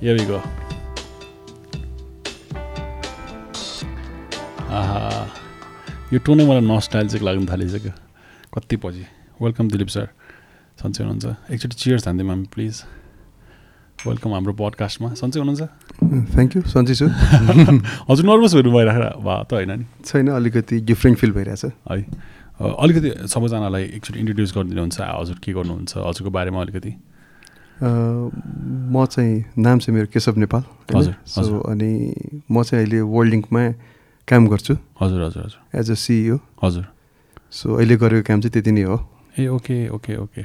Here we go. आहा यो टोनै मलाई नस्टाइल्जिक लाग्न थालिसक्यो। कति पछि? वेलकम दिलीप सर सन्चै हुनुहुन्छ। एकचोटि चियर्स हान्दिउँ हामी प्लिज वेलकम हाम्रो पडकास्टमा सन्चै हुनुहुन्छ? थ्याङ्क यू सन्चै छु। हजुर नर्भस हुनु भइरहेको भए त होइन नि। छैन अलिकति डिफ्रेन्ट फिल भइरहेछ। है। अलिकति सबैजनालाई एकचोटि इन्ट्रोड्युस गरिदिनुहुन्छ। हजुर के गर्नुहुन्छ? हजुरको बारेमा अलिकति। म चाहिँ नाम चाहिँ मेरो केशव नेपाल? हजुर, सो। अनि म चाहिँ अहिले वर्ल्डिङमा काम गर्छु। हजुर हजुर हजुर। एज अ सिइओ हजुर। सो अहिले गरेको काम चाहिँ त्यति नै हो। ए ओके ओके ओके।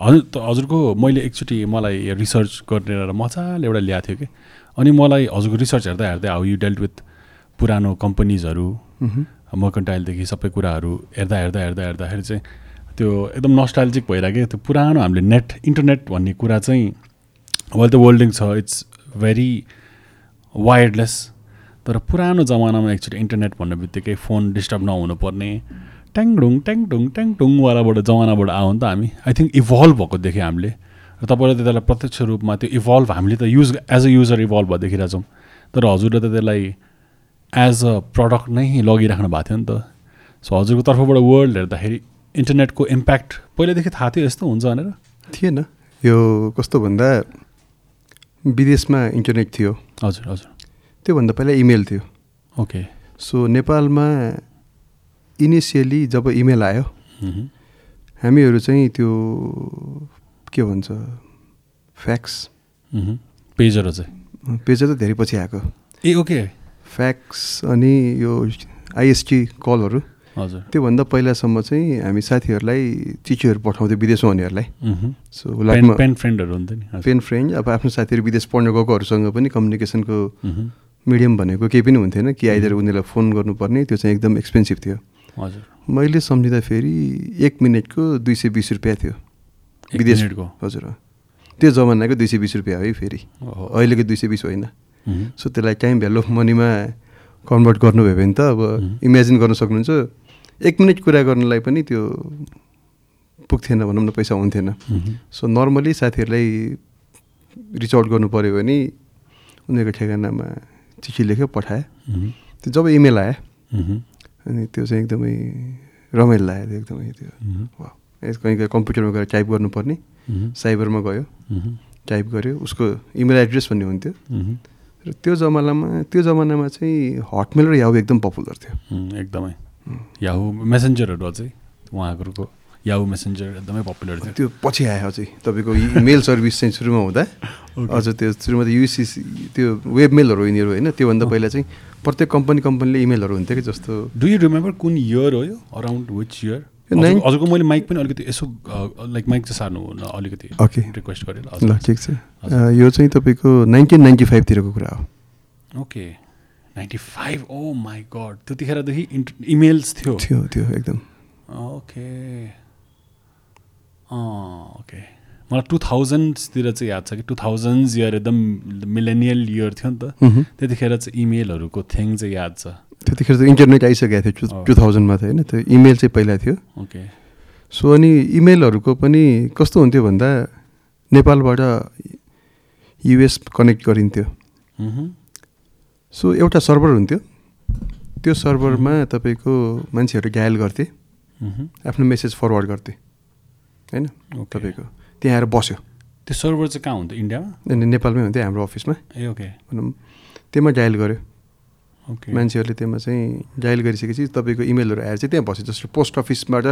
हजुर त हजुरको मैले एकचोटि मलाई रिसर्च गरेर मजाले एउटा ल्याएको थियो कि। अनि मलाई हजुरको रिसर्च हेर्दा हेर्दै हाउ यु डेल्ट विथ पुरानो कम्पनीजहरू। मर्कन्टाइलदेखि सबै कुराहरू हेर्दा हेर्दा हेर्दा हेर्दाखेरि चाहिँ त्यो एकदम नस्टाइल्जिक भइरहेको त्यो पुरानो हामीले नेट इन्टरनेट भन्ने कुरा चाहिँ अहिले त वर्ल्डिङ छ इट्स भेरी वायरलेस तर पुरानो जमानामा एक्चुली इन्टरनेट भन्ने बित्तिकै फोन डिस्टर्ब नहुनुपर्ने। ट्याङडुङ ट्याङडुङ ट्याङडुङवालाबाट जमानाबाट आयो नि त हामी। आई थिङ्क इभल्भ भएको देख्यो हामीले। र तपाईँले त त्यसलाई प्रत्यक्ष रूपमा त्यो इभल्भ हामीले त use as a user evolve भयो देखिरहेको छौँ। तर हजुरले त त्यसलाई एज अ प्रडक्ट नै लगिराख्नु भएको थियो नि त। सो हजुरको तर्फबाट वर्ल्ड हेर्दाखेरि इन्टरनेटको इम्प्याक्ट पहिल्यैदेखि थाहा थियो यस्तो हुन्छ भनेर। थिएन। यो कस्तो भन्दा विदेशमा इन्टरनेट थियो। हजुर हजुर। त्योभन्दा पहिला इमेल थियो। ओके। सो नेपालमा इनिसियली जब इमेल आयो। हामीहरू चाहिँ त्यो के भन्छ फ्याक्स। पेजहरू चाहिँ। पेजर त धेरै पछि आएको। ए ओके। फ्याक्स अनि यो आइएसटी कलहरू। हजुर त्योभन्दा पहिलासम्म चाहिँ हामी साथीहरूलाई चिठीहरू पठाउँथ्यो विदेशमा हुनेहरूलाई। सो पेन फ्रेन्डहरू हुन्थ्यो नि। पेन फ्रेन्ड अब आफ्नो साथीहरू विदेश पढ्न गएकोहरूसँग पनि कम्युनिकेसनको। मिडियम भनेको केही पनि हुन्थेन कि आइदर उनीहरूलाई फोन गर्नुपर्ने त्यो चाहिँ एकदम एक्सपेन्सिभ थियो हजुर मैले सम्झिँदा फेरि एक मिनटको दुई सय बिस रुपियाँ थियो विदेश मिनटको हजुर त्यो जमानाको दुई सय बिस रुपियाँ हो फेरि। अहिलेको दुई सय बिस होइन। सो त्यसलाई टाइम भ्यालु अफ मनीमा कन्भर्ट गर्नुभयो भने त अब. इमेजिन गर्न सक्नुहुन्छ एक मिनट कुरा गर्नलाई पनि त्यो पुग्थेन भनौँ न पैसा हुन्थेन। सो नर्मली साथीहरूलाई रिच आउट गर्नु पऱ्यो भने उनीहरूको ठेगानामा चिठी लेख्यो पठाएँ मह्म। त्यो जब इमेल आयो। अनि त्यो चाहिँ एकदमै रमाइलो लाग्यो त्यो एकदमै त्यो कहीँ कहीँ कम्प्युटरमा गएर टाइप गर्नुपर्ने। साइबरमा गयो। टाइप गऱ्यो उसको इमेल एड्रेस भन्ने हुन्थ्यो। र त्यो जमानामा त्यो जमानामा चाहिँ हटमेल र याहु एकदम पपुलर थियो एकदमै याहु मेसेन्जरहरू अझै उहाँहरूको याहु मेसेन्जर एकदमै पपुलर थियो। त्यो पछि आयो अझै। तपाईँको मेल सर्भिस चाहिँ सुरुमा हुँदा अझ त्यो सुरुमा त युसिसी त्यो वेब मेलहरू यिनीहरू होइन त्योभन्दा पहिला चाहिँ प्रत्येक कम्पनी कम्पनीले इमेलहरू हुन्थ्यो कि जस्तो। डु यु रिमेम्बर कुन इयर हो यो? अराउन्ड विच इयर हजुरको मैले माइक पनि अलिकति यसो लाइक माइक चाहिँ सार्नु न अलिकति ओके रिक्वेस्ट गरेँ ल ठिक छ। यो चाहिँ तपाईँको नाइन्टिन नाइन्टी फाइभतिरको कुरा हो। Okay ninety five oh my God त्यतिखेरदेखि emails थियो। थियो त्यो एकदम। ओके ओके मलाई टु थाउजन्ड्सतिर चाहिँ याद छ कि टु थाउजन्ड्स इयर एकदम मिलेनियल इयर थियो नि त। त्यतिखेर चाहिँ इमेलहरूको थिङ चाहिँ याद छ। त्यतिखेर त इन्टरनेट आइसकेको थियो अँ। टु थाउजन्डमा त होइन? त्यो इमेल चाहिँ पहिला थियो। ओके सो अनि इमेलहरूको पनि कस्तो हुन्थ्यो भन्दा नेपालबाट युएस कनेक्ट गरिन्थ्यो। सो एउटा सर्भर हुन्थ्यो। त्यो सर्भरमा तपाईँको मान्छेहरू डायल गर्थे। आफ्नो मेसेज फरवर्ड गर्थे। होइन? तपाईँको। त्यहाँ आएर बस्यो। त्यो सर्भर चाहिँ कहाँ हुन्थ्यो? इन्डियामा? नेपालमै हुन्थ्यो हाम्रो अफिसमा। ए ओके भनौँ। त्यसमा डायल गर्यो। ओके मान्छेहरूले त्यसमा चाहिँ डायल गरिसकेपछि तपाईँको इमेलहरू आएर चाहिँ त्यहाँ बस्यो। जस्तो पोस्ट अफिसबाट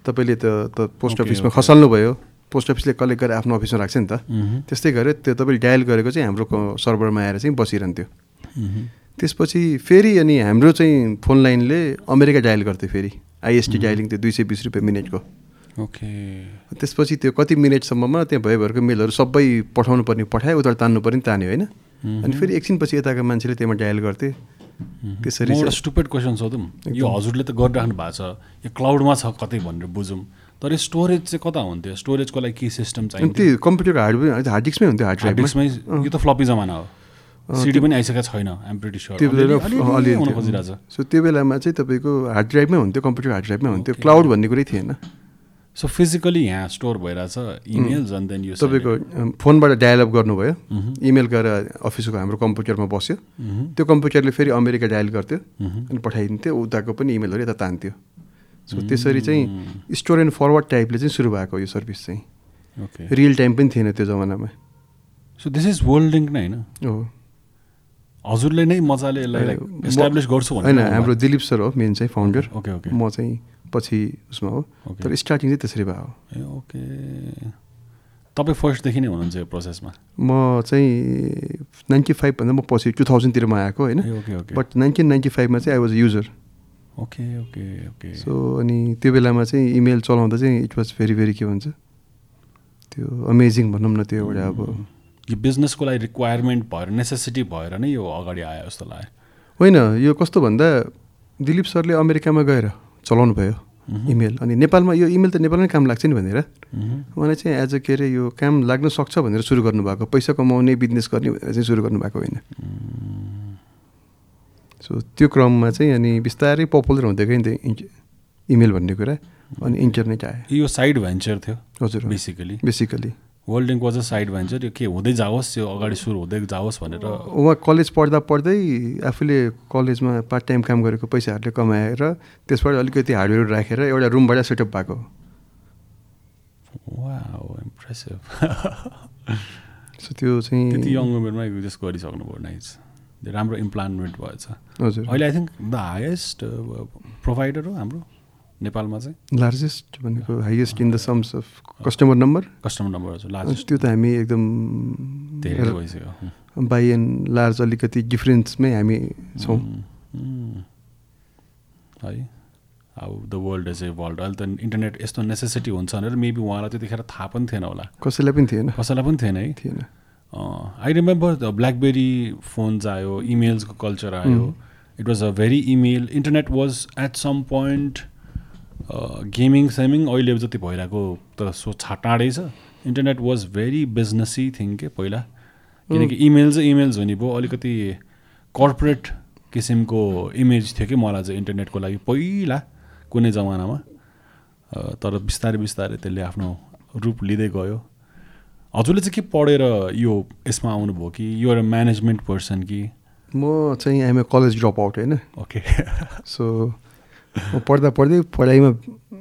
तपाईँले त पोस्ट अफिसमा। खसाल्नु भयो पोस्ट अफिसले कलेक्ट गरेर आफ्नो अफिसमा राख्छ नि त। त्यस्तै गरेर त्यो तपाईँले डायल गरेको चाहिँ हाम्रो सर्भरमा आएर चाहिँ बसिरहन्थ्यो। त्यसपछि फेरि अनि हाम्रो चाहिँ फोन लाइनले अमेरिका डायल गर्थ्यो फेरि। आइएसटी डायलिङ त्यो दुई सय बिस रुपियाँ मिनटको। ओके। त्यसपछि त्यो कति मिनटसम्ममा त्यहाँ भयो भएको मेलहरू सबै पठाउनु पर्ने पठायो उता तान्नु पर्ने तान्यो होइन। अनि फेरि एकछिनपछि यताका मान्छेले त्यसमा डायल गर्थे। त्यसरी एउटा स्टुपेड क्वेसन सोधौँ यो हजुरले त गरिराख्नु भएको छ। यो क्लाउडमा छ कतै भनेर बुझौँ। तर स्टोरेज चाहिँ कता हुन्थ्यो? स्टोरेजको लागि के सिस्टम चाहिन्थ्यो? त्यो कम्प्युटरको हार्ड हार्ड डिस्कमै हुन्थ्यो हार्ड ड्राइभमा। डिस्कमै यो त फ्लपी जमाना हो। सिडी पनि आइसकेको छैन आइम प्रिटी स्योर त्यो बेला अलि हुन अलि खोजिरहेको छ सो त्यो बेलामा चाहिँ तपाईँको हार्ड ड्राइभमै हुन्थ्यो कम्प्युटर हार्ड ड्राइभमै हुन्थ्यो। क्लाउड भन्ने कुरै थिएन। सो फिजिकली यहाँ स्टोर भइरहेछ इमेल्स एन्ड देन यु तपाईँको फोनबाट डायलअप गर्नुभयो. इमेल गरेर अफिसको हाम्रो कम्प्युटरमा बस्यो। त्यो कम्प्युटरले फेरि अमेरिका डायल गर्थ्यो अनि पठाइदिन्थ्यो। उताको पनि इमेलहरू यता तान्थ्यो। सो त्यसरी चाहिँ स्टोर एन्ड फरवर्ड टाइपले चाहिँ सुरु भएको यो सर्भिस चाहिँ। रियल टाइम पनि थिएन त्यो जमानामा। So this is World Link नै होइन? हो। हजुरले नै मजाले यसलाई इस्टाब्लिस गर्छु होइन हाम्रो दिलीप सर हो मेन चाहिँ फाउन्डर ओके ओके म चाहिँ पछि उसमा हो। तर स्टार्टिङ चाहिँ त्यसरी भयो। ए ओके तपाईँ फर्स्टदेखि नै हुनुहुन्छ यो प्रोसेसमा म चाहिँ नाइन्टी फाइभभन्दा म पछि टु थाउजन्डतिरमा आएको होइन। बट नाइन्टिन नाइन्टी फाइभमा चाहिँ I was user okay okay okay so अनि त्यो बेलामा चाहिँ इमेल चलाउँदा चाहिँ इट वाज भेरी भेरी के भन्छ? त्यो अमेजिङ भनौँ न त्यो एउटा अब यो बिजनेसको लागि रिक्वायरमेन्ट भएर नेसेसिटी भएर नै यो अगाडि आयो जस्तो लाग्यो। होइन यो कस्तो भन्दा दिलीप सरले अमेरिकामा गएर चलाउनु भयो। इमेल अनि नेपालमा यो इमेल त नेपालमै काम लाग्छ नि भनेर। उहाँले चाहिँ एज अ के अरे यो काम लाग्न सक्छ भनेर सुरु गर्नुभएको। पैसा कमाउने बिजनेस गर्ने भनेर चाहिँ सुरु गर्नुभएको होइन। सो त्यो क्रममा चाहिँ अनि बिस्तारै पपुलर हुँदै गयो नि त इमेल भन्ने कुरा। अनि इन्टरनेट आयो। यो साइड भेन्चर थियो हजुर। Basically basically World Link was a side venture यो के हुँदै जाओस् यो अगाडि सुरु हुँदै जाओस् भनेर। उहाँ कलेज पढ्दा पढ्दै आफूले कलेजमा पार्ट टाइम काम गरेको पैसाहरूले कमाएर त्यसबाट अलिकति हार्डवेयर राखेर एउटा रुमबाट सेटअप भएको वा इम्प्रेसिभ सो त्यो चाहिँ त्यति यङ उमेरमै जस्ट गरिसक्नु भयो नाइस राम्रो इम्प्लान्टमेन्ट भएछ हजुर। अहिले I think the highest provider हो हाम्रो। नेपालमा चाहिँ? लार्जेस्ट भनेको highest in the terms of customer number customer number largest त्यो त हामी एकदम धेरै भइसक्यो। बाई एन्ड लार्ज अलिकति डिफ्रेन्समै हामी छौँ. है how the world is evolve अहिले त इन्टरनेट यस्तो नेसेसिटी हुन्छ भनेर मेबी उहाँलाई त्यतिखेर थाहा पनि थिएन होला। कसैलाई पनि थिएन। कसैलाई पनि थिएन है? थिएन। I remember the BlackBerry phones आयो इमेल्सको कल्चर आयो। It was a very email internet was at some point gaming shaming अहिले जति भइरहेको त सो छा टाढै छ। इन्टरनेट वाज भेरी बिजनेसी थिङ के पहिला। किनकि इमेल चाहिँ इमेल्स हुने भयो अलिकति कर्पोरेट किसिमको इमेज थियो कि मलाई चाहिँ इन्टरनेटको लागि पहिला कुनै जमानामा। तर बिस्तारै बिस्तारै त्यसले आफ्नो रूप लिँदै गयो। हजुरले चाहिँ के पढेर यो यसमा आउनुभयो कि? यो एउटा म्यानेजमेन्ट पर्सन कि? म चाहिँ आइएम कलेज ड्रप आउट होइन? ओके सो पढ्दा पढ्दै पढाइमा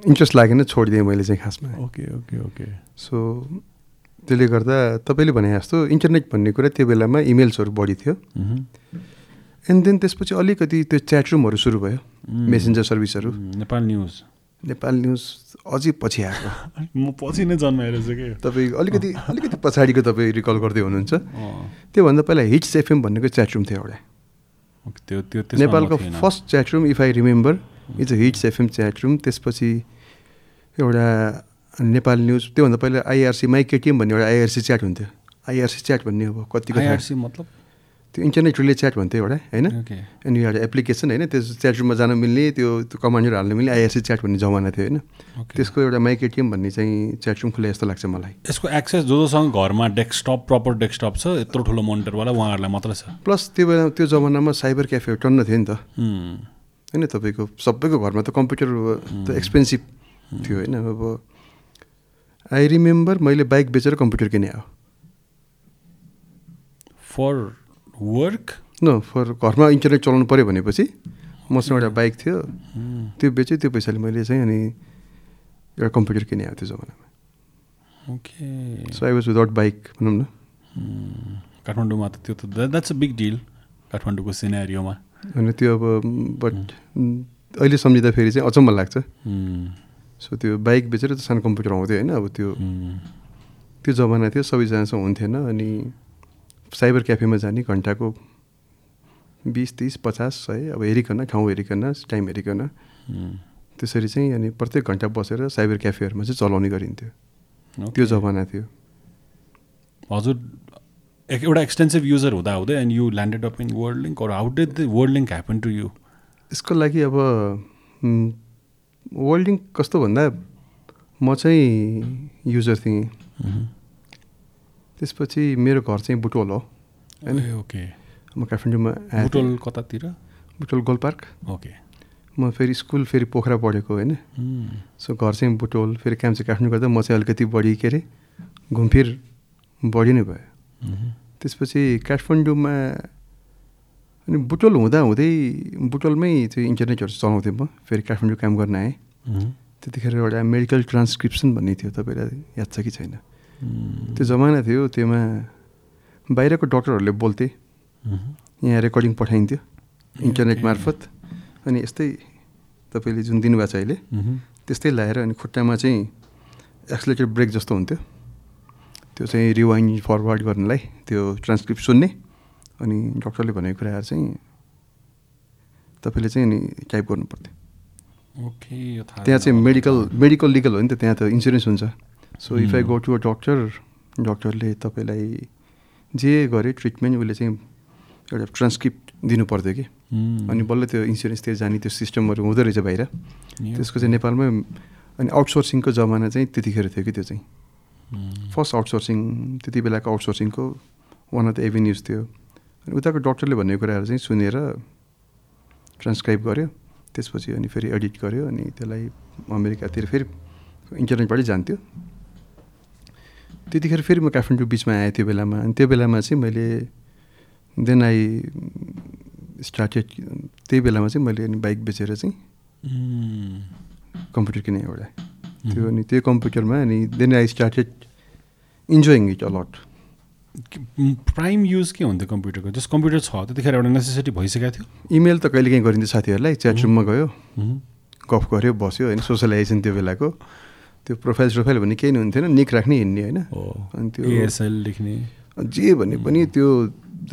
इन्ट्रेस्ट लागेन छोडिदिएँ मैले चाहिँ खासमा। ओके ओके ओके सो त्यसले गर्दा तपाईँले भने जस्तो इन्टरनेट भन्ने कुरा त्यो बेलामा इमेल्सहरू बढी थियो। एन्ड देन त्यसपछि अलिकति त्यो च्याट रुमहरू सुरु भयो। Mm. मेसेन्जर सर्भिसहरू नेपाल न्युज नेपाल न्युज अझै पछि आएको। म पछि नै जन्माएर के? तपाईँ अलिकति अलिकति पछाडिको तपाईँ रिकल गर्दै हुनुहुन्छ। त्योभन्दा पहिला हिट्स एफएम भन्नेको च्याट रुम थियो एउटा। नेपालको। First chat room if I remember it's a Hits FM chat room त्यसपछि एउटा नेपाल न्युज त्योभन्दा पहिला आइआरसी माई केटिएम भन्ने एउटा आइआरसी च्याट हुन्थ्यो। आइआरसी च्याट भन्ने अब कतिको IRC मतलब? त्यो इन्टरनेट रिले च्याट भन्थ्यो एउटा होइन? अनि एउटा एप्लिकेसन होइन? त्यो च्याट रुममा जान मिल्ने त्यो त्यो कमान्डर हाल्न मिल्ने आइआरसी च्याट भन्ने जमाना थियो होइन? त्यसको एउटा माइक एटिएम भन्ने चाहिँ च्याट रुम खुले जस्तो लाग्छ मलाई। यसको एक्सेस जो जोसँग घरमा डेस्कटप प्रपर डेस्कटप छ यत्रो ठुलो मोनिटरवाला उहाँहरूलाई मात्रै छ? प्लस त्यो बेला त्यो जमानामा साइबर क्याफे टन्न थियो नि त। होइन तपाईँको सबैको घरमा त कम्प्युटर त एक्सपेन्सिभ थियो होइन अब आई रिमेम्बर मैले बाइक बेचेर कम्प्युटर किने हो। फर वर्क न फर घरमा इन्टरनेट चलाउनु पऱ्यो भनेपछि मसँग एउटा बाइक थियो। त्यो बेचेँ त्यो पैसाले मैले चाहिँ अनि एउटा कम्प्युटर किने हो त्यो जमानामा। Okay so I was without bike भनौँ न। काठमाडौँमा त त्यो त द्याट्स अ बिग डिल काठमाडौँको सिनेरियोमा अनि त्यो अब बट अहिले सम्झिँदा फेरि चाहिँ अचम्म लाग्छ। सो त्यो बाइक बेचेर त सानो कम्प्युटर आउँथ्यो होइन अब त्यो त्यो जमाना थियो सबैजनासँग हुन्थेन अनि साइबर क्याफेमा जाने घन्टाको बिस तिस पचास सय अब हेरिकन ठाउँ हेरिकन टाइम हेरिकन। त्यसरी चाहिँ अनि प्रत्येक घन्टा बसेर साइबर क्याफेहरूमा चाहिँ चलाउने गरिन्थ्यो। त्यो जमाना थियो। हजुर एउटा एक्सटेन्सिभ युजर हुँदा हुँदै and you landed up in World Link or how did the World Link happen to you यसको लागि अब म, वर्ल्डिङ कस्तो भन्दा म चाहिँ युजर थिएँ। त्यसपछि मेरो घर चाहिँ बुटोल हो होइन? ओके म काठमाडौँमा। बुटोल कतातिर? Butwal goal park. ओके म फेरि स्कुल फेरि पोखरा पढेको होइन? उम्, सो घर चाहिँ बुटोल फेरि काम चाहिँ काठमाडौँ गर्दा म चाहिँ अलिकति बढी के अरे घुमफिर बढी नै भयो। त्यसपछि काठमाडौँमा अनि बुटोल हुँदा हुँदै बुटोलमै त्यो इन्टरनेटहरू चलाउँथेँ म फेरि काठमाडौँ काम गर्न आएँ। त्यतिखेर एउटा मेडिकल ट्रान्सक्रिप्सन भन्ने थियो तपाईँलाई याद छ कि छैन? त्यो जमाना थियो त्योमा बाहिरको डक्टरहरूले बोल्थे। यहाँ रेकर्डिङ पठाइन्थ्यो इन्टरनेट। मार्फत। अनि यस्तै तपाईँले जुन दिनुभएको छ अहिले त्यस्तै लगाएर अनि खुट्टामा चाहिँ एक्सलेटर ब्रेक जस्तो हुन्थ्यो। त्यो चाहिँ रिवाइन्ड फरवर्ड गर्नलाई त्यो ट्रान्सक्रिप्ट सुन्ने। अनि डक्टरले भनेको कुराहरू चाहिँ तपाईँले चाहिँ अनि टाइप गर्नु पर्थ्यो ओके त्यहाँ चाहिँ। मेडिकल मेडिकल लिगल हो नि त त्यहाँ त इन्सुरेन्स हुन्छ। So if I. Go to a doctor डक्टरले तपाईँलाई जे गरे ट्रिटमेन्ट उसले चाहिँ एउटा ट्रान्सक्रिप्ट दिनु पर्थ्यो कि अनि बल्ल त्यो इन्सुरेन्सतिर जाने त्यो सिस्टमहरू हुँदो रहेछ बाहिर। त्यसको चाहिँ नेपालमै अनि आउटसोर्सिङको जमाना चाहिँ त्यतिखेर थियो कि त्यो चाहिँ। फर्स्ट आउटसोर्सिङ त्यति बेलाको आउटसोर्सिङको वान अफ द एभिन्युज थियो। अनि उताको डक्टरले भनेको कुराहरू चाहिँ सुनेर ट्रान्सक्राइब गर्यो। त्यसपछि अनि फेरि एडिट गर्यो अनि त्यसलाई अमेरिकातिर फेरि इन्टरनेटबाटै जान्थ्यो। त्यतिखेर फेरि म काठमाडौँ बिचमा आएँ त्यो बेलामा। अनि त्यो बेलामा चाहिँ मैले देन आई स्टार्टेड त्यही बेलामा चाहिँ मैले अनि बाइक बेचेर चाहिँ कम्प्युटर किनेँ एउटा। त्यो अनि त्यो कम्प्युटरमा अनि then I started enjoying it a lot prime use के हुन्थ्यो कम्प्युटरको? जस कम्प्युटर छ त्यतिखेर एउटा नेसेसिटी भइसकेको थियो? इमेल त कहिले काहीँ गरिन्थ्यो साथीहरूलाई च्याट रुममा गयो गफ गऱ्यो बस्यो होइन सोसलाइजेसन त्यो बेलाको। त्यो प्रोफाइल सोफाइल भन्ने केही नै हुन्थेन निक राख्ने हिँड्ने होइन। अनि त्यो एएसएल लेख्ने। जे भने पनि त्यो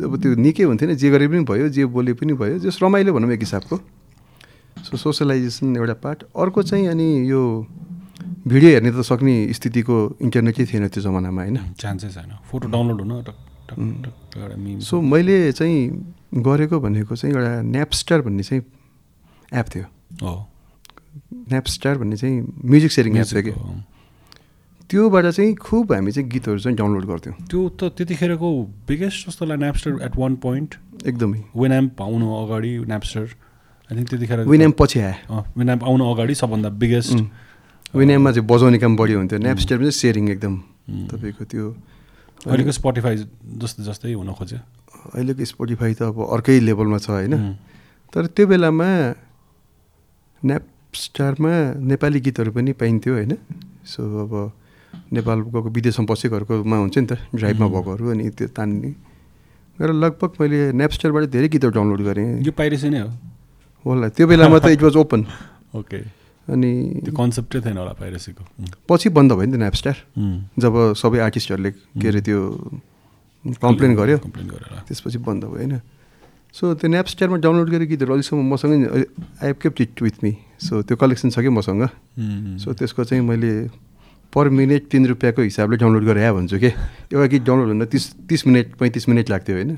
अब त्यो निकै हुन्थेन जे गरे पनि भयो जे बोले पनि भयो जस रमाइलो भनौँ एक हिसाबको। सो सोसलाइजेसन एउटा पार्ट अर्को चाहिँ अनि यो भिडियो हेर्ने त सक्ने स्थितिको इन्टरनेटै थिएन त्यो जमानामा होइन? चान्सै छैन। फोटो डाउनलोड हुन टक टक टक एउटा मिम सो मैले चाहिँ गरेको भनेको चाहिँ एउटा न्यापस्टार भन्ने चाहिँ एप थियो। हो। न्यापस्टार भन्ने चाहिँ म्युजिक सेयरिङ एप थियो कि? त्योबाट चाहिँ खुब हामी चाहिँ गीतहरू चाहिँ डाउनलोड गर्थ्यौँ। त्यो त त्यतिखेरको बिगेस्ट जस्तो लाग्यो न्यापस्टर एट वान पोइन्ट एकदमै। विनएम्प आउनु अगाडि न्यापस्टर आई थिङ्क त्यतिखेर विनएम पछि आयो विनएम्प आउनु अगाडि सबभन्दा बिगेस्ट विनएममा चाहिँ बजाउने काम बढी हुन्थ्यो। न्यापस्टार पनि सेयरिङ एकदम उम्. तपाईँको त्यो अहिलेको स्पोटिफाई जस्तो जस्तै हुन खोज्यो। अहिलेको स्पोटिफाई त अब अर्कै लेभलमा छ होइन? उम्, तर त्यो बेलामा न्यापस्टारमा नेपाली गीतहरू पनि पाइन्थ्यो होइन? सो अब नेपाल गएको विदेशमा बसेकोहरूकोमा हुन्छ नि त ड्राइभमा. भएकोहरू अनि त्यो तान्ने। गरेर लगभग मैले न्यापस्टारबाट धेरै गीतहरू डाउनलोड गरेँ। यो पाइरेसी नै हो होला त्यो बेलामा त इट वाज ओपन ओके अनि त्यो कन्सेप्टै थिएन होला पाइरेसीको पछि बन्द भयो नि त न्यापस्टार उम्, जब सबै आर्टिस्टहरूले के अरे त्यो कम्प्लेन गर्यो। कम्प्लेन गरेर। त्यसपछि बन्द भयो होइन। सो त्यो न्यापस्टारमा डाउनलोड गरेको गीतहरू अहिलेसम्म मसँगै I have kept it with me so त्यो कलेक्सन छ कि मसँग? सो त्यसको चाहिँ मैले पर मिनट तिन रुपियाँको हिसाबले डाउनलोड गरेँ। भन्छु कि? एउटा गीत डाउनलोड हुन तिस तिस मिनट पैँतिस मिनट लाग्थ्यो होइन।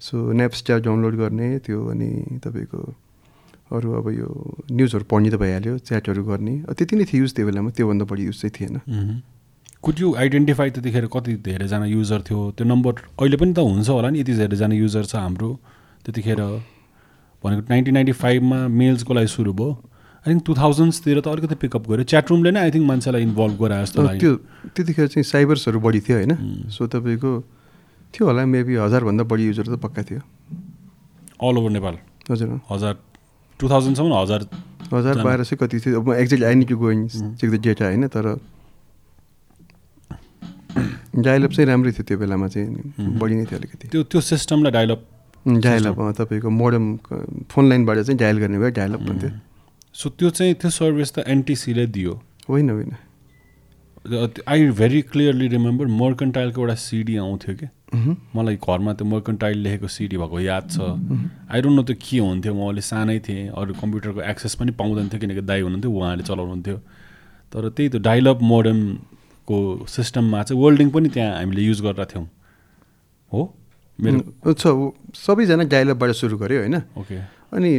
सो न्यापस्टार डाउनलोड गर्ने त्यो अनि तपाईँको अरू अब यो न्युजहरू पढ्ने त भइहाल्यो च्याटहरू गर्ने। त्यति नै थियो युज त्यो बेलामा त्योभन्दा बढी युज चाहिँ थिएन. कुड यु आइडेन्टिफाई त्यतिखेर कति धेरैजना युजर थियो? त्यो नम्बर अहिले पनि त हुन्छ होला नि यति धेरैजना युजर छ हाम्रो। त्यतिखेर भनेको नाइन्टिन नाइन्टी फाइभमा मेल्सको लागि सुरु भयो। आई थिङ्क टु थाउजन्ड्सतिर त अलिकति पिकअप गऱ्यो। च्याट रुमले नै आई थिङ्क मान्छेलाई इन्भल्भ गरायो जस्तो त्यो त्यतिखेर चाहिँ साइबर्सहरू बढी थियो होइन. सो तपाईँको थियो होला मेबी हजारभन्दा बढी युजर त पक्का थियो। अल ओभर नेपाल हजुर। हजार टु थाउजन्डसम्म हजार हजार। बाह्र सय कति थियो। अब exact I need to go in check the data होइन तर डायलअप चाहिँ राम्रै थियो त्यो बेलामा चाहिँ. बढी नै थियो अलिकति। त्यो त्यो सिस्टमलाई डाइलअप डायलअप तपाईँको मोडम फोन लाइनबाट चाहिँ डायल गर्ने भयो डायलअप भन्थ्यो। सो त्यो चाहिँ त्यो सर्भिस त एनटिसीले दियो। होइन होइन। आई भेरी क्लियरली रिमेम्बर मर्कन्टाइलको एउटा सिडी आउँथ्यो कि। उहुँ. मलाई घरमा त्यो मर्कन्टाइल लेखेको सिडी भएको याद छ। आई डोन्ट नो त्यो के हुन्थ्यो म अहिले सानै थिएँ अरू कम्प्युटरको एक्सेस पनि पाउँदैन थियो किनकि दाई हुनुहुन्थ्यो उहाँले चलाउनुहुन्थ्यो। तर त्यही त डाइलअप मोडमको सिस्टममा चाहिँ वर्ल्डिङ पनि त्यहाँ हामीले युज गरेर थियौँ। हो? मेरो सबैजना डायलअपबाट सुरु गऱ्यो होइन? ओके अनि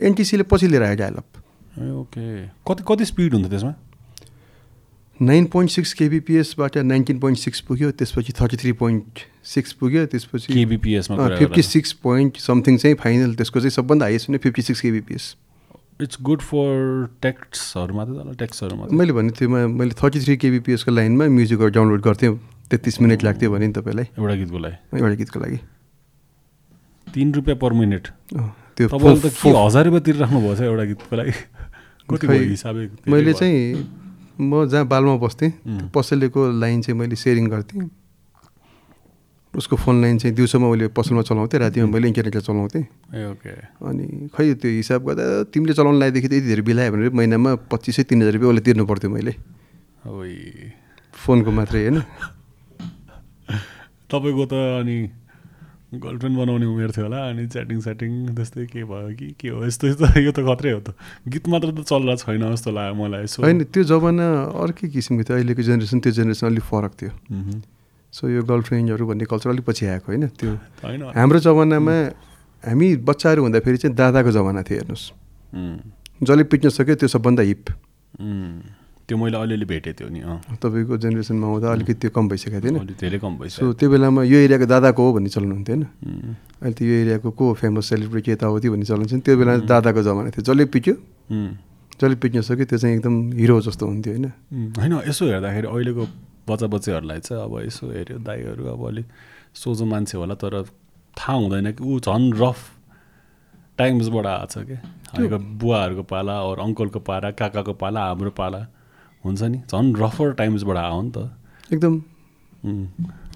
एनटिसीले पछि लिएर आयो डायलअप ए, ओके कति कति स्पिड हुन्थ्यो त्यसमा? नाइन पोइन्ट सिक्स केबिपिएसबाट नाइन्टिन पोइन्ट सिक्स पुग्यो त्यसपछि थर्टी थ्री पोइन्ट सिक्स पुग्यो त्यसपछि केबिपिएसमा फिफ्टी सिक्स पोइन्ट समथिङ चाहिँ फाइनल त्यसको चाहिँ सबभन्दा हाइएस्ट नै fifty six kbps it's good for टेक्स्टहरू मात्रै टेक्स्टहरू मात्रै मैले भनेको थिएँ म- मैले थर्टी थ्री केबिपिएसको लाइनमा म्युजिकहरू डाउनलोड गर्थेँ तेत्तिस मिनट लाग्थ्यो भने नि तपाईँलाई। एउटा गीतको लागि। एउटा गीतको लागि। तिन रुपियाँ पर मिनट। त्यो त हजार रुपियाँ तिरिराख्नु भएको छ एउटा गीतको लागि? मैले। चाहिँ म जहाँ बालमा बस्थेँ पसलेको लाइन चाहिँ मैले सेयरिङ गर्थेँ। उसको फोन लाइन चाहिँ दिउँसोमा मैले पसलमा चलाउँथेँ रातिमा मैले इन्टरनेटलाई चलाउँथेँ। अनि खै त्यो हिसाब गर्दा तिमीले चलाउनु लगाएदेखि त यति धेरै बिल आयो भनेर महिनामा पच्चिस सय तिन हजार रुपियाँ उसले तिर्नु पर्थ्यो मैले। फोनको मात्रै होइन। तपाईँको त अनि गर्लफ्रेन्ड बनाउने उमेर थियो होला अनि च्याटिङ स्याटिङ त्यस्तै के भयो कि के हो? यस्तो यस्तो यो त खत्रै हो त। गीत मात्र त चलिरहेको छैन जस्तो लाग्यो मलाई यसो होइन त्यो जमाना अर्कै किसिमको थियो अहिलेको जेनेरेसन त्यो जेनेरेसन अलिक फरक थियो। सो यो गर्लफ्रेन्डहरू भन्ने कल्चर अलिक पछि आएको होइन? त्यो होइन। हाम्रो जमानामा हामी बच्चाहरू हुँदाखेरि चाहिँ दादाको जमाना थियो हेर्नुहोस्। जसले पिट्न सक्यो त्यो सबभन्दा हिप त्यो मैले अलिअलि भेटेको थियो नि अँ। तपाईँको जेनेरेसनमा आउँदा अलिकति त्यो कम भइसकेको थिएन धेरै कम भइसक्यो सो त्यो बेलामा यो एरियाको दादाको हो भन्ने चलन हुन्थ्यो होइन अहिले त यो एरियाको को फेमस सेलिब्रिटी यताउति भन्ने चलन छ नि। त्यो बेला दादाको जमाना थियो। जसले उम्, जसले पिट्न सक्यो त्यो चाहिँ एकदम हिरो जस्तो हुन्थ्यो होइन। होइन यसो हेर्दाखेरि अहिलेको बच्चा बच्चीहरूलाई चाहिँ अब यसो हेऱ्यो दाईहरू अब अलिक सोझो मान्छे होला तर थाहा हुँदैन कि ऊ झन् रफ टाइम्सबाट आएको छ कि। हामीको बुवाहरूको पाला अरू अङ्कलको पाला काकाको पाला हाम्रो पाला। हुन्छ नि। झन् रफर टाइम्सबाट आयो नि त। एकदम।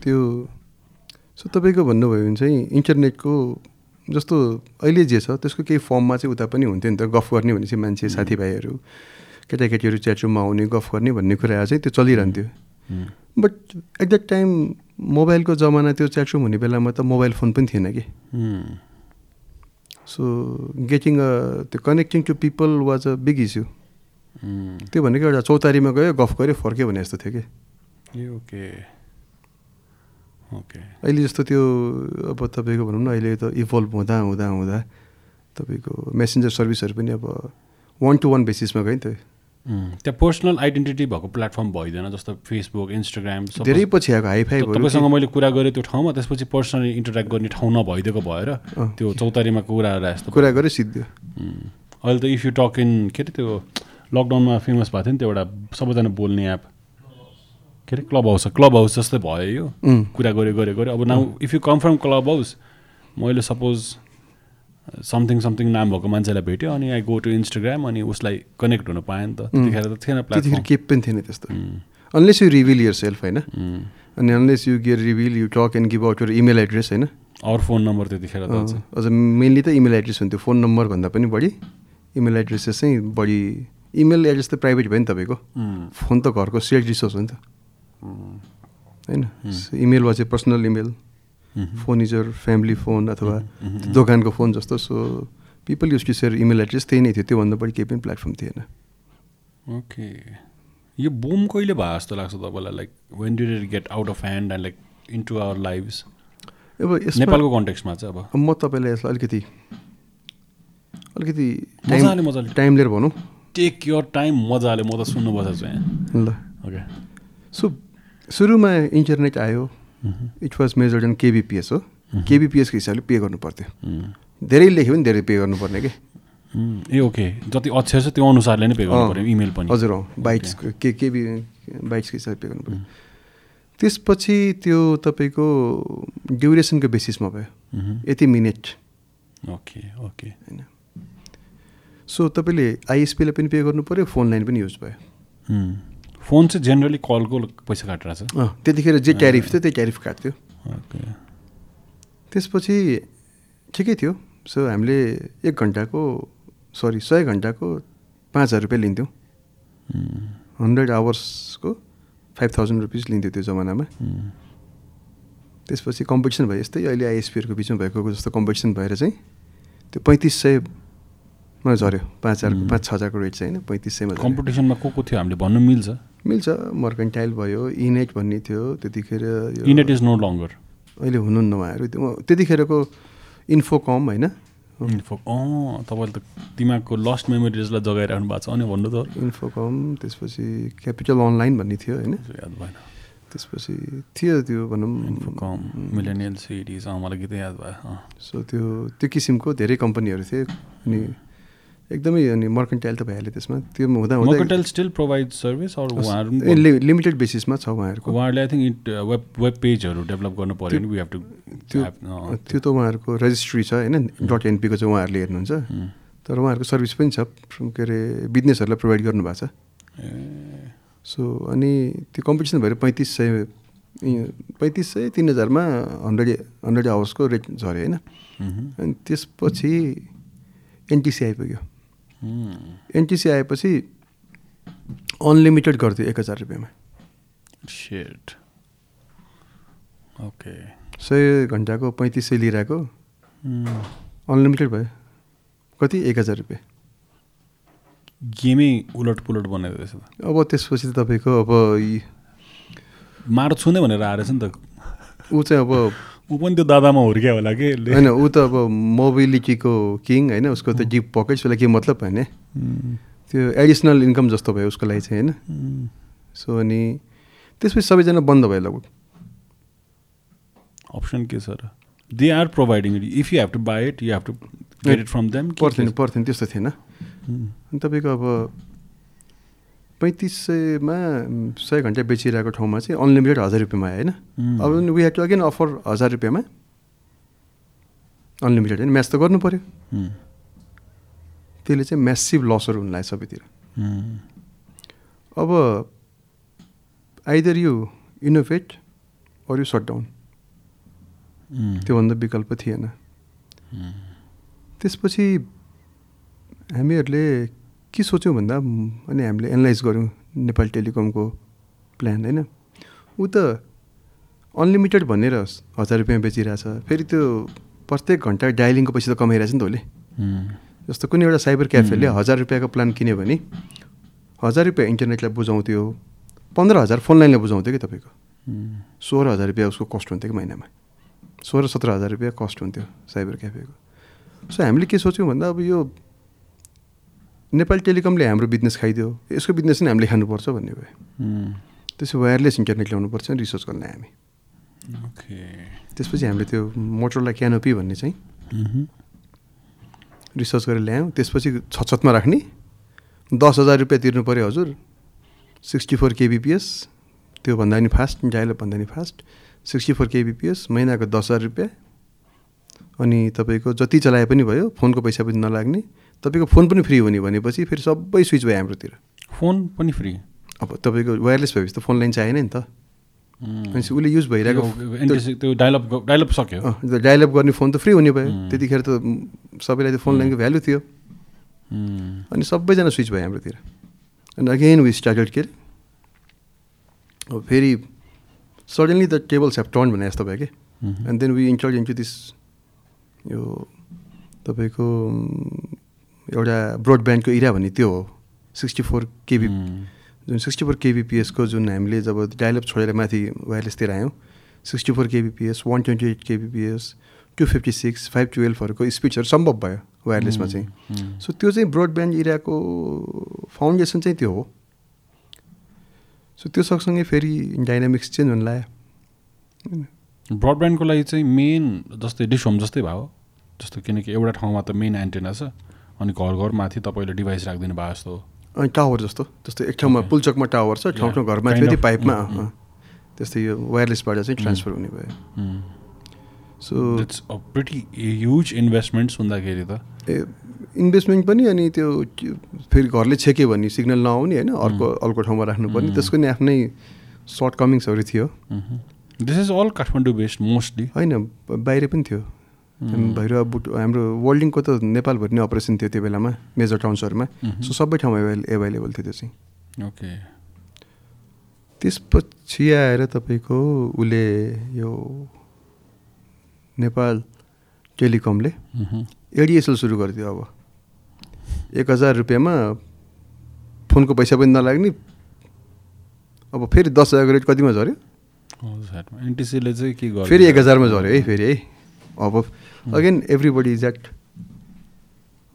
त्यो सो तपाईँको भन्नुभयो भने चाहिँ इन्टरनेटको जस्तो अहिले जे छ त्यसको केही फर्ममा चाहिँ उता पनि हुन्थ्यो नि त गफ गर्ने भनेपछि मान्छे साथीभाइहरू केटाकेटीहरू च्याटरुममा आउने गफ गर्ने भन्ने कुरा चाहिँ त्यो चलिरहन्थ्यो। बट एट द्याट टाइम मोबाइलको जमाना त्यो च्याटरुम हुने बेलामा त मोबाइल फोन पनि थिएन कि। सो गेटिङ अ त्यो connecting to people was a big issue त्यो भनेको एउटा चौतारीमा गयो गफ गऱ्यो फर्क्यो भने जस्तो थियो कि। ओके। ओके। अहिले जस्तो त्यो अब तपाईँको भनौँ न अहिले त इभल्भ हुँदा हुँदा हुँदा तपाईँको मेसेन्जर सर्भिसहरू पनि अब वान टु वान बेसिसमा गयो नि त। त्यहाँ पर्सनल आइडेन्टिटी भएको प्लेटफर्म भइदिएन जस्तो फेसबुक इन्स्टाग्राम धेरै पछि आएको हाई फाई त- तपाईँसँग मैले कुरा गरेँ त्यो ठाउँमा त्यसपछि पर्सनली इन्टरेक्ट गर्ने ठाउँ नभइदिएको भएर। त्यो चौतारीमा कुराहरू यस्तो कुरा गऱ्यो सिद्धो अहिले त इफ यु टक इन के अरे त्यो लकडाउनमा फेमस भएको थियो नि त्यो एउटा सबैजना बोल्ने एप के अरे? क्लब हाउस क्लब हाउस जस्तै भयो यो। कुरा गऱ्यो गऱ्यो गऱ्यो अब now if you come from Clubhouse मैले सपोज समथिङ समथिङ नाम भएको मान्छेलाई भेट्यो अनि आई गो टु इन्स्टाग्राम अनि उसलाई कनेक्ट हुन पाएँ नि त। त्यतिखेर त थिएन त्यतिखेर केही पनि थिएन त्यस्तो। Unless you reveal yourself होइन? अनि unless you gear reveal you talk and give out your email address होइन? अरू फोन नम्बर त्यतिखेर अझ मेनली त इमेल एड्रेस हुन्थ्यो। फोन नम्बरभन्दा पनि बढी इमेल एड्रेसेस चाहिँ बढी इमेल एड्रेस त प्राइभेट भयो नि तपाईँको। फोन त घरको सेल्फ रिसोर्स हो नि त। होइन? इमेल वा चाहिँ personal email phone is your family phone अथवा दोकानको फोन जस्तो। So people use to share email address त्यही नै थियो। त्योभन्दा बढी केही पनि प्लेटफर्म थिएन। ओके। यो बुम कहिले भयो जस्तो लाग्छ तपाईँलाई? Like when did it get out of hand and like into our lives अब नेपालको कन्टेक्समा चाहिँ अब। म तपाईँलाई यसलाई अलिकति अलिकति टाइम लिएर भनौँ। टेक यर टाइम मजाले म त सुन्नु बसेको छु यहाँ। ल। ओके सो सुरुमा इन्टरनेट आयो। It was measured in kbps हो। केबिपिएसको हिसाबले पे गर्नु पर्थ्यो। धेरै लेख्यो भने धेरै पे गर्नुपर्ने कि? ए ओके जति अक्षर छ त्यो अनुसारले नै पे गर्नु पऱ्यो इमेल पनि। हजुर अँ। बाइट्सको के केबी बाइट्सको हिसाबले पे गर्नु पऱ्यो त्यसपछि त्यो तपाईँको ड्युरेसनको बेसिसमा भयो। यति मिनट ओके ओके होइन। सो तपाईँले आइएसपीलाई पनि पे गर्नु पऱ्यो फोन लाइन पनि युज भयो. फोन चाहिँ जेनरली कलको पैसा काटिरहेको छ। त्यतिखेर जे ट्यारिफ थियो त्यही ट्यारिफ काट्थ्यो। त्यसपछि ठिकै थियो। सो हामीले एक घन्टाको सरी सय घन्टाको पाँच हजार रुपियाँ लिन्थ्यौँ। हन्ड्रेड आवर्सको फाइभ थाउजन्ड रुपिस लिन्थ्यो त्यो जमानामा। त्यसपछि कम्पिटिसन भयो यस्तै। अहिले आइएसपीहरूको बिचमा भएको जस्तो कम्पिटिसन भएर चाहिँ त्यो पैँतिस सयमा झऱ्यो पाँच हजारको पाँच छ हजारको रेट चाहिँ होइन पैँतिस सयमा। कम्पिटिसनमा को को थियो? हामीले भन्नु मिल्छ। मिल्छ मर्केन्टाइल भयो इनेट भन्ने थियो त्यतिखेर इनेट इज नो लङ्गर। अहिले हुनुहुन्न उहाँहरू। त्यो त्यतिखेरको इन्फोकम होइन। इन्फो अँ तपाईँले त दिमागको लस्ट मेमोरिजलाई जगाइराख्नु भएको छ अनि भन्नु त। इन्फोकम त्यसपछि क्यापिटल अनलाइन भन्ने थियो होइन। याद भएन। त्यसपछि थियो त्यो भनौँ। इन्फोकम मिलेनियल सिडिज मलाई गीतै याद भयो सो त्यो त्यो किसिमको धेरै कम्पनीहरू थिए। अनि एकदमै अनि मर्केन्टाइल त भइहाल्यो त्यसमा। त्यो हुँदा Mercantile still provide service limited बेसिसमा छ उहाँहरूको। उहाँहरूले I think it web web पेजहरू develop गर्नु पऱ्यो नि टु त्यो- त्यो त उहाँहरूको रजिस्ट्री छ होइन? डट एनपीको चाहिँ उहाँहरूले हेर्नुहुन्छ। तर उहाँहरूको सर्भिस पनि छ के अरे बिजनेसहरूलाई प्रोभाइड गर्नुभएको छ। सो अनि त्यो कम्पिटिसन भएर पैँतिस सय पैँतिस सय तिन हजारमा हन्ड्रेड हन्ड्रेड आवर्सको रेट झऱ्यो होइन? अनि त्यसपछि एनटिसी आइपुग्यो। एनटिसी आएपछि अनलिमिटेड गर्थ्यो एक हजार रुपियाँमा। सेट ओके सय घन्टाको पैँतिस सय लिइरहेको अनलिमिटेड भयो। कति? एक हजार रुपियाँ। गेमै उलट पुलट बनाइदियो रहेछ अब त्यसपछि त तपाईँको अब मार छुने भनेर आएछ नि त। ऊ चाहिँ अब ऊ पनि त्यो दादामा हुर्क्यो होला कि। होइन ऊ त अब मोबिलिटीको किङ होइन? उसको त डिप पकेट उसलाई के मतलब होइन त्यो एडिसनल इन्कम जस्तो भयो उसको लागि चाहिँ होइन? सो अनि त्यसपछि सबैजना बन्द भयो लगभग। अप्सन के छ र? They are providing it if you have to buy it you have to get it from them पर्थेन पर्थेन त्यस्तो थिएन। अनि तपाईँको अब पैँतिस सयमा सय घन्टा बेचिरहेको ठाउँमा चाहिँ अनलिमिटेड हजार रुपियाँमा आयो होइन? अब we have to again offer हजार रुपियाँमा। अनलिमिटेड होइन? म्याच त गर्नु पऱ्यो त्यसले चाहिँ म्यासिभ लसहरू हुन लाग्यो सबैतिर। अब either you innovate or you shut down. त्योभन्दा विकल्प थिएन। त्यसपछि हामीहरूले के सोच्यौँ भन्दा अनि हामीले एनालाइज गऱ्यौँ नेपाल टेलिकमको प्लान होइन? ऊ त अनलिमिटेड भनेर हजार रुपियाँ बेचिरहेछ। फेरि त्यो प्रत्येक घन्टा डायलिङको पैसा त कमाइरहेछ नि त उसले। जस्तो कुनै एउटा साइबर क्याफेले हजार रुपियाँको प्लान किन्यो भने हजार रुपियाँ इन्टरनेटलाई बुझाउँथ्यो पन्ध्र हजार फोन लाइनलाई बुझाउँथ्यो कि तपाईँको? सोह्र हजार रुपियाँ उसको कस्ट हुन्थ्यो कि महिनामा? सोह्र सत्र हजार रुपियाँ कस्ट हुन्थ्यो साइबर क्याफेको सो हामीले के सोच्यौँ भन्दा अब यो नेपाल टेलिकमले हाम्रो बिजनेस खाइदियो। यसको बिजनेस नै हामीले खानुपर्छ भन्ने भयो। त्यसो वायरलेस इन्टरनेट ल्याउनुपर्छ रिसर्च गर्न हामी। ओके। त्यसपछि हामीले त्यो मोटरलाई क्यानोपी भन्ने चाहिँ रिसर्च गरेर ल्यायौँ। त्यसपछि छतमा राख्ने। दस हजार रुपियाँ तिर्नु पऱ्यो हजुर। Sixty four kbps. त्योभन्दा नि फास्ट भन्दा नि फास्ट। सिक्सटी फोर केबिपिएस महिनाको दस हजार रुपियाँ। अनि तपाईँको जति चलाए पनि भयो फोनको पैसा पनि नलाग्ने। तपाईँको फोन पनि फ्री हुने भनेपछि फेरि सबै स्विच भयो हाम्रोतिर। फोन पनि फ्री? अब तपाईँको वायरलेस भएपछि त फोन लाइन चाहिएन नि त। भनेपछि उसले युज भइरहेको त्यो डायलअप डायलअप सक्यो? अँ, डायलअप गर्ने फोन त फ्री हुने भयो। त्यतिखेर त सबैलाई त्यो फोन लाइनको भ्यालु थियो। अनि सबैजना स्विच भयो हाम्रोतिर। अनि अगेन वी स्टार्टेड के अब फेरि suddenly the tables have turn भने जस्तो भयो कि। And then we enter into this यो तपाईँको एउटा ब्रोडब्यान्डको इरा भन्ने त्यो हो सिक्सटी फोर केबी जुन सिक्सटी फोर केबिपिएसको जुन हामीले जब डायलअप छोडेर माथि वायरलेसतिर आयौँ sixty four kbps one twenty eight kbps two fifty six five टुवेल्भहरूको स्पिड्सहरू सम्भव भयो वायरलेसमा चाहिँ। सो त्यो चाहिँ ब्रोडब्यान्ड इराको फाउन्डेसन चाहिँ त्यो हो। सो त्यो सँगसँगै फेरि डाइनामिक्स चेन्ज हुन लाग्यो। ब्रडब्यान्डको लागि चाहिँ मेन जस्तै डिस होम जस्तै भयो जस्तो किनकि एउटा ठाउँमा त मेन एन्टेना छ। अनि घर घर माथि तपाईँले डिभाइस राखिदिनु भयो जस्तो। अनि टावर जस्तो जस्तो एक ठाउँमा. पुलचकमा टावर छ ठाउँ ठाउँ घरमा फेरि. पाइपमा Mm, अँ। त्यस्तै यो वायरलेसबाट चाहिँ ट्रान्सफर हुने भयो। So it's a pretty huge investment सुन्दाखेरि त। ए इन्भेस्टमेन्ट पनि अनि त्यो त्यो फेरि घरले छेक्यो भने सिग्नल नआउने होइन अर्को अर्को ठाउँमा राख्नुपर्ने त्यसको नि आफ्नै सर्ट कमिङ्सहरू थियो। This is all Kathmandu based mostly होइन बाहिर पनि थियो। भैरवा बुट हाम्रो वर्ल्डिङको त नेपालभरि नै अपरेसन थियो त्यो बेलामा मेजर टाउन्सहरूमा सो सबै ठाउँमा एभाइल एभाइलेबल थियो त्यो चाहिँ। ओके त्यसपछि आएर तपाईँको उसले यो नेपाल टेलिकमले एडिएसएल सुरु गरिदियो अब। एक हजार रुपियाँमा फोनको पैसा पनि नलाग्ने अब फेरि दस हजारको रेट कतिमा झऱ्यो? एनटिसीले चाहिँ के गर्यो? फेरि एक हजारमा झऱ्यो है फेरि है। अब again everybody is at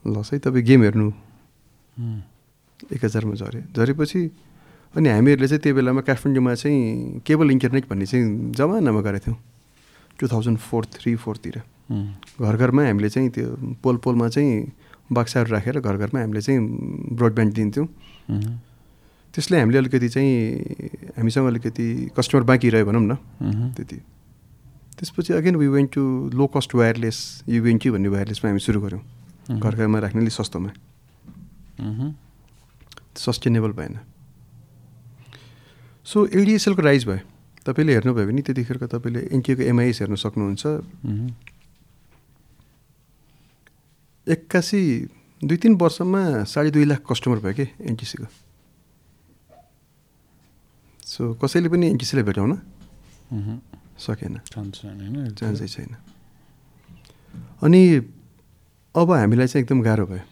loss है। तपाईँ गेम हेर्नु। उम्, एक हजारमा झऱ्यो झरेपछि अनि हामीहरूले चाहिँ त्यो बेलामा काठमाडौँमा चाहिँ केबल इन्टरनेट भन्ने चाहिँ जमानामा गरेको थियौँ। टु थाउजन्ड फोर थ्री फोरतिर। उम्, घर घरमा हामीले चाहिँ त्यो पोल पोलमा चाहिँ बक्साहरू राखेर घर घरमा हामीले चाहिँ ब्रोडब्यान्ड दिन्थ्यौँ। उम्, त्यसले हामीले अलिकति चाहिँ हामीसँग अलिकति कस्टमर बाँकी रह्यो भनौँ न। उम्, त्यति। त्यसपछि again we went to low cost wireless UNT भन्ने वायरलेसमा हामी सुरु गऱ्यौँ। घर घरमा राख्ने अलिक सस्तोमा। सस्टेनेबल भएन। सो एडिएसएलको राइज भयो। तपाईँले हेर्नुभयो भने त्यतिखेरको तपाईँले एनटिएको एमआइएस हेर्न सक्नुहुन्छ। एक्कासी दुई तिन वर्षमा साढे दुई लाख कस्टमर भयो कि एनटिसीको सो कसैले पनि एनटिसीलाई भेटाउन। सकेन। चान्स छैन। अनि अब हामीलाई चाहिँ एकदम गाह्रो भयो।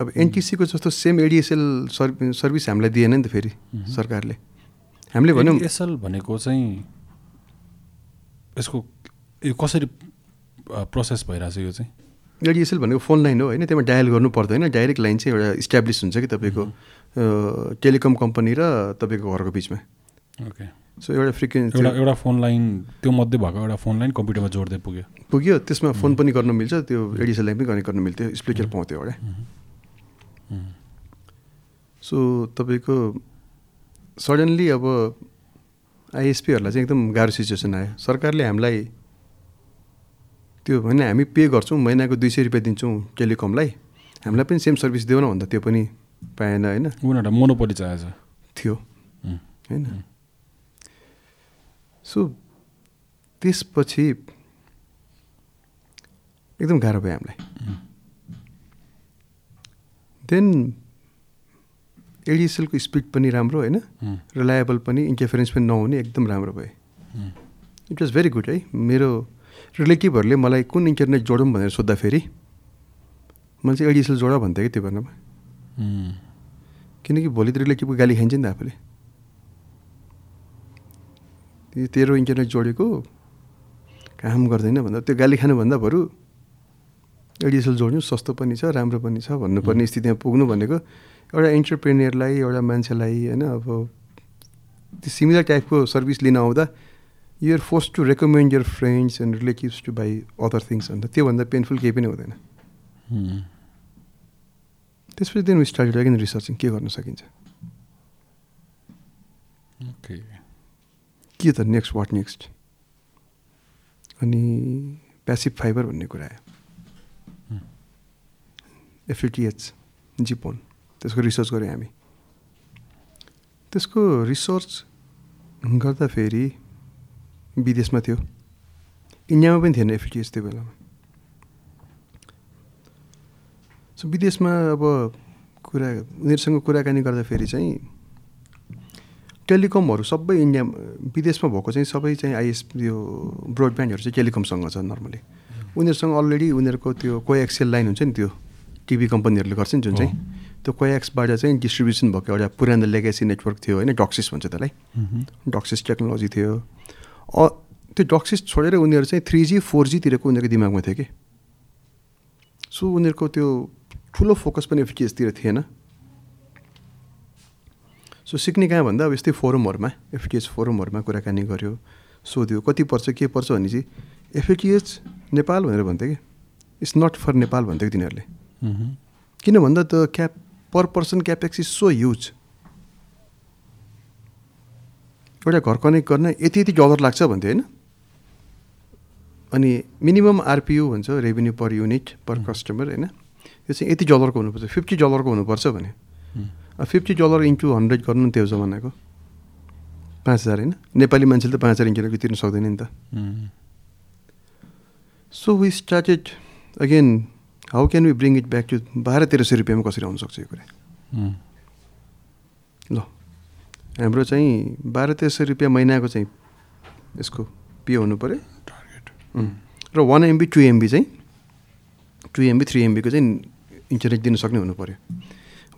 अब एनटिसीको जस्तो सेम एडिएसएल सर् सर्भिस हामीलाई दिएन नि त फेरि। सरकारले। हामीले भन्यौँ एसएल भनेको चाहिँ यसको यो कसरी प्रोसेस भइरहेछ यो चाहिँ? एडिएसएल भनेको फोन लाइन हो होइन त्यसमा डायल गर्नु पर्दैन। डाइरेक्ट लाइन चाहिँ एउटा इस्टाब्लिस हुन्छ कि तपाईँको टेलिकम कम्पनी र तपाईँको घरको बिचमा। ओके सो एउटा फ्रिक्वेन्सी एउटा एउटा फोन लाइन त्यो मध्ये भएको एउटा फोन लाइन कम्प्युटरमा जोड्दै पुग्यो। पुग्यो त्यसमा फोन पनि गर्न मिल्छ त्यो एडिएसएल लाइन पनि कनेक्ट गर्न मिल्थ्यो स्प्लिटर पाउँथ्यो एउटा। सो तपाईँको सडन्ली अब आइएसपीहरूलाई चाहिँ एकदम गाह्रो सिचुएसन आयो। सरकारले हामीलाई त्यो भने हामी पे गर्छौँ महिनाको दुई सय रुपियाँ दिन्छौँ टेलिकमलाई। हामीलाई पनि सेम सर्भिस देऊ न भन्दा त्यो पनि पाएन होइन? उनीहरूलाई मोनोपोली चाहिएछ थियो। होइन? सो त्यसपछि एकदम गाह्रो भयो हामीलाई। देन एडिएसएलको स्पिड पनि राम्रो होइन रिलायबल पनि इन्टरफेरेन्स पनि नहुने एकदम राम्रो भयो। इट वाज भेरी गुड है मेरो रिलेटिभहरूले मलाई कुन इन्टरनेट जोडौँ भनेर सोद्धाखेरि मैले चाहिँ एडिएसएल जोड भन्थेँ कि त्यो उम्, किनकि भोलि त रिलेटिभको गाली खाइन्छ नि त आफूले। तेरो इन्टरनेट जोडेको काम गर्दैन भन्दा त्यो गाली खानुभन्दा बरु एडिएसएल जोड्नु सस्तो पनि छ राम्रो पनि छ भन्नुपर्ने स्थितिमा पुग्नु भनेको एउटा इन्टरप्रेनियरलाई एउटा मान्छेलाई होइन अब त्यो सिमिलर टाइपको सर्भिस लिन आउँदा you're forced to recommend your friends and relatives to buy other things अन्त त्योभन्दा पेनफुल केही पनि हुँदैन। त्यसपछि दिन स्टार्टेड अगेन रिसर्चिङ के गर्न सकिन्छ। ओके के त नेक्स्ट वाट नेक्स्ट अनि प्यासिभ फाइबर भन्ने कुरा आयो। एफएटिएच जिपोन त्यसको रिसर्च गऱ्यौँ हामी। त्यसको रिसर्च गर्दाखेरि विदेशमा थियो। इन्डियामा पनि थिएन एफएटिएच त्यो बेलामा। सो विदेशमा अब कुरा उनीहरूसँग कुराकानी गर्दाखेरि चाहिँ टेलिकमहरू सबै इन्डिया विदेशमा भएको चाहिँ सबै चाहिँ आइएस यो ब्रोडब्यान्डहरू चाहिँ टेलिकमसँग छ नर्मली उनीहरूसँग अलरेडी उनीहरूको त्यो कोएक्सेल लाइन हुन्छ नि त्यो टिभी कम्पनीहरूले गर्छ नि जुन चाहिँ। त्यो कोएक्सबाट चाहिँ डिस्ट्रिब्युसन भएको एउटा पुरानो लेगेसी नेटवर्क थियो होइन डक्सिस भन्छ त्यसलाई। डक्सिस टेक्नोलोजी थियो। त्यो डक्सिस छोडेर उनीहरू चाहिँ थ्री जी फोर जीतिरको उनीहरूको दिमागमा थियो कि। सो उनीहरूको त्यो ठुलो फोकस पनि एफटिएसतिर थिएन। सो सिक्ने कहाँ भन्दा अब यस्तै फोरमहरूमा एफटिएच फोरमहरूमा कुराकानी गऱ्यो सोध्यो कति पर्छ के पर्छ? भने चाहिँ एफएटिएच नेपाल भनेर भन्थ्यो कि। इट्स नट फर नेपाल भन्थ्यो कि तिनीहरूले। किन भन्दा त cap per person capex is so huge एउटा घर कनेक्ट गर्न यति यति डलर लाग्छ भन्थ्यो होइन? अनि मिनिमम आरपियू भन्छ revenue per unit per customer होइन? त्यो चाहिँ यति डलरको हुनुपर्छ फिफ्टी डलरको हुनुपर्छ भने फिफ्टी डलर इन्टु हन्ड्रेड गर्नु नि त्यो जमानाको। पाँच हजार होइन? नेपाली मान्छेले त पाँच हजार इन्टरनेटको तिर्नु सक्दैन नि त। So we started again how can we bring it back to बाह्र तेह्र सय रुपियाँमा कसरी आउनु सक्छ यो कुरा? ल हाम्रो चाहिँ बाह्र तेह्र सय रुपियाँ महिनाको चाहिँ यसको पे हुनु पऱ्यो। टार्गेट. र वान एमबी टु एमबी चाहिँ टु एमबी थ्री एमबीको चाहिँ इन्टरनेट दिन सक्ने हुनु पऱ्यो।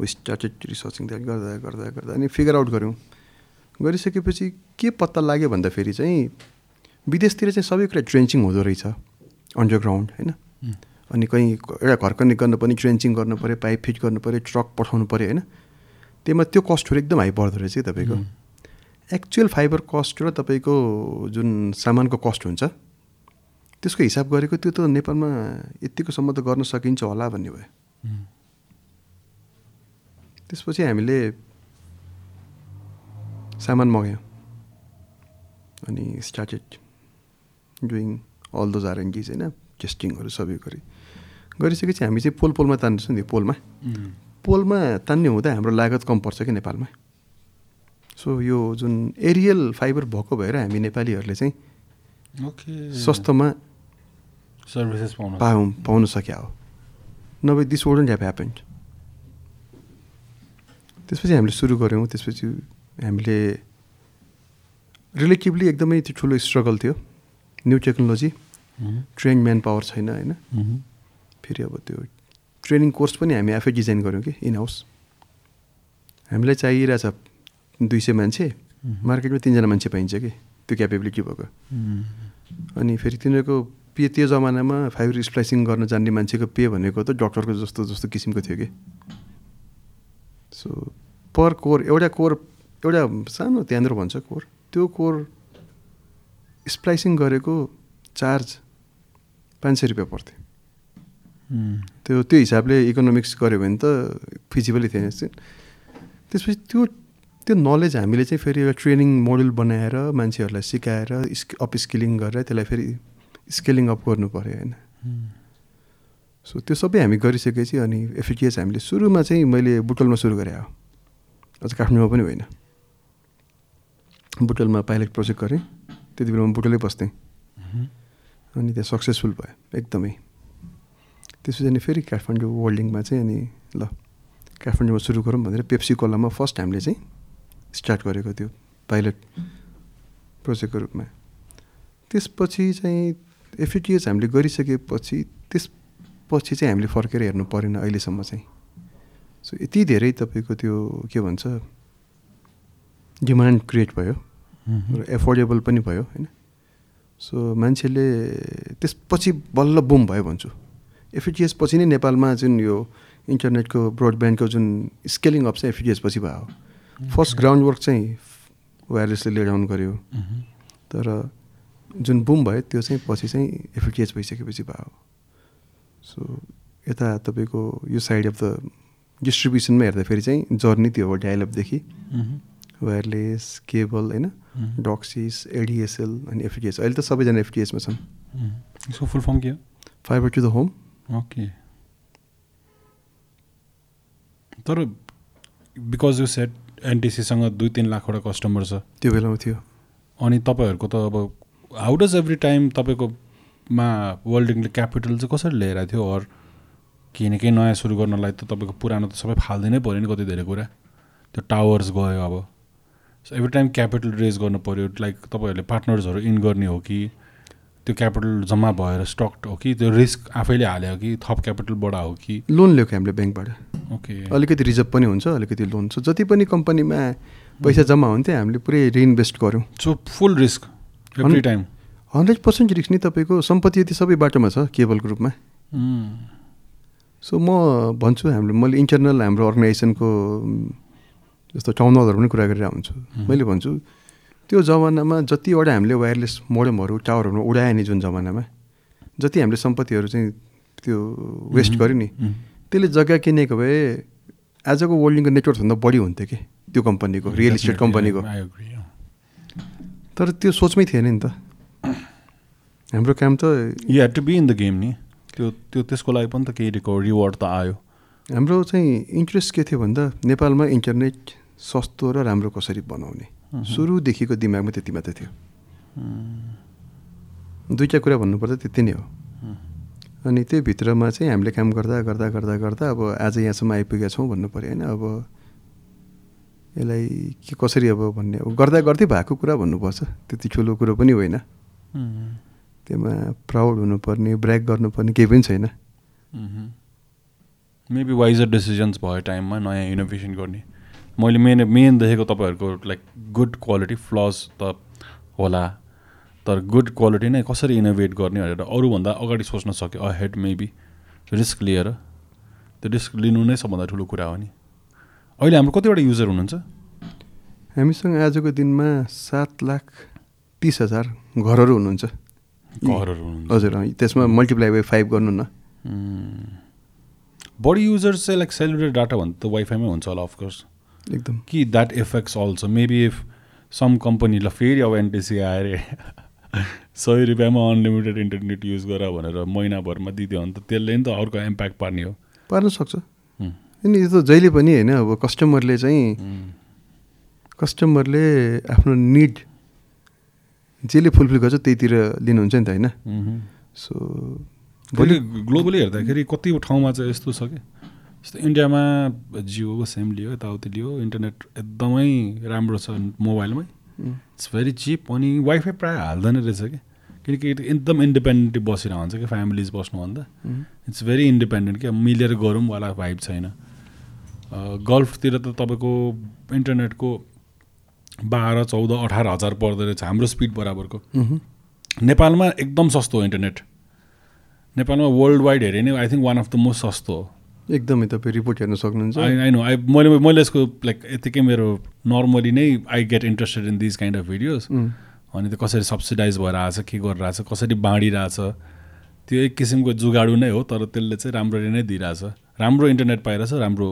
हो स्टार्टेड रिसर्चिङ द्याट गर्दा गर्दा गर्दा अनि फिगर आउट गऱ्यौँ। गरिसकेपछि के पत्ता लाग्यो भन्दाखेरि चाहिँ विदेशतिर चाहिँ सबै कुरा ट्रेन्चिङ हुँदो रहेछ अन्डरग्राउन्ड होइन? अनि कहीँ एउटा घर कनेक्ट गर्नु पनि ट्रेन्चिङ गर्नु पऱ्यो पाइप फिट गर्नु पऱ्यो ट्रक पठाउनु पऱ्यो होइन? त्यसमा त्यो कस्टहरू एकदम हाई पर्दो रहेछ कि तपाईँको? एक्चुअल फाइबर कस्ट र तपाईँको जुन सामानको कस्ट हुन्छ त्यसको हिसाब गरेको त्यो त नेपालमा यत्तिकोसम्म त गर्न सकिन्छ होला भन्ने भयो। त्यसपछि हामीले सामान मगायौँ अनि स्टार्टेड डुइङ अल दोज आरएनजिज होइन? टेस्टिङहरू सबै गरी। गरिसकेपछि हामी चाहिँ पोल पोलमा तान्दैछौँ नि पोलमा। पोलमा तान्ने हुँदा हाम्रो लागत कम पर्छ कि नेपालमा? सो यो जुन एरियल फाइबर भएको भएर हामी नेपालीहरूले चाहिँ ओके। सस्तोमा सर्भिसेस पाउनु पाउँ पाउन सक्या हो। नभए दिस वुडन्ट ह्याभ ह्यापन्ड त्यसपछि हामीले सुरु गऱ्यौँ त्यसपछि हामीले रिलेटिभली एकदमै त्यो ठुलो स्ट्रगल थियो। New technology train man power छैन होइन? फेरि अब त्यो ट्रेनिङ कोर्स पनि हामी आफै डिजाइन गऱ्यौँ कि इन हाउस हामीलाई चाहिरहेछ दुई सय मान्छे मार्केटमा तिनजना मान्छे पाइन्छ कि त्यो क्यापेबिलिटी भएको। अनि फेरि तिनीहरूको पे त्यो जमानामा फाइबर स्प्लाइसिङ गर्न जान्ने मान्छेको पे भनेको त डक्टरको जस्तो जस्तो किसिमको थियो कि। सो पर कोर एउटा कोर एउटा सानो त्यहाँनिर भन्छ कोर त्यो कोर स्प्लाइसिङ गरेको चार्ज पाँच सय रुपियाँ पर्थ्यो। त्यो त्यो हिसाबले इकोनोमिक्स गऱ्यो भने त फिजिबलै थिएन। त्यसपछि त्यो त्यो नलेज हामीले चाहिँ फेरि एउटा ट्रेनिङ मोडल बनाएर मान्छेहरूलाई सिकाएर स्क अप स्किलिङ गरेर त्यसलाई फेरि स्केलिङ अप गर्नु पऱ्यो होइन। सो त्यो सबै हामी गरिसकेपछि अनि एफिटिएस हामीले सुरुमा चाहिँ मैले बुटलमा सुरु गरेँ हो। अझ काठमाडौँमा पनि होइन। बुटलमा पाइलट प्रोजेक्ट गरेँ। त्यति बेला म बुटलै बस्थेँ। अनि त्यहाँ सक्सेसफुल भयो एकदमै। त्यसपछि अनि फेरि काठमाडौँ वर्ल्डिङमा चाहिँ अनि ल काठमाडौँमा सुरु गरौँ भनेर पेप्सी कोलामा फर्स्ट हामीले चाहिँ स्टार्ट गरेको त्यो पाइलट प्रोजेक्टको रूपमा। त्यसपछि चाहिँ एफिटिएस हामीले गरिसकेपछि त्यसपछि चाहिँ हामीले फर्केर हेर्नु परेन अहिलेसम्म चाहिँ। सो यति धेरै तपाईँको त्यो के भन्छ डिमान्ड क्रिएट भयो। र एफोर्डेबल पनि भयो होइन? सो मान्छेले त्यसपछि बल्ल बुम भयो भन्छु। एफिटिएस पछि नै नेपालमा जुन यो इन्टरनेटको ब्रोडब्यान्डको जुन स्केलिङ अप चाहिँ एफिटिएस पछि भयो। फर्स्ट ग्राउन्ड वर्क चाहिँ वायरलेसले ले डाउन गऱ्यो तर जुन बुम भयो त्यो चाहिँ पछि चाहिँ एफिटिएस भइसकेपछि भयो। सो यता तपाईँको यो साइड अफ द डिस्ट्रिब्युसनमा हेर्दाखेरि चाहिँ जर्नी त्यो हो डायलपदेखि वायरलेस केबल होइन? डक्सिस एडिएसएल अनि एफटिएस अहिले त सबैजना एफटिएसमा छन्। यसको फुल फर्म के हो? Fiber to the home okay तर बिकज यो सेट एनटिसीसँग दुई तिन लाखवटा कस्टमर छ। त्यो बेलामा थियो। अनि तपाईँहरूको त अब हाउ डज एभ्री टाइम तपाईँकोमा वर्ल्डिङले क्यापिटल चाहिँ कसरी आएको थियो? अर केही न केही नयाँ सुरु गर्नलाई त तपाईँको पुरानो त सबै फालिदिनै पऱ्यो नि कति धेरै कुरा। त्यो टावर्स गयो अब। So every time capital raise गर्नु पऱ्यो लाइक तपाईँहरूले पार्टनर्सहरू इन गर्ने हो कि त्यो क्यापिटल जम्मा भएर स्टक हो कि त्यो रिस्क आफैले हाल्यो कि थप क्यापिटलबाट हो कि? लोन ल्याएको हामीले ब्याङ्कबाट ओके अलिकति रिजर्भ पनि हुन्छ अलिकति लोन छ जति पनि कम्पनीमा पैसा जम्मा हुन्थ्यो हामीले पुरै रिइन्भेस्ट गऱ्यौँ। So full risk every time hundred percent risk नि तपाईँको सम्पत्ति यति सबै बाटोमा छ केबलको रूपमा। सो म भन्छु हामीले मैले इन्टरनल हाम्रो अर्गनाइजेसनको जस्तो टाउन हलहरू पनि कुरा गरेर हुन्छु मैले भन्छु त्यो जमानामा जतिवटा हामीले वायरलेस मोडमहरू टावरहरू उडायो नि जुन जमानामा जति हामीले सम्पत्तिहरू चाहिँ त्यो वेस्ट गऱ्यो नि त्यसले जग्गा किनेको भए आजको वर्ल्डिङको नेटवर्कभन्दा बढी हुन्थ्यो कि त्यो कम्पनीको रियल इस्टेट कम्पनीको। तर त्यो सोचमै थिएन नि त। हाम्रो काम त you had to be in the game नि त्यो त्यो त्यसको लागि पनि त केही रिवार्ड त आयो। हाम्रो चाहिँ इन्ट्रेस्ट के थियो भन्दा नेपालमा इन्टरनेट सस्तो र राम्रो कसरी बनाउने? सुरुदेखिको दिमागमा त्यति मात्रै थियो। दुईवटा कुरा भन्नुपर्दा त्यति नै हो। अनि त्यो भित्रमा चाहिँ हामीले काम गर्दा गर्दा गर्दा गर्दा अब आज यहाँसम्म आइपुगेका छौँ भन्नु पऱ्यो होइन। अब यसलाई के कसरी अब भन्ने? अब गर्दा गर्दै भएको कुरा भन्नुपर्छ। त्यति ठुलो कुरो पनि होइन। त्यसमा प्राउड हुनुपर्ने ब्रेक गर्नुपर्ने केही पनि छैन। मेबी वाइजर डिसिजन्स भयो टाइममा नयाँ इनोभेसन गर्ने। मैले मेन मेन देखेको तपाईँहरूको लाइक गुड क्वालिटी फ्लज त होला। तर गुड क्वालिटी नै कसरी इनोभेट गर्ने भनेर अरूभन्दा अगाडि सोच्न सक्यो अ हेड मेबी रिस्क लिएर त्यो रिस्क लिनु नै सबभन्दा ठुलो कुरा हो नि। अहिले हाम्रो कतिवटा युजर हुनुहुन्छ? हामीसँग आजको दिनमा सात लाख तिस हजार घरहरू हुनुहुन्छ। हजुर त्यसमा मल्टिप्लाई बाई फाइभ गर्नु न। बढी युजर चाहिँ लाइक सेलुलर डाटा भन्दा त वाइफाईमै हुन्छ होला अफकोर्स एकदम। कि that effects also maybe if some कम्पनीलाई फेरि अब एनटिसी आएर सय रुपियाँमा अनलिमिटेड इन्टरनेट युज गर भनेर महिनाभरमा दिदियो भने त त्यसले नि त अर्को इम्प्याक्ट पार्ने हो। पार्न सक्छ। अनि यो त जहिले पनि होइन अब कस्टमरले चाहिँ कस्टमरले आफ्नो निड जसले फुलफिल गर्छ त्यहीतिर लिनुहुन्छ नि त होइन। सो भोलि ग्लोबली हेर्दाखेरि कति ठाउँमा चाहिँ यस्तो छ कि? जस्तो इन्डियामा जियोको सेम लियो यताउति लियो इन्टरनेट एकदमै राम्रो छ मोबाइलमै। इट्स भेरी चिप अनि वाइफाई प्रायः हाल्दैन रहेछ कि? किनकि एकदम इन्डिपेन्डेन्टली बसिरहन्छ कि फ्यामिलिज बस्नुभन्दा। इट्स भेरी इन्डिपेन्डेन्ट क्या मिलेर गरौँ वाला भाइब छैन। गल्फतिर त तपाईँको इन्टरनेटको बाह्र चौध अठार हजार पर्दो रहेछ हाम्रो स्पिड बराबरको। नेपालमा एकदम सस्तो हो इन्टरनेट नेपालमा वर्ल्ड वाइड हेऱ्यो भने I think one of the most सस्तो हो। एकदमै तपाईँ रिपोर्ट हेर्न सक्नुहुन्छ। आई नो आई मैले मैले यसको लाइक यतिकै मेरो नर्मली नै I get interested in this kind of videos अनि त्यो कसरी सब्सिडाइज भएर आएको छ के गरिरहेछ कसरी बाँडिरहेछ त्यो एक किसिमको जुगाडु नै हो तर त्यसले चाहिँ राम्ररी नै दिइरहेछ। राम्रो इन्टरनेट पाइरहेछ राम्रो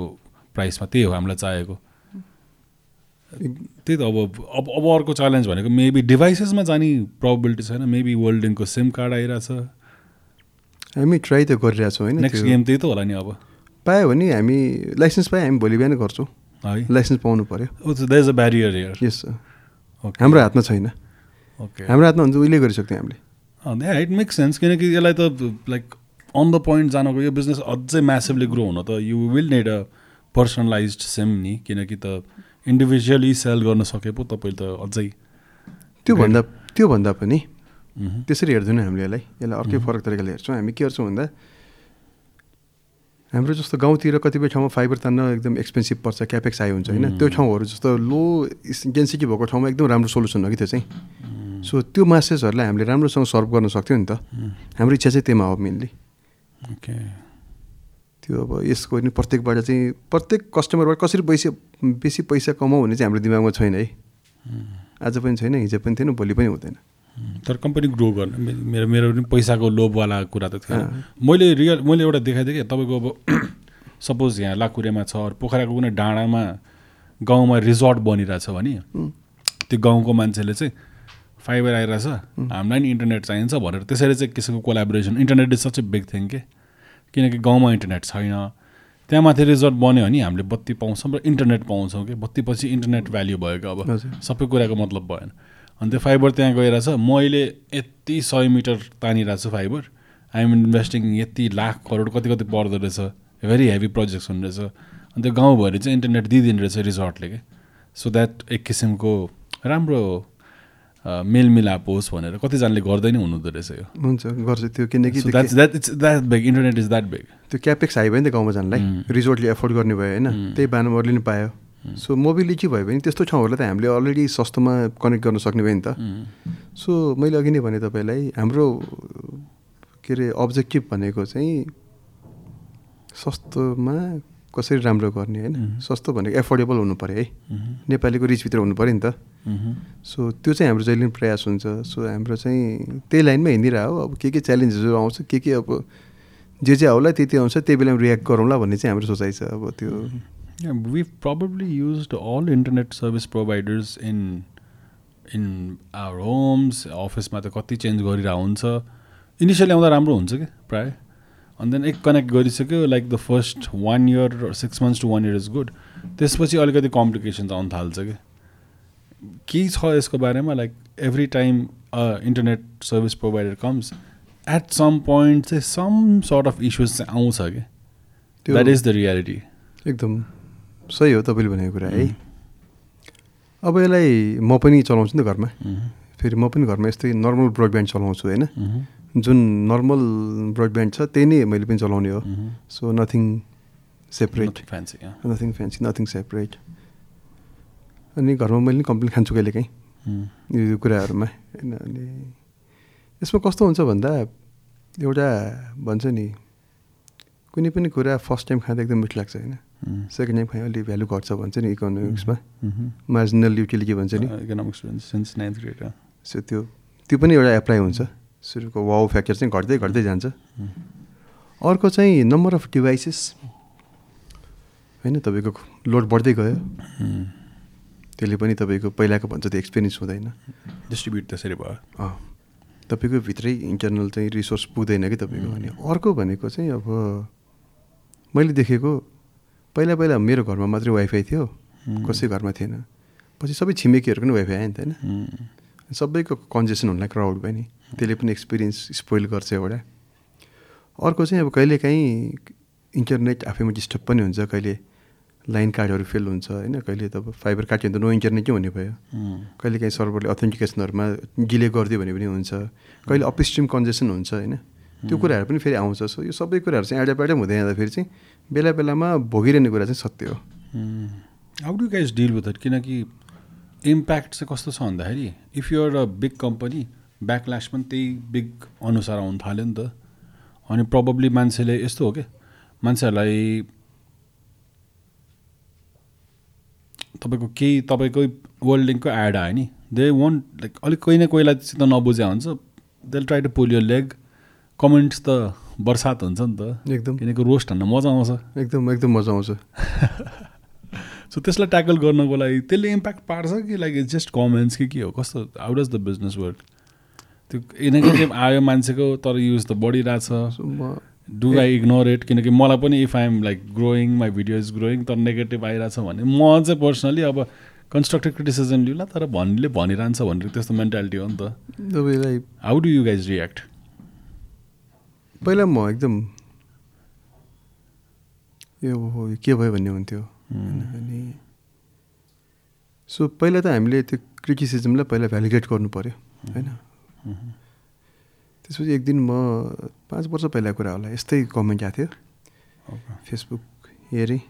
प्राइसमा त्यही हो हामीलाई चाहिएको। त्यही त अब अब अब अर्को च्यालेन्ज भनेको मेबी डिभाइसेसमा जाने प्रोबिलिटी छैन मेबी वर्ल्डिङको सिम कार्ड आइरहेछ। हामी ट्राई त गरिरहेछौँ होइन नेक्स्ट गेम त्यही त होला नि अब। पायो भने हामी लाइसेन्स पायो हामी भोलि बिहान गर्छौँ। है। लाइसेन्स पाउनु पऱ्यो is a barrier here yes okay हाम्रो हातमा छैन। ओके हाम्रो हातमा हुन्छ उहिले गरिसक्थ्यौँ हामीले। इट मेक सेन्स किनकि यसलाई त लाइक अन द पोइन्ट जानको यो बिजनेस अझै म्यासिभली ग्रो हुन त you will need a personalize SIM नि किनकि त इन्डिभिजुअली सेल गर्न सके पो तपाईँले त अझै त्योभन्दा त्योभन्दा पनि त्यसरी हेर्दैनौँ हामीले यसलाई। यसलाई अर्कै फरक तरिकाले हेर्छौँ। हामी के गर्छौँ भन्दा हाम्रो जस्तो गाउँतिर कतिपय ठाउँमा फाइबर तान्न एकदम एक्सपेन्सिभ पर्छ क्यापेक्स हाई हुन्छ होइन. त्यो ठाउँहरू जस्तो लो डेन्सिटी भएको ठाउँमा एकदम राम्रो सोल्युसन हो कि त्यो चाहिँ। सो त्यो मासेसहरूलाई हामीले राम्रोसँग सर्भ गर्न सक्थ्यौँ नि त। हाम्रो इच्छा चाहिँ त्यहीमा हो मेनली। ओके। त्यो अब यसको नि प्रत्येकबाट चाहिँ प्रत्येक कस्टमरबाट कसरी पैसा बेसी पैसा कमाऊ भन्ने चाहिँ हाम्रो दिमागमा छैन है। आज पनि छैन हिजो पनि थिएन भोलि पनि हुँदैन। तर कम्पनी ग्रो गर्न। मेरो मेरो पनि पैसाको लोभवाला कुरा त थिएन अँ। मैले रियल मैले एउटा देखाइदिएँ कि तपाईँको अब सपोज यहाँ लाकुरेमा छ पोखराको कुनै डाँडामा गाउँमा रिजोर्ट बनिरहेछ भने त्यो गाउँको मान्छेले चाहिँ फाइबर आइरहेछ। हामीलाई नि इन्टरनेट चाहिन्छ भनेर त्यसरी चाहिँ किसिमको collaboration internet is such a big thing के? किनकि गाउँमा इन्टरनेट छैन। त्यहाँ माथि रिजोर्ट बन्यो भने हामीले बत्ती पाउँछौँ र इन्टरनेट पाउँछौँ कि? बत्ती पछि इन्टरनेट भ्याल्यु भएको अब। सबै कुराको मतलब भएन। अनि त्यो फाइबर त्यहाँ गइरहेछ मैले यति सय मिटर तानिरहेको छु फाइबर। आइएम इन्भेस्टिङ यति लाख करोड कति कति पर्दो रहेछ। भेरी हेभी प्रोजेक्ट हुने रहेछ। अनि त्यो गाउँभरि चाहिँ इन्टरनेट दिइदिने रहेछ रिजोर्टले के? सो द्याट एक किसिमको राम्रो मेलमिलाप होस् भनेर। कतिजनाले गर्दै नै हुनुहुँदो रहेछ यो। हुन्छ गर्छु। त्यो किनकि इन्टरनेट इज द्याट बिग त्यो क्यापेक्स हाई भयो नि त गाउँमा जानलाई. रिजोर्टले एफोर्ड गर्ने भयो होइन? उम्. त्यही बानमा अरूले नि पायो। सो मोबिलिटी भयो भने त्यस्तो ठाउँहरूलाई त हामीले अलरेडी सस्तोमा कनेक्ट गर्न सक्ने भयो नि त। सो मैले अघि नै भने तपाईँलाई हाम्रो के अरे अब्जेक्टिभ भनेको चाहिँ सस्तोमा कसरी राम्रो गर्ने होइन. सस्तो भनेको एफोर्डेबल हुनु पऱ्यो है? नेपालीको रिचभित्र हुनु पऱ्यो नि त। सो त्यो चाहिँ हाम्रो जहिले पनि प्रयास हुन्छ। सो हाम्रो चाहिँ त्यही लाइनमा हिँडिरह हो। अब के के च्यालेन्जेसहरू आउँछ के के अब जे जे आउला त्यति आउँछ त्यही बेलामा रियाक्ट गरौँला भन्ने चाहिँ हाम्रो सोचाइ छ। अब त्यो we've probably used all internet service providers in in our homes, अफिसमा त कति चेन्ज गरिरहेको हुन्छ। इनिसियली आउँदा राम्रो हुन्छ कि प्रायः? अनि देन एक कनेक्ट गरिसक्यो like the first one year six months to one year is good त्यसपछि अलिकति कम्प्लिकेसन्स आउनु थाल्छ कि? केही छ यसको बारेमा? Like every time internet service provider comes at some point चाहिँ सम सर्ट अफ इस्युज चाहिँ आउँछ कि? त्यो द्याट इज द रियालिटी एकदम सही हो तपाईँले भनेको कुरा है? अब यसलाई म पनि चलाउँछु नि त घरमा। फेरि म पनि घरमा यस्तै नर्मल ब्रोडब्यान्ड चलाउँछु होइन? जुन नर्मल ब्रोडब्यान्ड छ त्यही नै मैले पनि चलाउने हो। So nothing separate fancy nothing fancy nothing separate अनि घरमा मैले नि कम्प्लेन खान्छु कहिले काहीँ। यो कुराहरूमा। होइन अनि यसमा कस्तो हुन्छ भन्दा एउटा भन्छ नि कुनै पनि कुरा फर्स्ट टाइम खाँदा एकदम मिठो लाग्छ होइन। सेकेन्ड टाइम खायो अलिक भ्यालु घट्छ भन्छ नि इकोनोमिक्समा मार्जिनल युटिलिटी भन्छ नि। इकोनोमिक्स सो त्यो त्यो पनि एउटा एप्लाई हुन्छ। सुरुको वाउ फ्याक्टर चाहिँ घट्दै घट्दै जान्छ। अर्को चाहिँ नम्बर अफ डिभाइसेस होइन तपाईँको लोड बढ्दै गयो। त्यसले पनि तपाईँको पहिलाको भन्छ त्यो एक्सपिरियन्स हुँदैन। डिस्ट्रिब्युट त्यसरी भयो। तपाईँको भित्रै इन्टरनल चाहिँ रिसोर्स पुग्दैन कि तपाईँको अनि अर्को भनेको चाहिँ अब मैले देखेको पहिला पहिला मेरो घरमा मात्रै वाइफाई थियो। कसै घरमा थिएन। पछि सबै छिमेकीहरूको पनि वाइफाई आयो नि त होइन? सबैको कन्जेसन हुनलाई क्राउड भयो नि। त्यसले पनि एक्सपिरियन्स स्पोइल गर्छ एउटा। अर्को चाहिँ अब कहिलेकाहीँ इन्टरनेट आफैमा डिस्टर्ब पनि हुन्छ कहिले लाइन कार्डहरू फेल हुन्छ होइन? कहिले त फाइबर काट्यो भने त नो इन्टरनेटै हुने भयो? कहिलेकाहीँ सर्भरले अथेन्टिकेसनहरूमा डिले गरिदियो भने पनि हुन्छ। कहिले अपस्ट्रिम कन्जेसन हुन्छ होइन? त्यो कुराहरू पनि फेरि आउँछ। सो यो सबै कुराहरू चाहिँ एडाप्याडै हुँदै जाँदाखेरि चाहिँ बेला बेलामा भोगिरहने कुरा चाहिँ सत्य हो। How do guys deal with it किनकि इम्प्याक्ट चाहिँ कस्तो छ भन्दाखेरि if you're a big company backlash पनि त्यही बिग अनुसार आउनु थाल्यो नि त। अनि प्रब्लली मान्छेले यस्तो हो क्या मान्छेहरूलाई तपाईँको केही तपाईँकै वर्ल्ड लिङ्कको एड आयो नि। दे वन्ट लाइक अलिक कोही न कोहीलाईसित नबुझ्या हुन्छ। They try to pull your leg comments त बर्सात हुन्छ नि त। एकदम। किनकि रोस्ट हान्न मजा आउँछ। एकदम एकदम मजा आउँछ। सो त्यसलाई ट्याकल गर्नको लागि त्यसले इम्प्याक्ट पार्छ कि लाइक इट्स जस्ट कमेन्ट्स कि के हो? कस्तो how does the business work त्यो नेगेटिभ आयो मान्छेको तर युज त बढिरहेछ डु आई इग्नोर इट किनकि मलाई पनि if I'm like growing my video is growing तर नेगेटिभ आइरहेछ भने म चाहिँ पर्सनली अब कन्स्ट्रक्टिभ क्रिटिसिजम लिउँला तर भन्नेले भनिरहन्छ भनेर त्यस्तो मेन्टालिटी हो नि त। How do you guys react पहिला म एकदम यो हो के भयो भन्ने हुन्थ्यो। अनि सो पहिला त हामीले त्यो क्रिटिसिजमलाई पहिला भ्यालिडेट गर्नु पऱ्यो होइन। त्यसपछि एक दिन म पाँच वर्ष पहिला कुरा होला यस्तै कमेन्ट आएको थियो। फेसबुक हेरेँ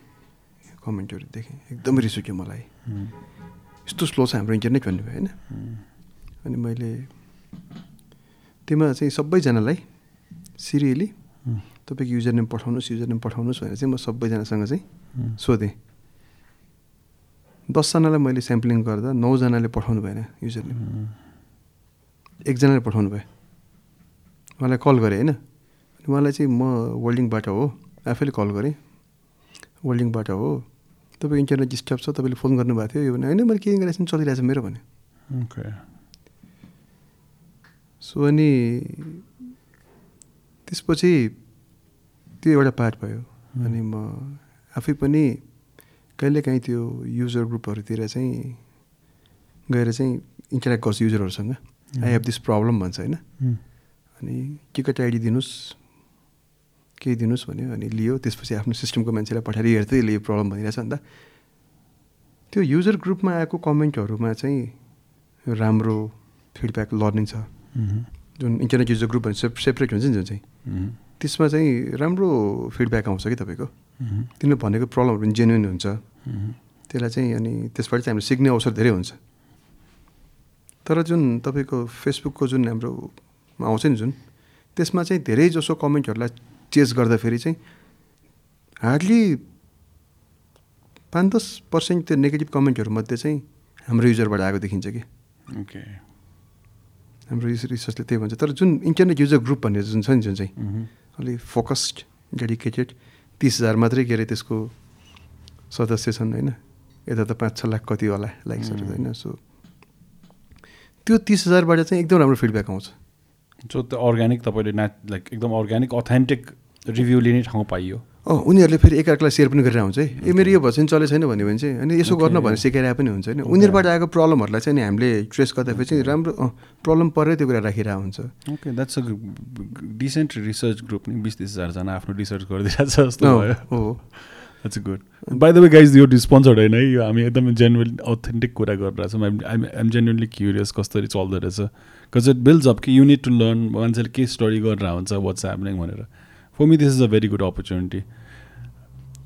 कमेन्टहरू देखेँ। एकदमै रिस उठ्यो मलाई। यस्तो स्लो छ हाम्रो इन्टरनेट भन्नुभयो होइन? अनि मैले त्योमा चाहिँ सबैजनालाई सिरियली तपाईँको युजर नेम पठाउनुहोस् युजर नेम पठाउनुहोस् भनेर चाहिँ म सबैजनासँग चाहिँ सोधेँ। दसजनालाई मैले स्याम्पलिङ गर्दा नौजनाले पठाउनु भएन युजर नेम एकजनाले पठाउनु भयो। मलाई कल गरेँ होइन? अनि उहाँलाई चाहिँ म वर्ल्डिङबाट हो आफैले कल गरेँ। वर्ल्डिङबाट हो। तपाईँको इन्टरनेट डिस्टर्ब छ तपाईँले फोन गर्नुभएको थियो यो भने होइन? मैले के गरेको चलिरहेको छ मेरो भने। सो अनि त्यसपछि त्यो एउटा पार्ट भयो। अनि म आफै पनि कहिलेकाहीँ त्यो युजर ग्रुपहरूतिर चाहिँ गएर चाहिँ इन्टरेक्ट गर्छु युजरहरूसँग। आई हेभ दिस प्रब्लम भन्छ होइन अनि टिकट आइडी दिनुहोस् केही दिनुहोस् भन्यो अनि लियो त्यसपछि आफ्नो सिस्टमको मान्छेलाई पठाएर हेर्थ्यो यसले यो प्रब्लम भइरहेछ अन्त त्यो युजर ग्रुपमा आएको कमेन्टहरूमा चाहिँ राम्रो फिडब्याक लर्निङ छ जुन इन्टरनेट युजर ग्रुप भने सेप सेपरेट हुन्छ नि जुन चाहिँ त्यसमा चाहिँ राम्रो फिडब्याक आउँछ कि तपाईँको तिनीहरूले भनेको प्रब्लमहरू पनि जेन्युन हुन्छ त्यसलाई चाहिँ अनि त्यसबाट चाहिँ हामीले सिक्ने अवसर धेरै हुन्छ तर जुन तपाईँको फेसबुकको जुन हाम्रो आउँछ नि जुन त्यसमा चाहिँ धेरै जसो कमेन्टहरूलाई चेज गर्दाखेरि चाहिँ हार्डली पाँच दस पर्सेन्ट त्यो नेगेटिभ कमेन्टहरूमध्ये चाहिँ हाम्रो युजरबाट आएको देखिन्छ कि। ओके हाम्रो रिसर्चले त्यही भन्छ। तर जुन इन्टरनेट युजर ग्रुप भन्ने जुन छ नि जुन चाहिँ अलिक फोकस्ड डेडिकेटेड तिस हजार मात्रै के अरे त्यसको सदस्य छन् होइन? यता त पाँच छ लाख कति होला लाइक्सहरू त होइन? सो त्यो तिस हजारबाट चाहिँ एकदम राम्रो फिडब्याक आउँछ। सो त्यो अर्ग्यानिक तपाईँले ना लाइक एकदम अर्ग्यानिक अथेन्टिक रिभ्यू लिने ठाउँ पाइयो। अँ उनीहरूले फेरि एकअर्कालाई सेयर पनि गरेर हुन्छ है। ए मेरो यो भएपछि चले छैन भन्यो भने चाहिँ अनि यसो गर्न भने सिकाइरहेको पनि हुन्छ होइन। उनीहरूबाट आएको प्रब्लमहरूलाई चाहिँ नि हामीले ट्रेस गर्दाखेरि चाहिँ राम्रो प्रब्लम परेर त्यो कुरा राखिरहेको हुन्छ। Okay that's a decent research group नि बिस तिस हजारजना आफ्नो रिसर्च गरिदिरहेको छ जस्तो भयो। हो। That's good by the way guys यो स्पोन्सर्ड होइन है यो हामी एकदम जेन्युन अथेन्टिक कुरा गरिरहेछौँ I'm I'm I'm genuinely curious कसरी चल्दो रहेछ बिकज इट बिल्ड्स अप कि युनिट टु लर्न मान्छेले के स्टडी गरेर हुन्छ वाट्स ह्यापनिङ भनेर for me this is a very good opportunity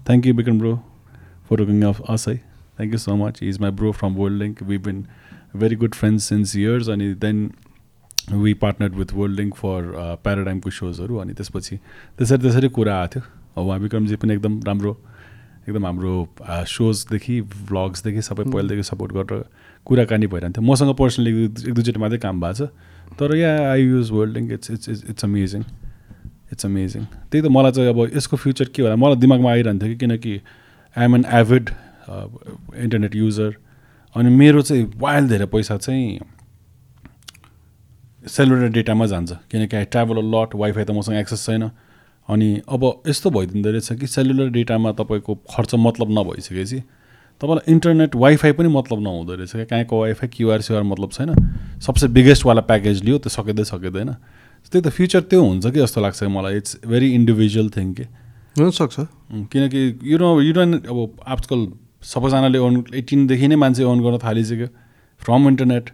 thank you Bikram bro for looking of us है thank you so much is my bro from world link we been very good friends since years अनि then we partner with world link for प्याराडाइमको सोजहरू अनि त्यसपछि त्यसरी त्यसरी कुरा आएको थियो उहाँ विक्रमजी पनि एकदम राम्रो एकदम हाम्रो सोजदेखि भ्लग्सदेखि सबै पहिलादेखि सपोर्ट गरेर कुराकानी भइरहन्थ्यो। मसँग पर्सनली एक दुईचोटि मात्रै काम भएको छ। तर yeah I use World Link it's it's it's amazing it's amazing त्यही त मलाई चाहिँ अब यसको फ्युचर के होला? मलाई दिमागमा आइरहन्थ्यो कि किनकि I am an avid internet user अनि मेरो चाहिँ वाइल्ड धेरै पैसा चाहिँ सेलुलर डेटामा जान्छ। किनकि I travel a lot wifi त मसँग एक्सेस छैन। अनि अब यस्तो भइदिँदो रहेछ कि सेलुलर डेटामा तपाईँको खर्च मतलब नभइसकेपछि तपाईँलाई इन्टरनेट वाइफाई पनि मतलब नहुँदो रहेछ क्या। कहाँको वाइफाई क्युआर सिआर मतलब छैन। सबसे बिगेस्टवाला प्याकेज लियो त्यो सकिँदै सकिँदैन त्यही त फ्युचर त्यो हुन्छ कि जस्तो लाग्छ मलाई। इट्स भेरी इन्डिभिजुअल थिङ के। हुनसक्छ। किनकि यु नो यु डोन्ट अब आजकल सबैजनाले ओन एटिनदेखि नै मान्छे ओन गर्न थालिसक्यो। फ्रम इन्टरनेट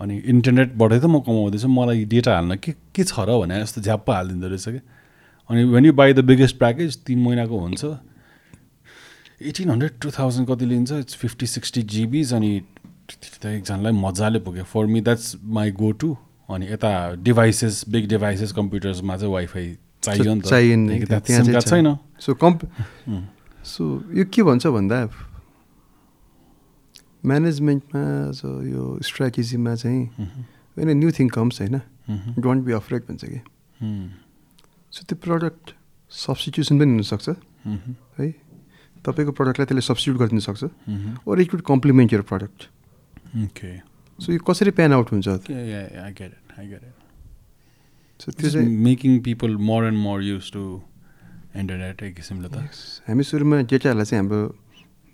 अनि इन्टरनेटबाटै त म कमाउँदैछु। मलाई डेटा हाल्न के के छ र भने जस्तो झ्याप्प हालिदिँदो रहेछ कि। अनि when you buy the biggest package तिन महिनाको हुन्छ। एटिन हन्ड्रेड टु थाउजन्ड कति लिन्छ? इट्स फिफ्टी सिक्सटी जिबिज अनि एकजनालाई मजाले पुग्यो। For me that's my go to अनि यता डिभाइसेस बिग डिभाइसेस कम्प्युटर्समा चाहिँ वाइफाई चाहियो नि त। छैन। सो कम्प सो यो के भन्छ भन्दा म्यानेजमेन्टमा यो स्ट्राटेजीमा चाहिँ होइन न्यू थिङ कम्स होइन? डोन्ट बी अफ्रेड भन्छ कि? सो त्यो प्रडक्ट सब्सटिट्युसन पनि हुनसक्छ है? तपाईँको प्रडक्टलाई त्यसले सब्सटिट्युट गरिदिन सक्छ। Or it could complement your product okay so यो कसरी प्यान आउट हुन्छ? सो त्यो चाहिँ making people more and more use to internet एक किसिमले त। हामी सुरुमा डेटाहरूलाई चाहिँ हाम्रो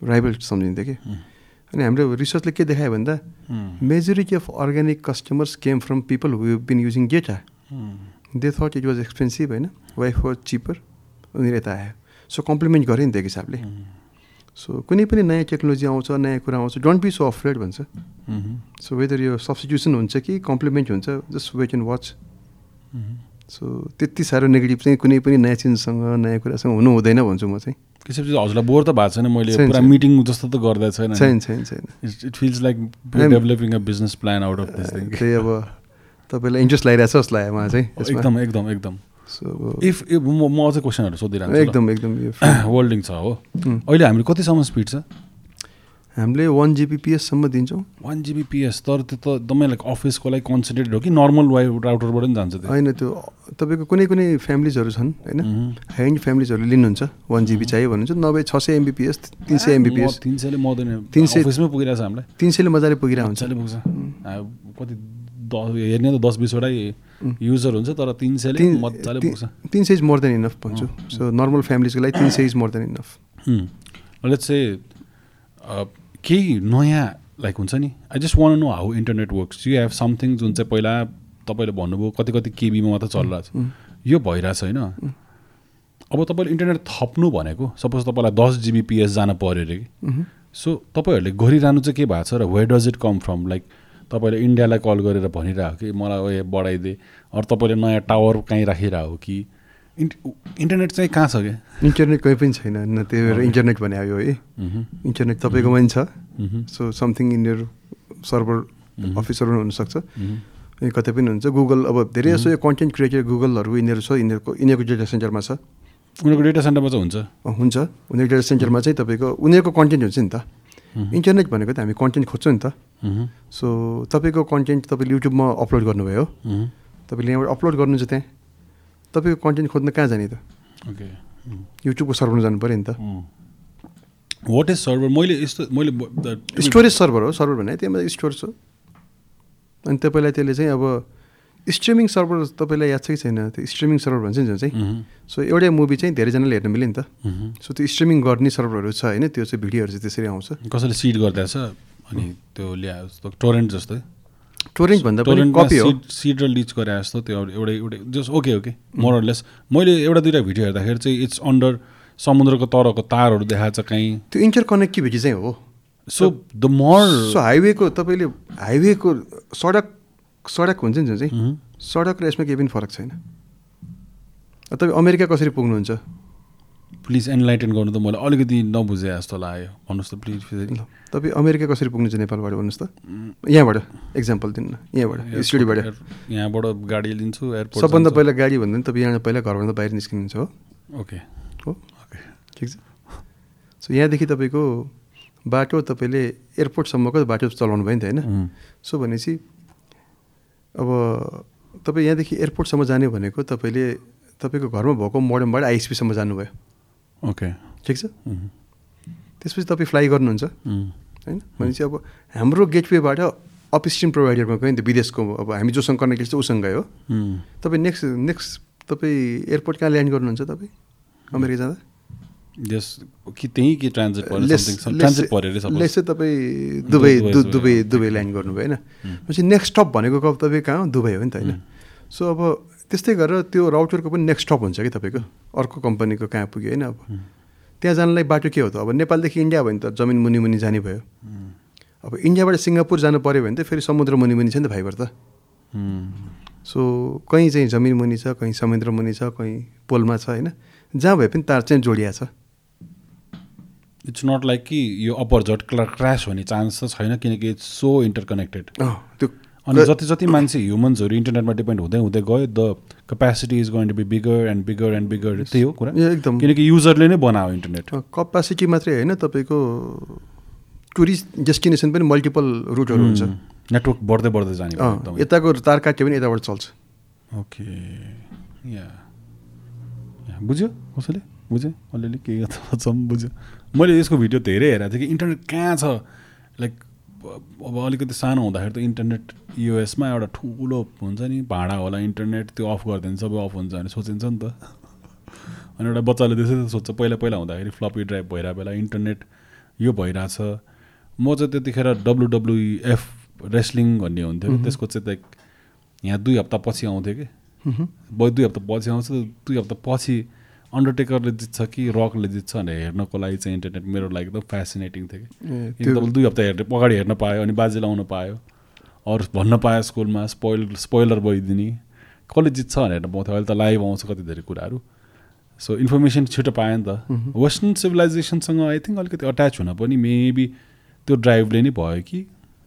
राइबल सम्झिन्थ्यो कि। अनि हाम्रो रिसर्चले के देखायो भन्दा majority of organic customers came from people who been using data they thought it was expensive होइन वाइफ वाज चिपर उनीहरू यता आयो सो कम्प्लिमेन्ट गरेँ नि त्यो हिसाबले। सो कुनै पनि नयाँ टेक्नोलोजी आउँछ नयाँ कुरा आउँछ डोन्ट बी सो अफ्रेड भन्छ। सो वेदर यो सब्सटिट्युसन हुन्छ कि कम्प्लिमेन्ट हुन्छ just wait and watch so त्यति साह्रो नेगेटिभ चाहिँ कुनै पनि नयाँ चिजसँग नयाँ कुरासँग हुनु हुँदैन भन्छु म चाहिँ। त्यसपछि हजुरलाई बोर त भएको छैन। मैले पुरा मिटिङ जस्तो त गर्दा छैन। छैन छैन छैन। It feels like developing a business plan out of this thing त्यही अब तपाईँलाई इन्ट्रेस्ट लागिरहेको छ जस्तो लाग्यो मलाई चाहिँ एकदम एकदम एकदम। सो इफ म म अझै क्वेसनहरू सोधिरहेको एकदम एकदम वर्ल्डिङ छ हो। अहिले हामीले कतिसम्म स्पिड छ? हामीले वान जिबिपिएससम्म दिन्छौँ। वान जिबिपिएस तर त्यो त एकदमै लाइक अफिसको लागि कन्सन्ट्रेटेड हो कि नर्मल वाइ राउटरबाट पनि जान्छ त्यो? होइन त्यो तपाईँको कुनै कुनै फ्यामिलीजहरू छन् होइन? हाई फ्यामिलीजहरूले लिनुहुन्छ वान जिबी चाहियो भन्नुहुन्छ नभए छ सय एमबिपिएस तिन सय एमबिपिएस तिन सयले मदैन। तिन सय पुगिरहेको छ हामीलाई। तिन सयले मजाले पुगिरहेको हुन्छ कति हेर्ने त दस बिसवटै युजर हुन्छ तर तिन सयले मजाले पुग्छ। तिन सय इज मोर देन इनफ भन्छु सो नर्मल फ्यामिलीजको लागि तिन सय is more than enough let's चाहिँ केही नयाँ लाइक हुन्छ नि? I just want know how internet works you have something जुन चाहिँ पहिला तपाईँले भन्नुभयो कति कति केबीमा मात्र चलिरहेको छ। यो भइरहेछ होइन? अब तपाईँले इन्टरनेट थप्नु भनेको सपोज तपाईँलाई दस जिबिपिएस जान पऱ्यो अरे कि? सो तपाईँहरूले गरिरहनु चाहिँ के भएको छ र where does it come from like तपाईँले इन्डियालाई कल गरेर भनिरहेको कि मलाई उयो बढाइदिए अरू तपाईँले नयाँ टावर कहीँ राखिरहेको कि? इन्टरनेट चाहिँ कहाँ छ क्या इन्टरनेट कहीँ पनि छैन। त्यही भएर इन्टरनेट भने आयो है इन्टरनेट तपाईँकोमा पनि छ। So something in your server अफिसहरू पनि हुनसक्छ। कतै पनि हुन्छ गुगल अब धेरै जस्तो यो कन्टेन्ट क्रिएटर गुगलहरू यिनीहरू छ। यिनीहरूको यिनीहरूको डेटा सेन्टरमा छ। उनीहरूको डेटा सेन्टरमा चाहिँ हुन्छ। हुन्छ। उनीहरूको डेटा सेन्टरमा चाहिँ तपाईँको उनीहरूको कन्टेन्ट हुन्छ नि त। इन्टरनेट भनेको त हामी कन्टेन्ट खोज्छौँ नि त। सो तपाईँको कन्टेन्ट तपाईँले युट्युबमा अपलोड गर्नुभयो। तपाईँले यहाँबाट अपलोड गर्नुहुन्छ त्यहाँ। तपाईँको कन्टेन्ट खोज्न कहाँ जाने त? ओके युट्युबको सर्भरमा जानु पऱ्यो नि त। वाट इज सर्भर मैले यस्तो मैले स्टोरेज सर्भर हो सर्भर भने त्यहाँमा स्टोर छ अनि तपाईँलाई त्यसले चाहिँ अब स्ट्रिमिङ सर्भर तपाईँलाई याद छ कि छैन? त्यो स्ट्रिमिङ सर्भर भन्छ नि जुन चाहिँ। सो एउटै मुभी चाहिँ धेरैजनाले हेर्न मिल्यो नि त। सो त्यो स्ट्रिमिङ गर्ने सर्भरहरू छ होइन त्यो चाहिँ भिडियोहरू चाहिँ त्यसरी आउँछ। कसैले सिड गर्दैछ अनि त्यो ल्या टोरेन्ट जस्तै। टोरेन्ट भन्दा पनि कपी हो। सिड र लिच गरे जस्तो त्यो एउटै एउटै जस्ट ओके ओके मोरलेस मैले एउटा दुइटा भिडियो हेर्दाखेरि चाहिँ इट्स अन्डर समुद्रको तरको तारहरू देखाएको छ कहीँ। त्यो इन्टर कनेक्टिभिटी चाहिँ हो? सो द मर सो हाइवेको तपाईँले हाइवेको सडक सडक हुन्छ नि जुन चाहिँ? सडक र यसमा केही पनि फरक छैन। तपाईँ अमेरिका कसरी पुग्नुहुन्छ? प्लिज एनलाइटेन गर्नु त मैले अलिकति नबुझे जस्तो लाग्यो। भन्नुहोस् त प्लिज फेरि। तपाईँ अमेरिका कसरी पुग्नुहुन्छ नेपालबाट भन्नुहोस् त। यहाँबाट एक्जाम्पल दिनु न। यहाँबाट स्टुडियोबाट। यहाँबाट गाडी लिन्छु एयरपोर्ट सबभन्दा पहिला गाडी भन्दा पनि तपाईँ यहाँ पहिला घरबाट बाहिर निस्किनुहुन्छ हो। ओके हो? ओके ठिक छ। सो यहाँदेखि तपाईँको बाटो तपाईँले एयरपोर्टसम्मको बाटो चलाउनु भयो नि त होइन? सो भनेपछि अब तपाईँ यहाँदेखि एयरपोर्टसम्म जाने भनेको तपाईँले तपाईँको घरमा भएको मोडमबाट आइएसपीसम्म जानुभयो। ओके। ठिक छ? त्यसपछि तपाईँ फ्लाइ गर्नुहुन्छ। होइन? भनेपछि अब हाम्रो गेटवेबाट अप स्ट्रिम प्रोभाइडरमा गयो नि त विदेशको अब हामी जोसँग कनेक्ट छ उसँग गयो। तपाईँ नेक्स्ट नेक्स्ट तपाईँ एयरपोर्ट कहाँ ल्यान्ड गर्नुहुन्छ तपाईँ? अमेरिका जाँदा? कि त्यहीँ कि ट्रान्जिट ट्रान्जिट पऱ्यो लेस तपाईँ दुबई दुबई- दु- दुबई, ल्यान्ड गर्नुभयो होइन। पछि नेक्स्ट स्टप भनेको कब तपाईँ कहाँ हो? दुबई हो नि त होइन। सो अब त्यस्तै गरेर त्यो राउटरको पनि नेक्स्ट स्टप हुन्छ कि तपाईँको? अर्को कम्पनीको कहाँ पुग्यो होइन अब। त्यहाँ जानलाई बाटो के हो त? अब नेपालदेखि इन्डिया भयो भने त जमिन मुनि मुनि जाने भयो। अब इन्डियाबाट सिङ्गापुर जानु पऱ्यो भने त फेरि समुद्र मुनि मुनि छ नि त भाइबर त। सो कहीँ चाहिँ जमिन मुनि छ कहीँ समुद्र मुनि छ कहीँ पोलमा छ होइन। जहाँ भए पनि तार चाहिँ जोडिया छ। इट्स नट लाइक कि यो अपर्झट क्रास हुने चान्स त छैन किनकि इट्स सो इन्टरकनेक्टेड त्यो अनि जति जति मान्छे ह्युमन्सहरू इन्टरनेटमा डिपेन्ड हुँदै हुँदै गयो the capacity is going to be bigger and bigger and bigger त्यही हो कुरा। एकदम। किनकि युजरले नै बनायो इन्टरनेट कपासिटी मात्रै होइन तपाईँको टुरिस्ट डेस्टिनेसन पनि मल्टिपल रुटहरू हुन्छ। नेटवर्क बढ्दै बढ्दै जाने यताको तार काट्यो भने यताबाट चल्छ। ओके या बुझ्यो कसैले? बुझ्यो? अलिअलि के बुझ्यो। मैले यसको भिडियो धेरै हेरेको थिएँ कि इन्टरनेट कहाँ छ? लाइक अब अलिकति सानो हुँदाखेरि त इन्टरनेट युएसमा एउटा ठुलो हुन्छ नि भाँडा होला इन्टरनेट त्यो अफ गरिदियो भने सबै अफ हुन्छ भने सोचिन्छ नि त। अनि एउटा बच्चाले त्यसै त सोध्छ पहिला पहिला हुँदाखेरि फ्लपी ड्राइभ भइरहेको बेला इन्टरनेट यो भइरहेछ म चाहिँ त्यतिखेर डब्लुडब्लुएफ रेस्लिङ भन्ने हुन्थ्यो कि त्यसको चाहिँ त यहाँ दुई हप्ता पछि आउँथ्यो कि। दुई हप्ता पछि आउँछ दुई हप्ता पछि अन्डरटेकरले जित्छ कि रकले जित्छ भनेर हेर्नको लागि चाहिँ इन्टरनेट मेरो लागि एकदम फेसिनेटिङ थियो कि। एकदम दुई हप्ता हेर्ने अगाडि हेर्न पायो अनि बाजे लाउन पायो। अरू भन्न पायो स्कुलमा स्पोइल स्पोइलर भइदिने। कसले जित्छ भनेर पाउँथ्यो अहिले त लाइभ आउँछ कति धेरै कुराहरू। सो इन्फर्मेसन छिटो पायो नि त। वेस्टर्न सिभिलाइजेसनसँग आई थिङ्क अलिकति अट्याच हुन पनि मेबी त्यो ड्राइभले नै भयो कि।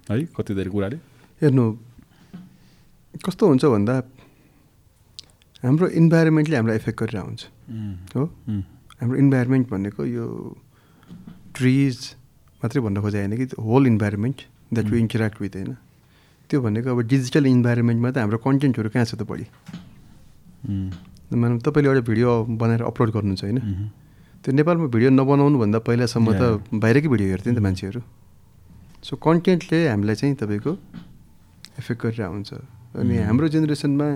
है कति धेरै कुराले। हेर्नु कस्तो हुन्छ भन्दा हाम्रो इन्भाइरोमेन्टले हामीलाई इफेक्ट गरिरहेको हुन्छ हो? हाम्रो इन्भाइरोमेन्ट भनेको यो ट्रिज मात्रै भन्न खोजे होइन कि whole environment that we interact with होइन। त्यो भनेको अब डिजिटल इन्भाइरोमेन्टमा त हाम्रो कन्टेन्टहरू कहाँ छ त बढी? मानव तपाईँले एउटा भिडियो बनाएर अपलोड गर्नुहुन्छ होइन। त्यो नेपालमा भिडियो नबनाउनुभन्दा पहिलासम्म त बाहिरकै भिडियो हेर्थ्यो नि त मान्छेहरू। सो कन्टेन्टले हामीलाई चाहिँ तपाईँको इफेक्ट गरिरहेको हुन्छ अनि हाम्रो जेनेरेसनमा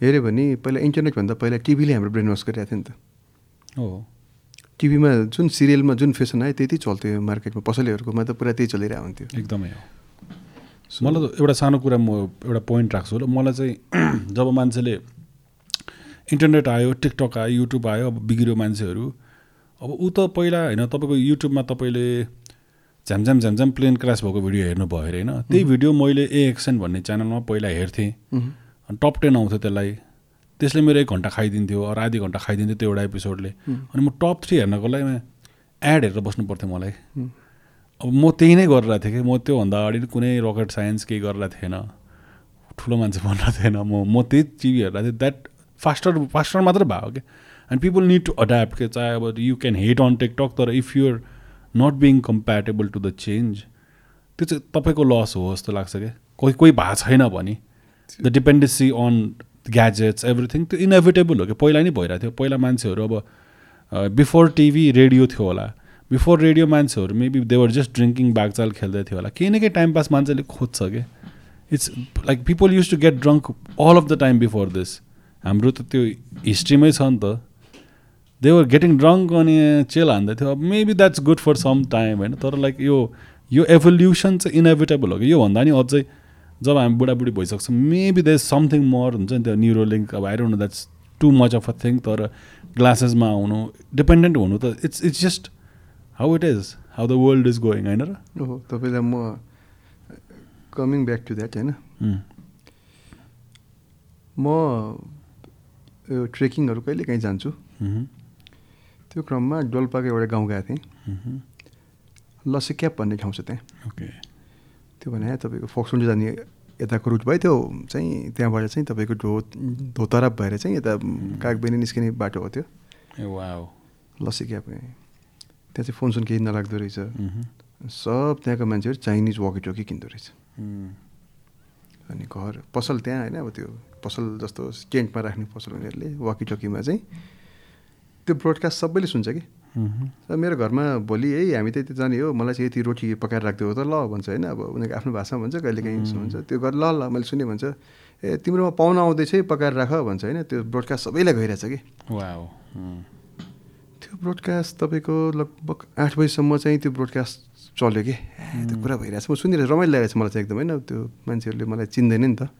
हेऱ्यो भने पहिला इन्टरनेटभन्दा पहिला टिभीले हाम्रो ब्रेन वास गरिरहेको थियो नि त। हो। टिभीमा जुन सिरियलमा जुन फेसन आयो त्यति चल्थ्यो मार्केटमा पसलेहरूकोमा त पुरा त्यही चलिरहेको हुन्थ्यो। एकदमै हो। मलाई त एउटा सानो कुरा म एउटा पोइन्ट राख्छु ल मलाई चाहिँ जब मान्छेले इन्टरनेट आयो टिकटक आयो युट्युब आयो अब बिग्रियो मान्छेहरू अब ऊ त पहिला होइन तपाईँको युट्युबमा तपाईँले झ्यामझ्याम झ्यामझ्याम प्लेन क्रास भएको भिडियो हेर्नुभयो अरे होइन। त्यही भिडियो मैले ए एक्सन भन्ने च्यानलमा पहिला हेर्थेँ। अनि टप टेन आउँथ्यो त्यसलाई। त्यसले मेरो एक घन्टा खाइदिन्थ्यो अरू आधी घन्टा खाइदिन्थ्यो त्यो एउटा एपिसोडले अनि म टप थ्री हेर्नको लागि एड हेरेर बस्नु पर्थ्यो मलाई। अब म त्यही नै गरिरहेको थिएँ कि म त्योभन्दा अगाडि कुनै रकेट साइन्स केही गरिरहेको थिएन। ठुलो मान्छे बन्न थिएन म। म त्यही टिभी हेरेको थिएँ। द्याट फास्टर फास्टर मात्रै भयो कि। And people need to adapt के चाहे अब you can hate on TikTok तर if you're not being compatible to the change त्यो चाहिँ तपाईँको लस हो जस्तो लाग्छ क्या कोही कोही भएको छैन भने। The dependency on gadgets everything त्यो इनेभिटेबल हो कि पहिला नै भइरहेको थियो। पहिला मान्छेहरू अब बिफोर टिभी रेडियो थियो होला। बिफोर रेडियो मान्छेहरू maybe they were just drinking बागचाल खेल्दै थियो होला। केही न केही टाइम पास मान्छेले खोज्छ कि। It's like people used to get drunk all of the time before this हाम्रो त त्यो हिस्ट्रीमै छ नि त। देवर गेटिङ ड्रङ्क अनि चेल हान्दै थियो। अब maybe that's good for some time होइन? तर लाइक यो यो एभोल्युसन चाहिँ इनेभिटेबल हो कि। योभन्दा नि अझै जब हामी बुढाबुढी भइसक्छौँ maybe the is something more हुन्छ नि त्यो न्युरोलिङ्क अब I don't know that's too much of a thing तर ग्लासेसमा आउनु डिपेन्डेन्ट हुनु त it's it's just how it is how the world is going होइन र? ओहो तपाईँलाई म कमिङ ब्याक टु द्याट होइन? म यो ट्रेकिङहरू कहिले काहीँ जान्छु? त्यो क्रममा डोल्पाको एउटा गाउँ गएको थिएँ। उम्, लसी क्याप भन्ने ठाउँ छ त्यहाँ। ओके त्यो भने तपाईँको फोक्सुन्ड जाने यताको रुट भयो त्यो चाहिँ त्यहाँबाट चाहिँ तपाईँको धो धोतराप भएर चाहिँ यता कागबेनी निस्किने बाटो हो त्यो। ए वाओ लस्सी क्याब त्यहाँ चाहिँ फोन सोन केही नलाग्दो रहेछ। सब त्यहाँको मान्छेहरू चाइनिज वकी टकी किन्दो रहेछ। अनि घर पसल त्यहाँ होइन अब त्यो पसल जस्तो टेन्टमा राख्ने पसल उनीहरूले वकी टकीमा चाहिँ त्यो ब्रोडकास्ट सबैले सुन्छ कि। र मेरो घरमा भोलि है हामी त यति जाने हो मलाई चाहिँ यति रोटी पकाएर राखिदियो त ल भन्छ होइन। अब उनीहरूको आफ्नो भाषामा भन्छ कहिले काहीँ हुन्छ। त्यो गर ल ल मैले सुने भन्छ। ए तिम्रोमा पाहुना आउँदैछ है पकाएर राख भन्छ होइन। त्यो ब्रोडकास्ट सबैलाई गइरहेछ कि। त्यो ब्रोडकास्ट तपाईँको लगभग आठ बजीसम्म चाहिँ त्यो ब्रोडकास्ट चल्यो कि। त्यो कुरा भइरहेछ। म सुनिरहेको रमाइलो लागेको छ मलाई चाहिँ एकदम होइन। त्यो मान्छेहरूले मलाई चिन्दैन नि त।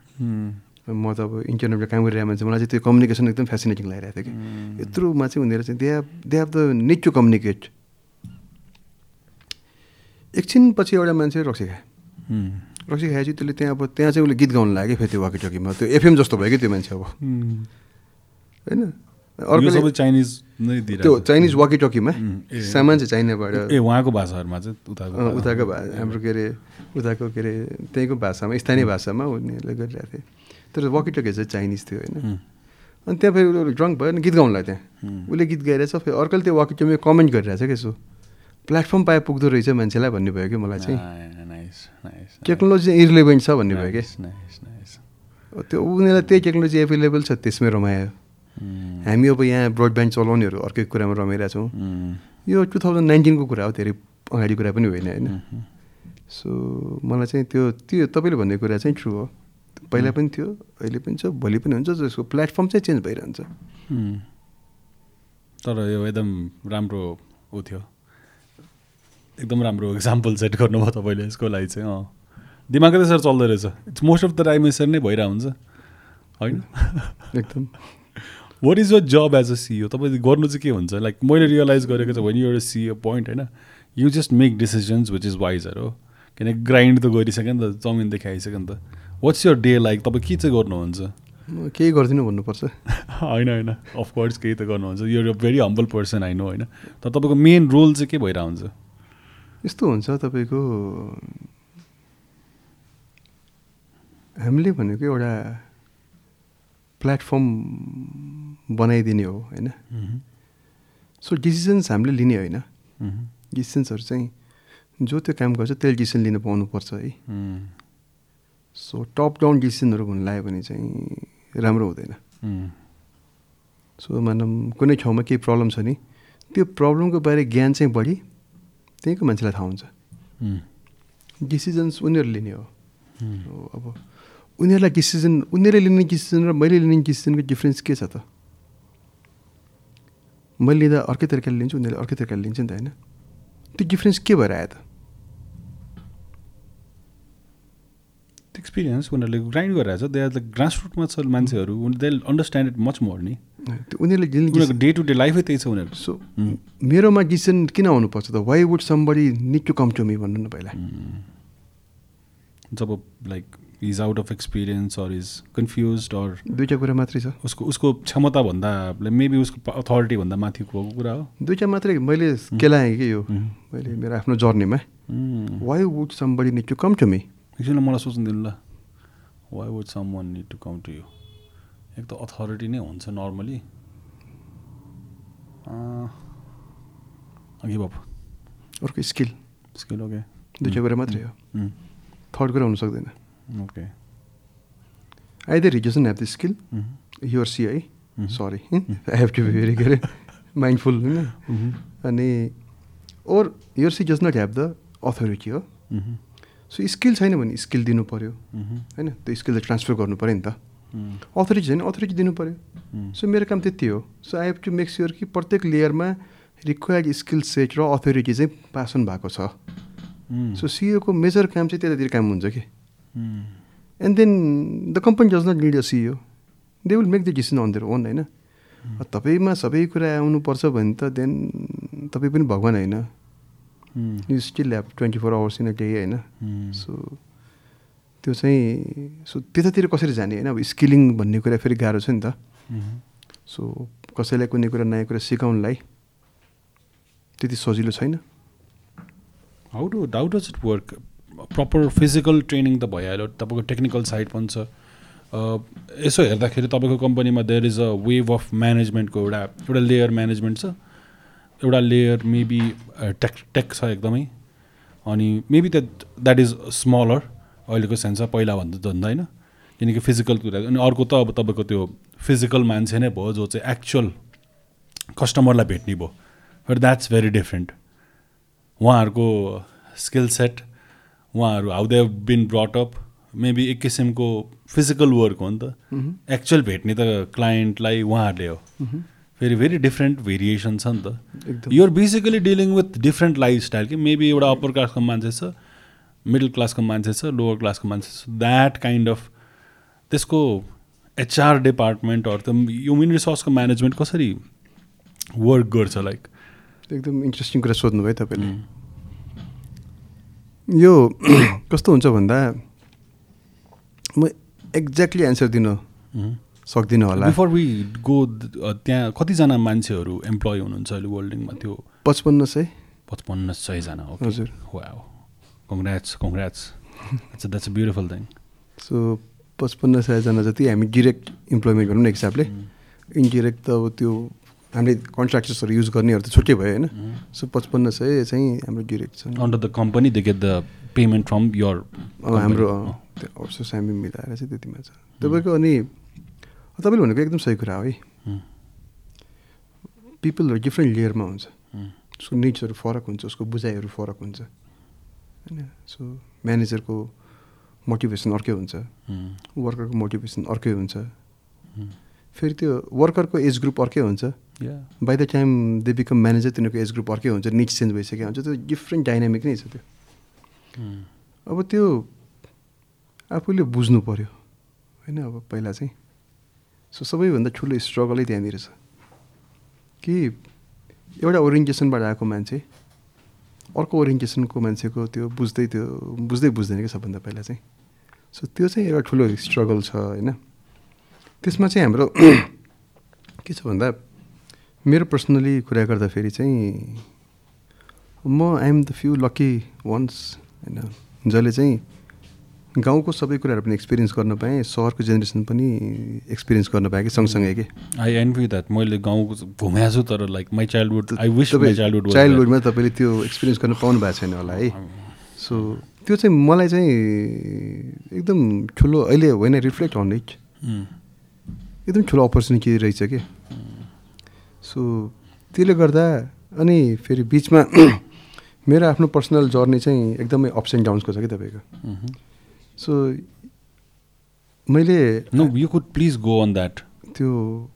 म त अब इन्टरनेटमा काम गरिरहेको मान्छे मलाई चाहिँ त्यो कम्युनिकेसन एकदम फेसिनेटिङ लागिरहेको थियो कि। यत्रोमा चाहिँ उनीहरू चाहिँ they have they have the need to communicate एकछिन पछि एउटा मान्छे रक्सी खायो रक्सी खाएपछि त्यसले त्यहाँ अब त्यहाँ चाहिँ उसले गीत गाउनु लाग्यो फेरि त्यो वाकिटकीमा त्यो एफएम जस्तो भयो कि त्यो मान्छे अब। होइन? अर्को सबै चाइनिज त्यो। चाइनिज वाकिटकीमा उम्, ए। सामान चाहिँ चाइनाबाट ए उहाँको भाषाहरूमा चाहिँ उताको उताको हाम्रो के अरे उताको के अरे त्यहीँको भाषामा स्थानीय भाषामा उनीहरूले गरिरहेको थिए तर वकिटकी चाहिँ चाइनिज थियो होइन। अनि त्यहाँ फेरि उसले ड्रङ्क भयो अनि गीत गाउनु लाग्यो त्यहाँ। उसले गीत गाइरहेछ फेरि अर्कोले त्यो वकिटकीमा कमेन्ट गरिरहेछ कि यसो प्लेटफर्म पाए पुग्दो रहेछ मान्छेलाई भन्ने भयो कि मलाई चाहिँ। टेक्नोलोजी चाहिँ इरिलेभेन्ट छ भन्ने भयो कि। नाइस नाइस नाइस त्यो उनीहरूलाई त्यही टेक्नोलोजी एभाइलेबल छ त्यसमै रमायो। हामी अब यहाँ ब्रोडब्यान्ड चलाउनेहरू अर्कै कुरामा रमाइरहेको छौँ। उम्, यो टु थाउजन्ड नाइन्टिनको कुरा हो धेरै अगाडि कुरा पनि होइन होइन। सो मलाई चाहिँ त्यो त्यो तपाईँले भन्ने कुरा चाहिँ ट्रु हो। पहिला पनि थियो अहिले पनि छ भोलि पनि हुन्छ जसको प्लेटफर्म चाहिँ चेन्ज भइरहन्छ। तर यो एकदम राम्रो ऊ थियो। एकदम राम्रो इक्जाम्पल सेट गर्नुभयो तपाईँले यसको लागि चाहिँ अँ। दिमागै त्यसरी चल्दो रहेछ। It's most of the time यसरी नै भइरहेको हुन्छ। होइन? एकदम। What is your job as a CEO तपाईँ गर्नु चाहिँ के हुन्छ? लाइक मैले रियलाइज गरेको चाहिँ वेन युर सिओ पोइन्ट होइन? You just make decisions which is wiser हो। किनकि ग्राइन्ड त गरिसक्यो नि त चाउमिन देखाइसक्यो नि त। वाट्स यर डे लाइक तपाईँ के चाहिँ गर्नुहुन्छ? केही गर्दिनँ भन्नुपर्छ। होइन होइन। अफकोर्स केही त गर्नुहुन्छ। यो अ भेरी हम्बल पर्सन होइन होइन। तर तपाईँको मेन रोल चाहिँ के भइरहेको हुन्छ यस्तो हुन्छ तपाईँको हामीले भनेको एउटा प्लेटफर्म बनाइदिने हो होइन? सो डिसिजन्स हामीले लिने होइन? डिसिजन्सहरू चाहिँ जो त्यो काम गर्छ त्यसले डिसिसन लिनु पाउनुपर्छ है। सो टप डाउन डिसिसनहरू भन्नु लाग्यो भने चाहिँ राम्रो हुँदैन। सो मानौँ कुनै ठाउँमा केही प्रब्लम छ नि? त्यो प्रब्लमको बारे ज्ञान चाहिँ बढी त्यहीँको मान्छेलाई थाहा हुन्छ। डिसिजन्स उनीहरूले लिने हो। हो, अब उनीहरूलाई डिसिजन उनीहरूले लिने डिसिजन र मैले लिने डिसिजनको डिफ्रेन्स के छ त? मैले लिँदा अर्कै तरिकाले लिन्छु उनीहरूले अर्कै तरिकाले लिन्छ नि त होइन? त्यो डिफ्रेन्स के भएर आयो त? एक्सपिरियन्स उनीहरूले ग्राइन्ड गरिरहेको छ दे आर द ग्रास रुटमा छ मान्छेहरू they understand it much more नि। उनीहरूले उनीहरूको डे टु डे लाइफै त्यही छ उनीहरूको। सो मेरोमा डिसिजन किन आउनुपर्छ त? Why would somebody need to come to me भन्नु न पहिला। जब like is out of experience or is confuse or दुइटा कुरा मात्रै छ। उसको उसको क्षमताभन्दा मेबी उसको अथोरिटीभन्दा माथिको कुरा हो। दुइटा मात्रै मैले केलाएँ कि यो? मैले मेरो आफ्नो जर्नीमा why would somebody need to come to me एकछिन मलाई सोच्नु दिनु ल। Why would someone need to come to you एक त अथोरिटी नै हुन्छ नर्मली अघि बाप अर्को स्किल स्किल ओके दुइटा कुरा मात्रै हो। थर्ड कुरा हुन सक्दैन। Okay either his doesn't have the skill your C है sorry I have to be very के अरे माइन्डफुल होइन अनि or your C does not have the authority हो सो स्किल छैन भने स्किल दिनु पऱ्यो होइन? त्यो स्किललाई ट्रान्सफर गर्नु पऱ्यो नि त। अथोरिटी छैन अथोरिटी दिनु पऱ्यो सो मेरो काम त्यति हो। So I have to make sure कि प्रत्येक लेयरमा रिक्वायर्ड स्किल सेट र अथोरिटी चाहिँ पास अन भएको छ। सो सिओको मेजर काम चाहिँ त्यतातिर काम हुन्छ कि? And then the company does not need a CEO they will make the decision on their own होइन? तपाईँमा सबै कुरा आउनुपर्छ भने त देन तपाईँ पनि भगवान् होइन? You still have twenty four hours in a day होइन? सो त्यो चाहिँ सो त्यतातिर कसरी जाने होइन? अब स्किलिङ भन्ने कुरा फेरि गाह्रो छ नि त। सो कसैलाई कुनै कुरा नयाँ कुरा सिकाउनलाई त्यति सजिलो छैन? How do how does it work proper physical training त भइहाल्यो। तपाईँको टेक्निकल साइड पनि छ। यसो हेर्दाखेरि तपाईँको कम्पनीमा there is a wave of म्यानेजमेन्टको एउटा एउटा लेयर म्यानेजमेन्ट छ। एउटा लेयर मेबी टेक टेक छ एकदमै। अनि maybe that that is smaller अहिलेको सेन्समा पहिलाभन्दा भन्दा होइन। किनकि फिजिकल कुरा। अनि अर्को त अब तपाईँको त्यो फिजिकल मान्छे नै भयो जो चाहिँ एक्चुअल कस्टमरलाई भेट्ने भयो। बट द्याट्स भेरी डिफ्रेन्ट उहाँहरूको स्किल सेट उहाँहरू how they been brought up maybe एक किसिमको फिजिकल वर्क हो नि त। एक्चुअल भेट्ने त क्लाइन्टलाई उहाँहरूले हो। फेरि भेरी डिफ्रेन्ट भेरिएसन छ नि त. You're basically dealing with different lifestyle कि मेबी एउटा अप्पर क्लासको मान्छे छ मिडल क्लासको मान्छे छ लोवर क्लासको मान्छे छ. द्याट काइन्ड अफ त्यसको एचआर डिपार्टमेन्टहरू त ह्युमन रिसोर्सको म्यानेजमेन्ट कसरी वर्क गर्छ लाइक एकदम इन्ट्रेस्टिङ कुरा सोध्नुभयो तपाईँले। यो कस्तो हुन्छ भन्दा म एक्ज्याक्टली एन्सर दिन। सक्दिनँ होला। बिफोर वी गो त्यहाँ कतिजना मान्छेहरू इम्प्लोइ हुनुहुन्छ अहिले वर्ल्डिङमा त्यो पचपन्न सय। पचपन्न सयजना हो हजुर। कङ्ग्रेट्स कङ्ग्रेट्स अच्छा that's a beautiful thing so पचपन्न सयजना जति हामी डिरेक्ट इम्प्लोइमेन्ट गरौँ न हिसाबले। इन्डिरेक्ट त अब त्यो हामीले कन्ट्राक्टर्सहरू युज गर्नेहरू त छुट्टै भयो होइन? सो पचपन्न सय चाहिँ हाम्रो डिरेक्ट छ। Under the company they get the payment from your हाम्रो त्यो अफसोस हामी मिलाएर चाहिँ त्यतिमा छ। तपाईँको अनि तपाईँले भनेको एकदम सही कुरा हो है पिपलहरू डिफ्रेन्ट लेयरमा हुन्छ उसको निड्सहरू फरक हुन्छ उसको बुझाइहरू फरक हुन्छ होइन सो म्यानेजरको मोटिभेसन अर्कै हुन्छ वर्करको मोटिभेसन अर्कै हुन्छ फेरि त्यो वर्करको एज ग्रुप अर्कै हुन्छ by the time they become manager तिनीहरूको एज ग्रुप अर्कै हुन्छ निड्स चेन्ज भइसकेको हुन्छ त्यो डिफ्रेन्ट डाइनामिक नै छ त्यो अब त्यो आफूले बुझ्नु पऱ्यो होइन अब पहिला चाहिँ सो सबैभन्दा ठुलो स्ट्रगलै त्यहाँनिर छ। कि एउटा ओरिएन्टेसनबाट आएको मान्छे अर्को ओरिएन्टेसनको मान्छेको त्यो बुझ्दै त्यो बुझ्दै बुझ्दैन क्या सबभन्दा पहिला चाहिँ। सो त्यो चाहिँ एउटा ठुलो स्ट्रगल छ होइन। त्यसमा चाहिँ हाम्रो के छ भन्दा मेरो पर्सनली कुरा गर्दाखेरि चाहिँ म I'm the few lucky ones होइन। जसले चाहिँ गाउँको सबै कुराहरू पनि एक्सपिरियन्स गर्न पाएँ सहरको जेनेरेसन पनि एक्सपिरियन्स गर्न पाएँ कि सँगसँगै कि? आई एन्भी द्याट मैले गाउँ घुमेको छु तर like my childhood I wish childhood चाइल्डहुडमा तपाईँले त्यो एक्सपिरियन्स गर्न पाउनु भएको छैन होला है। सो त्यो चाहिँ मलाई चाहिँ एकदम ठुलो अहिले होइन रिफ्लेक्ट अन इट एकदम ठुलो अपर्च्युनिटी रहेछ कि। सो त्यसले गर्दा अनि फेरि बिचमा मेरो आफ्नो पर्सनल जर्नी चाहिँ एकदमै अप्स एन्ड डाउन्सको छ कि तपाईँको। सो मैले no you could please go on that त्यो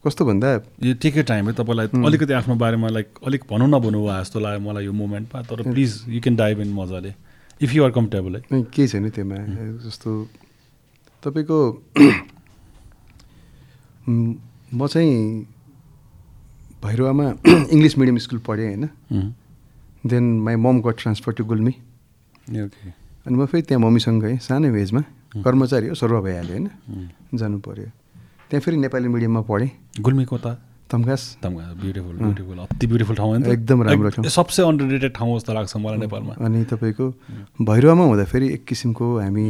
कस्तो भन्दा? यो टेकै टाइम है तपाईँलाई अलिकति आफ्नो बारेमा लाइक अलिक भनौँ न भन्नु भयो जस्तो लाग्यो मलाई यो मोमेन्टमा तर please you can dive in मजाले इफ यु आर कम्फर्टेबल है। केही छैन त्यसमा जस्तो तपाईँको म चाहिँ भैरवामा इङ्ग्लिस मिडियम स्कुल पढेँ होइन। Then my mom got transfer to Gulmi okay अनि म फेरि त्यहाँ मम्मीसँग गएँ सानो एजमा कर्मचारी हो सर्व भइहाल्यो होइन। जानु पऱ्यो त्यहाँ फेरि नेपाली मिडियममा पढेँ। गुल्मीको त तम्घास तम्घास ब्युटिफुल ब्युटिफुल अति ब्युटिफुल ठाउँ एकदम राम्रो ठाउँ। सबसे अन्डर ठाउँ जस्तो लाग्छ मलाई नेपालमा। अनि तपाईँको भैरवामा हुँदाखेरि एक किसिमको हामी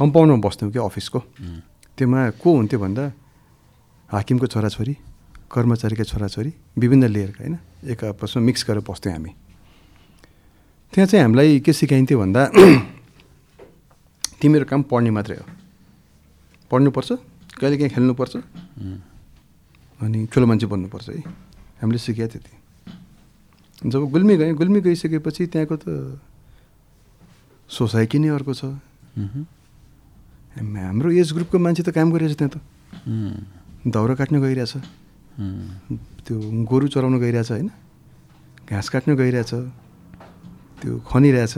कम्पाउन्डमा बस्थ्यौँ क्या अफिसको। त्योमा को हुन्थ्यो भन्दा हाकिमको छोराछोरी कर्मचारीका छोराछोरी विभिन्न लेयरका होइन। एक आपसमा मिक्स गरेर बस्थ्यौँ हामी। त्यहाँ चाहिँ हामीलाई के सिकाइन्थ्यो भन्दा तिमीहरू काम पढ्ने मात्रै हो। पढ्नुपर्छ कहिले काहीँ खेल्नुपर्छ। अनि ठुलो मान्छे बन्नुपर्छ है। हामीले सिकायो त्यति। जब गुल्मी गएँ गुल्मी गइसकेपछि त्यहाँको त सोसाइटी नै अर्को छ। हाम्रो एज ग्रुपको मान्छे त काम गरिरहेछ त्यहाँ त। दाउरा काट्नु गइरहेछ। त्यो गोरु चराउनु गइरहेछ होइन? घाँस काट्नु गइरहेछ। त्यो खनिरहेछ।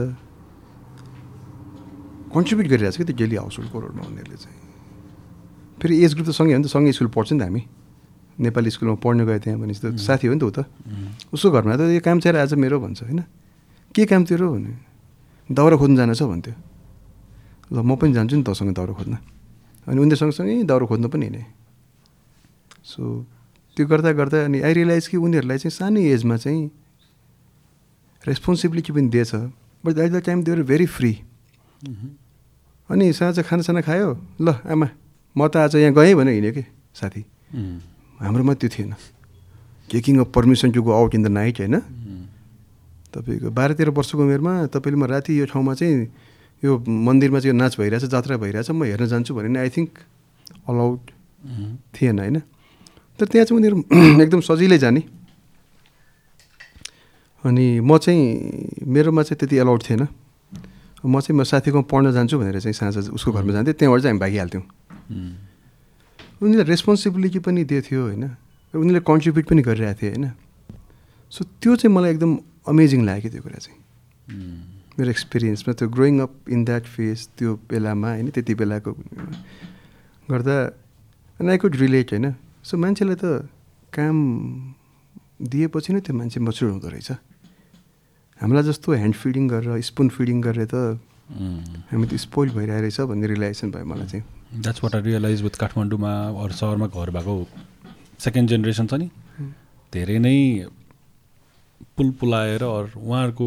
कन्ट्रिब्युट गरिरहेछ कि त्यो डेली हाउस होल्डको रोडमा उनीहरूले चाहिँ। फेरि एज ग्रुप त सँगै हो नि त सँगै स्कुल पढ्छ नि त हामी। नेपाली स्कुलमा पढ्नु गयो त्यहाँ भनेपछि त साथी हो नि त ऊ त। उसको घरमा त यो काम चाहिँ आज मेरो भन्छ होइन? के काम तेरो भने दाउरा खोज्नु जानु छ भन्थ्यो। ल म पनि जान्छु नि तसँग दाउरा खोज्न। अनि उनीहरू सँगसँगै दाउरा खोज्नु पनि हिँडेँ। सो त्यो गर्दा गर्दा अनि आई रियलाइज कि उनीहरूलाई चाहिँ सानो एजमा चाहिँ रेस्पोन्सिबिलिटी पनि दिएछ but at the time they were very free अनि साँझ खानासाना खायो। ल आमा म त आज यहाँ गएँ भने हिँड्यो कि साथी। उम्, हाम्रोमा त्यो थिएन taking a permission to go out in the night होइन। उम्, तपाईँको बाह्र तेह्र वर्षको उमेरमा तपाईँले म राति यो ठाउँमा चाहिँ यो मन्दिरमा चाहिँ यो नाच भइरहेछ जात्रा भइरहेछ म हेर्न जान्छु भने आई थिङ्क अलाउड उम्, थिएन होइन। तर त्यहाँ चाहिँ उनीहरू एकदम सजिलै जाने। अनि म चाहिँ मेरोमा चाहिँ त्यति एलाउड थिएन। म चाहिँ म साथीकोमा पढ्न जान्छु भनेर चाहिँ साँझ उसको घरमा जान्थेँ। त्यहाँबाट चाहिँ हामी भागिहाल्थ्यौँ। उनीहरूले रेस्पोन्सिबिलिटी पनि दिएको थियो होइन? उनीहरूले कन्ट्रिब्युट पनि गरिरहेको थियो होइन? सो त्यो चाहिँ मलाई एकदम अमेजिङ लाग्यो त्यो कुरा चाहिँ। मेरो एक्सपिरियन्समा त्यो growing up in that phase त्यो बेलामा होइन? त्यति बेलाको गर्दा एन्ड आई कुड रिलेट होइन? सो मान्छेलाई त काम दिएपछि नै त्यो मान्छे मचुर हुँदो रहेछ। हामीलाई जस्तो ह्यान्ड फिडिङ गरेर स्पुन फिडिङ गरेर त। हामी त स्पोइल भइरहेको रहेछ भन्ने रियलाइजेसन भयो मलाई चाहिँ। That's what I realize with काठमाडौँमा अरू सहरमा घर भएको सेकेन्ड जेनेरेसन छ नि। धेरै नै पुल पुलाएर अरू उहाँहरूको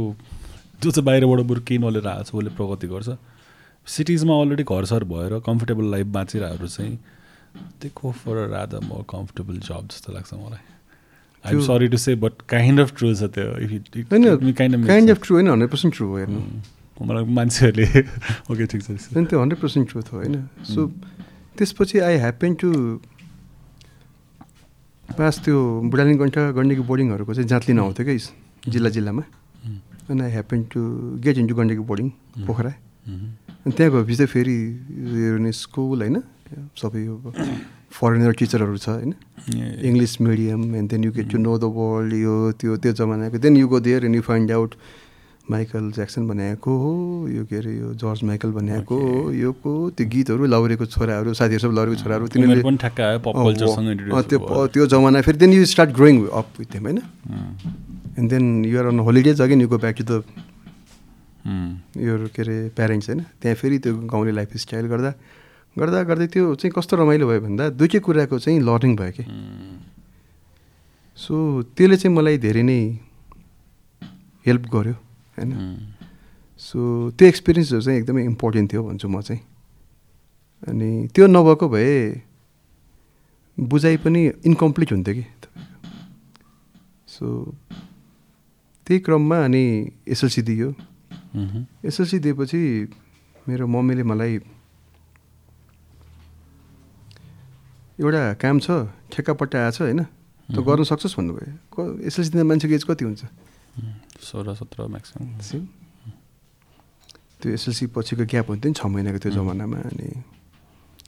जो चाहिँ बाहिरबाट बरु केही नलेर आएको छ उसले प्रगति गर्छ। सिटिजमा अलरेडी घरसर भएर कम्फर्टेबल लाइफ बाँचिरहेहरू चाहिँ for a rather more comfortable job जस्तो लाग्छ मलाई। I'm sorry to say but kind of true छ त्यो काइन्ड अफ ट्रु होइन हन्ड्रेड पर्सेन्ट ट्रु हो हेर्नु मलाई मान्छेहरूले ओके ठिक छ त्यो हन्ड्रेड पर्सेन्ट ट्रुथ हो होइन सो त्यसपछि आई ह्याप्पेन टु पास त्यो बुढालिङ कण्ठ गण्डकी बोर्डिङहरूको चाहिँ जाँच लिन आउँथ्यो क्या जिल्ला जिल्लामा। अनि I happen to get into Gandaki boarding Pokhara. अनि त्यहाँ गएपछि चाहिँ फेरि स्कुल होइन? सबै यो फरेनर टिचरहरू छ होइन? English medium and then you get to know the world यो त्यो त्यो जमानाको। Then you go there and you find out Michael Jackson बनाएको हो यो के अरे यो जर्ज माइकल बनाएको हो यो को? त्यो गीतहरू लौरेको छोराहरू साथीहरू सब लौरेको छोराहरू तिनीहरू पनि ठ्याक्क आयो पप अँ, कल्चरसँग अँ, introduce त्यो। त्यो जमाना फेरि then you start growing up with them होइन? And then you're on holidays again you go back to the यो के अरे प्यारेन्ट्स होइन? त्यहाँ फेरि त्यो गाउँले लाइफ स्टाइल गर्दा गर्दा गर्दै त्यो चाहिँ कस्तो रमाइलो भयो भन्दा दुइटै कुराको चाहिँ लर्निङ भयो कि। सो त्यसले चाहिँ मलाई धेरै नै हेल्प गर्यो होइन। सो त्यो एक्सपिरियन्सहरू चाहिँ एकदमै इम्पोर्टेन्ट थियो भन्छु म चाहिँ। अनि त्यो नभएको भए बुझाइ पनि इन्कम्प्लिट हुन्थ्यो कि। सो त्यही क्रममा अनि एसएलसी दियो। एसएलसी दिएपछि मेरो मम्मीले मलाई एउटा काम छ ठेक्कापट्टा आएको छ होइन? त गर्न सक्छस् भन्नुभयो। एसएलसी दिँदा मान्छेको एज कति हुन्छ? सोह्र सत्र म्याक्सिमम् सेम त्यो एसएलसी पछिको ग्याप हुन्थ्यो नि छ महिनाको त्यो जमानामा अनि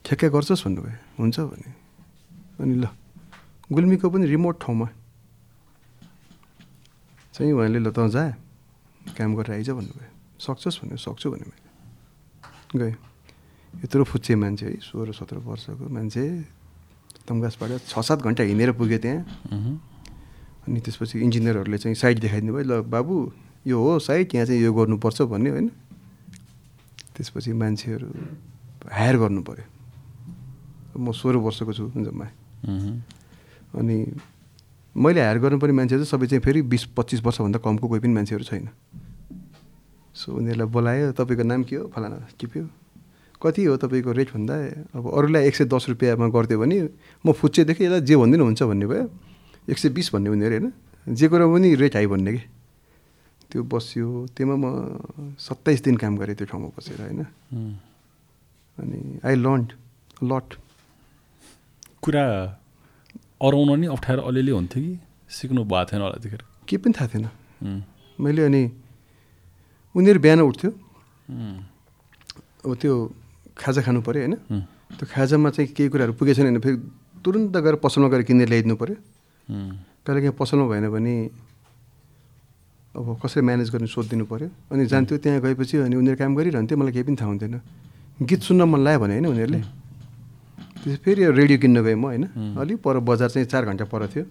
ठेक्का गर्छस् भन्नुभयो। हुन्छ भने। अनि ल गुल्मीको पनि रिमोट ठाउँमा। चाहिँ उहाँले ल त जा काम गरेर आइज भन्नुभयो। सक्छस् भन्यो। सक्छु भने मैले। गएँ। यत्रो फुच्चे मान्छे है सोह्र सत्र वर्षको मान्छे। तमगासबाट छ सात घन्टा हिँडेर पुग्यो त्यहाँ। अनि त्यसपछि इन्जिनियरहरूले चाहिँ साइट देखाइदिनु भयो ल बाबु यो हो साइट यहाँ चाहिँ यो गर्नुपर्छ भन्यो होइन। त्यसपछि मान्छेहरू हायर गर्नु पऱ्यो म सोह्र वर्षको छु जम्मा। अनि मैले हायर गर्नुपर्ने मान्छेहरू चाहिँ सबै चाहिँ फेरि बिस पच्चिस वर्षभन्दा कमको कोही पनि मान्छेहरू छैन। सो उनीहरूलाई बोलायो तपाईँको नाम के हो? फलाना टिप्यो कति हो तपाईँको रेट भन्दा? अब अरूलाई एक सय दस रुपियाँमा गरिदियो भने म फुच्चेदेखि यसलाई जे भनिदिनु हुन्छ भन्ने भयो। एक सय बिस भन्ने उनीहरू होइन जे कुरा पनि रेट हाई भन्ने कि? त्यो बस्यो। त्यसमा म सत्ताइस दिन काम गरेँ त्यो ठाउँमा बसेर होइन। अनि आई लर्न लट कुरा अराउन नि अप्ठ्यारो अलिअलि हुन्थ्यो कि? सिक्नु भएको थिएन होला त्यतिखेर। केही पनि थाहा थिएन। मैले अनि उनीहरू बिहान उठ्थ्यो। अब त्यो खाजा खानु पऱ्यो होइन? त्यो खाजामा चाहिँ केही कुराहरू पुगेछ भने फेरि तुरन्त गएर पसलमा गएर किनेर ल्याइदिनु पऱ्यो कहिले काहीँ पसलमा भएन भने अब कसरी म्यानेज गर्ने सोधिदिनु पऱ्यो अनि जान्थ्यो त्यहाँ गएपछि अनि उनीहरू काम गरिरहन्थ्यो मलाई केही पनि थाहा हुन्थेन गीत सुन्न मन लाग्यो भने होइन उनीहरूले? त्यसपछि फेरि रेडियो किन्न गएँ म होइन? अलिक पर बजार चाहिँ चार घन्टा पर थियो।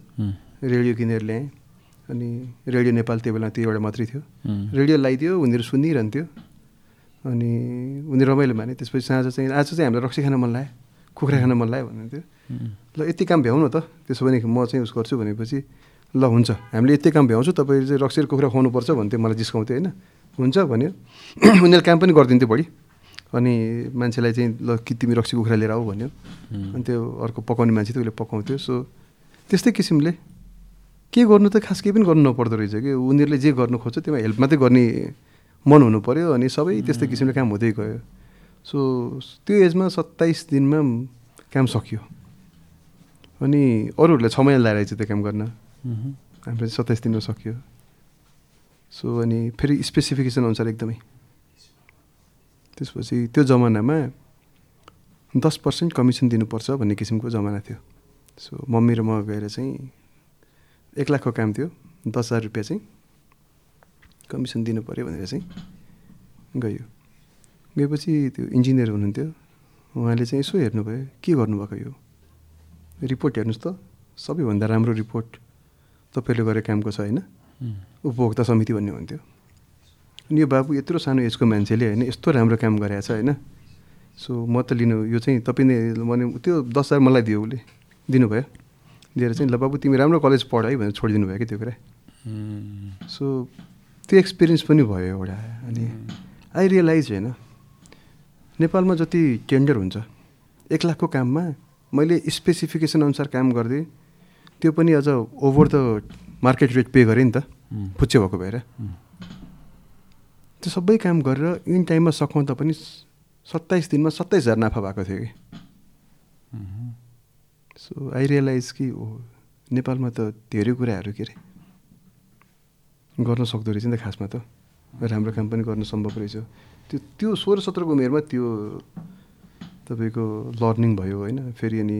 रेडियो किनेर ल्याएँ। अनि रेडियो नेपाल त्यो बेला त्यो एउटा मात्रै थियो। रेडियो लगाइदियो उनीहरू सुनिरहन्थ्यो। अनि उनीहरू रमाइलो माने। त्यसपछि साँझ चाहिँ आज चाहिँ हामीलाई रक्सी खान मन लाग्यो। कुखुरा खान मन लाग्यो भन्नुहुन्थ्यो ल यति काम भ्याउनु त। त्यसो भने म चाहिँ उस गर्छु भनेपछि ल हुन्छ। हामीले यति काम भ्याउँछु तपाईँले चाहिँ रक्सी र कुखुरा खुवाउनुपर्छ भन्थ्यो मलाई जिस्काउँथ्यो होइन? हुन्छ भन्यो। उनीहरूले काम पनि गरिदिन्थ्यो बढी। अनि मान्छेलाई चाहिँ ल कि तिमी रक्सी कुखुरा लिएर आऊ भन्यो। अनि त्यो अर्को पकाउने मान्छे थियो उसले पकाउँथ्यो। सो त्यस्तै किसिमले। के गर्नु त खास केही पनि गर्नु नपर्दो रहेछ कि। उनीहरूले जे गर्नु खोज्छ त्यसमा हेल्प मात्रै गर्ने मन हुनु पऱ्यो अनि सबै त्यस्तै किसिमले काम हुँदै गयो। सो त्यो एजमा सत्ताइस दिनमा काम सकियो। अनि अरूहरूलाई छ महिना लगाएर त्यो काम गर्न। हाम्रो चाहिँ सत्ताइस दिनमा सकियो। सो अनि फेरि स्पेसिफिकेसन अनुसार एकदमै। त्यसपछि त्यो जमानामा दस पर्सेन्ट कमिसन दिनुपर्छ भन्ने किसिमको जमाना थियो। सो मम्मी र म गएर चाहिँ एक लाखको काम थियो दस हजार रुपियाँ चाहिँ। कमिसन दिनु पऱ्यो भनेर चाहिँ गयो। गएपछि त्यो इन्जिनियर हुनुहुन्थ्यो। उहाँले चाहिँ यसो हेर्नुभयो के गर्नुभएको यो? रिपोर्ट हेर्नुहोस् त। सबैभन्दा राम्रो रिपोर्ट तपाईँले गरेर कामको छ होइन? उपभोक्ता समिति भन्ने हुन्थ्यो। अनि यो बाबु यत्रो सानो एजको मान्छेले होइन यस्तो राम्रो काम गरेको छ होइन? सो म त लिनु यो चाहिँ तपाईँले भने त्यो दस हजार मलाई दियो उसले। दिनुभयो। दिएर चाहिँ ल बाबु तिमी राम्रो कलेज पढ है भनेर छोडिदिनु भयो कि त्यो कुरा। सो त्यो एक्सपिरियन्स पनि भयो एउटा अनि आई रियलाइज होइन नेपालमा जति टेन्डर हुन्छ एक लाखको काममा मैले स्पेसिफिकेसन अनुसार काम गरिदिएँ त्यो पनि अझ over the market rate pay गरेँ नि त फुच्चे भएको भएर। त्यो सबै काम गरेर इन टाइममा सघाउँदा पनि सत्ताइस दिनमा सत्ताइस हजार नाफा भएको थियो कि। सो आई रियलाइज कि ओ नेपालमा त धेरै कुराहरू के अरे गर्न सक्दो रहेछ नि त खासमा त। राम्रो काम पनि गर्न सम्भव रहेछ। त्यो त्यो सोह्र सत्रको उमेरमा त्यो तपाईँको लर्निङ भयो होइन फेरि अनि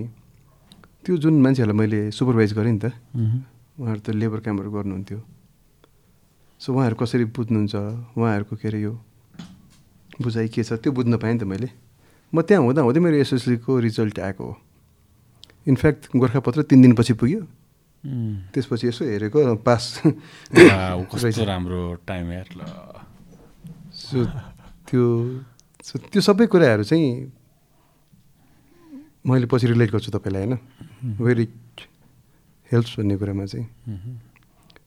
त्यो जुन मान्छेहरूलाई मैले सुपरभाइज गरेँ नि त उहाँहरू त लेबर कामहरू गर्नुहुन्थ्यो। सो उहाँहरू कसरी बुझ्नुहुन्छ उहाँहरूको के अरे यो बुझाइ के छ त्यो बुझ्न पाएँ नि त मैले। म त्यहाँ हुँदा हुँदै मेरो एसएससीको रिजल्ट आएको हो। इनफ्याक्ट गोर्खापत्र तिन दिनपछि पुग्यो। त्यसपछि यसो हेरेको पास। कस्तो राम्रो टाइम हेर ल। सो त्यो सो त्यो सबै कुराहरू चाहिँ मैले पछि रिलेट गर्छु तपाईँलाई होइन? वेरी हेल्प्स भन्ने कुरामा चाहिँ।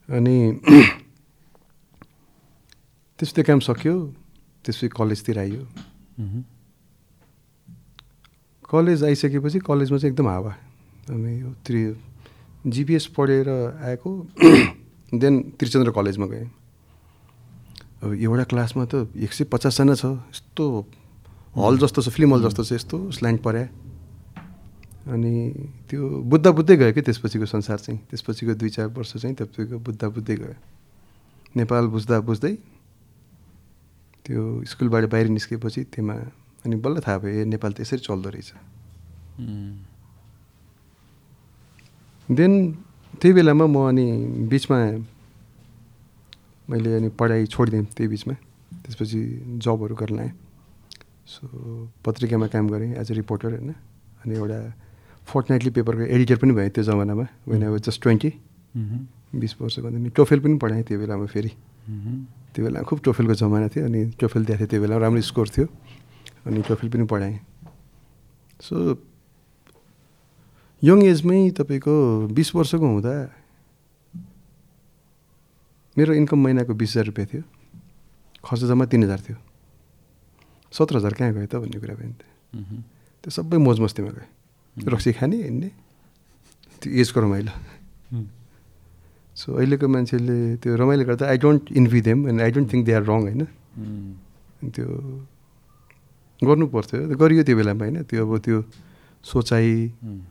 अनि त्यस्तै काम सक्यो त्यसपछि कलेजतिर आइयो कलेज आइसकेपछि कलेजमा चाहिँ एकदम हावा। अनि यो त्रि जिपिएस पढेर आएको। देन त्रिचन्द्र कलेजमा गएँ। अब एउटा क्लासमा त एक सय पचासजना छ। यस्तो हल जस्तो छ फिल्म हल जस्तो छ यस्तो स्ल्यान्ड पर्या अनि त्यो बुझ्दा बुझ्दै गयो कि त्यसपछिको संसार चाहिँ? त्यसपछिको दुई चार वर्ष चाहिँ तपाईँको बुझ्दा बुझ्दै गयो। नेपाल बुझ्दा बुझ्दै त्यो स्कुलबाट बाहिर निस्केपछि त्यसमा अनि बल्ल थाहा भयो ए नेपाल त यसरी चल्दो रहेछ। देन त्यही बेलामा म अनि बिचमा मैले अनि पढाइ छोडिदिएँ त्यही बिचमा। त्यसपछि जबहरू गर्न आएँ। सो पत्रिकामा काम गरेँ एज अ रिपोर्टर होइन? अनि एउटा फोर्टनाइटली पेपरको एडिटर पनि भएँ त्यो जमानामा when I was just twenty बिस वर्षको अनि टोफेल पनि पढाएँ त्यो बेलामा फेरि। त्यो बेला खुब टोफेलको जमाना थियो अनि टोफेल दिएको थियो त्यो बेला राम्रो स्कोर थियो। अनि टोफेल पनि पढाएँ। सो यङ एजमै तपाईँको बिस वर्षको हुँदा मेरो इन्कम महिनाको बिस हजार रुपियाँ थियो। खर्च जम्मा तिन हजार थियो। सत्र हजार कहाँ गयो त भन्ने कुरा भयो नि त। त्यो सबै मोज मस्तीमा गयो। रक्सी खाने हिँड्ने। त्यो एजको रमाइलो। सो अहिलेको मान्छेले त्यो रमाइलो गर्दा I don't envy them and I don't think they are wrong होइन? त्यो गर्नु पर्थ्यो। गरियो त्यो बेलामा होइन? त्यो अब त्यो सोचाइ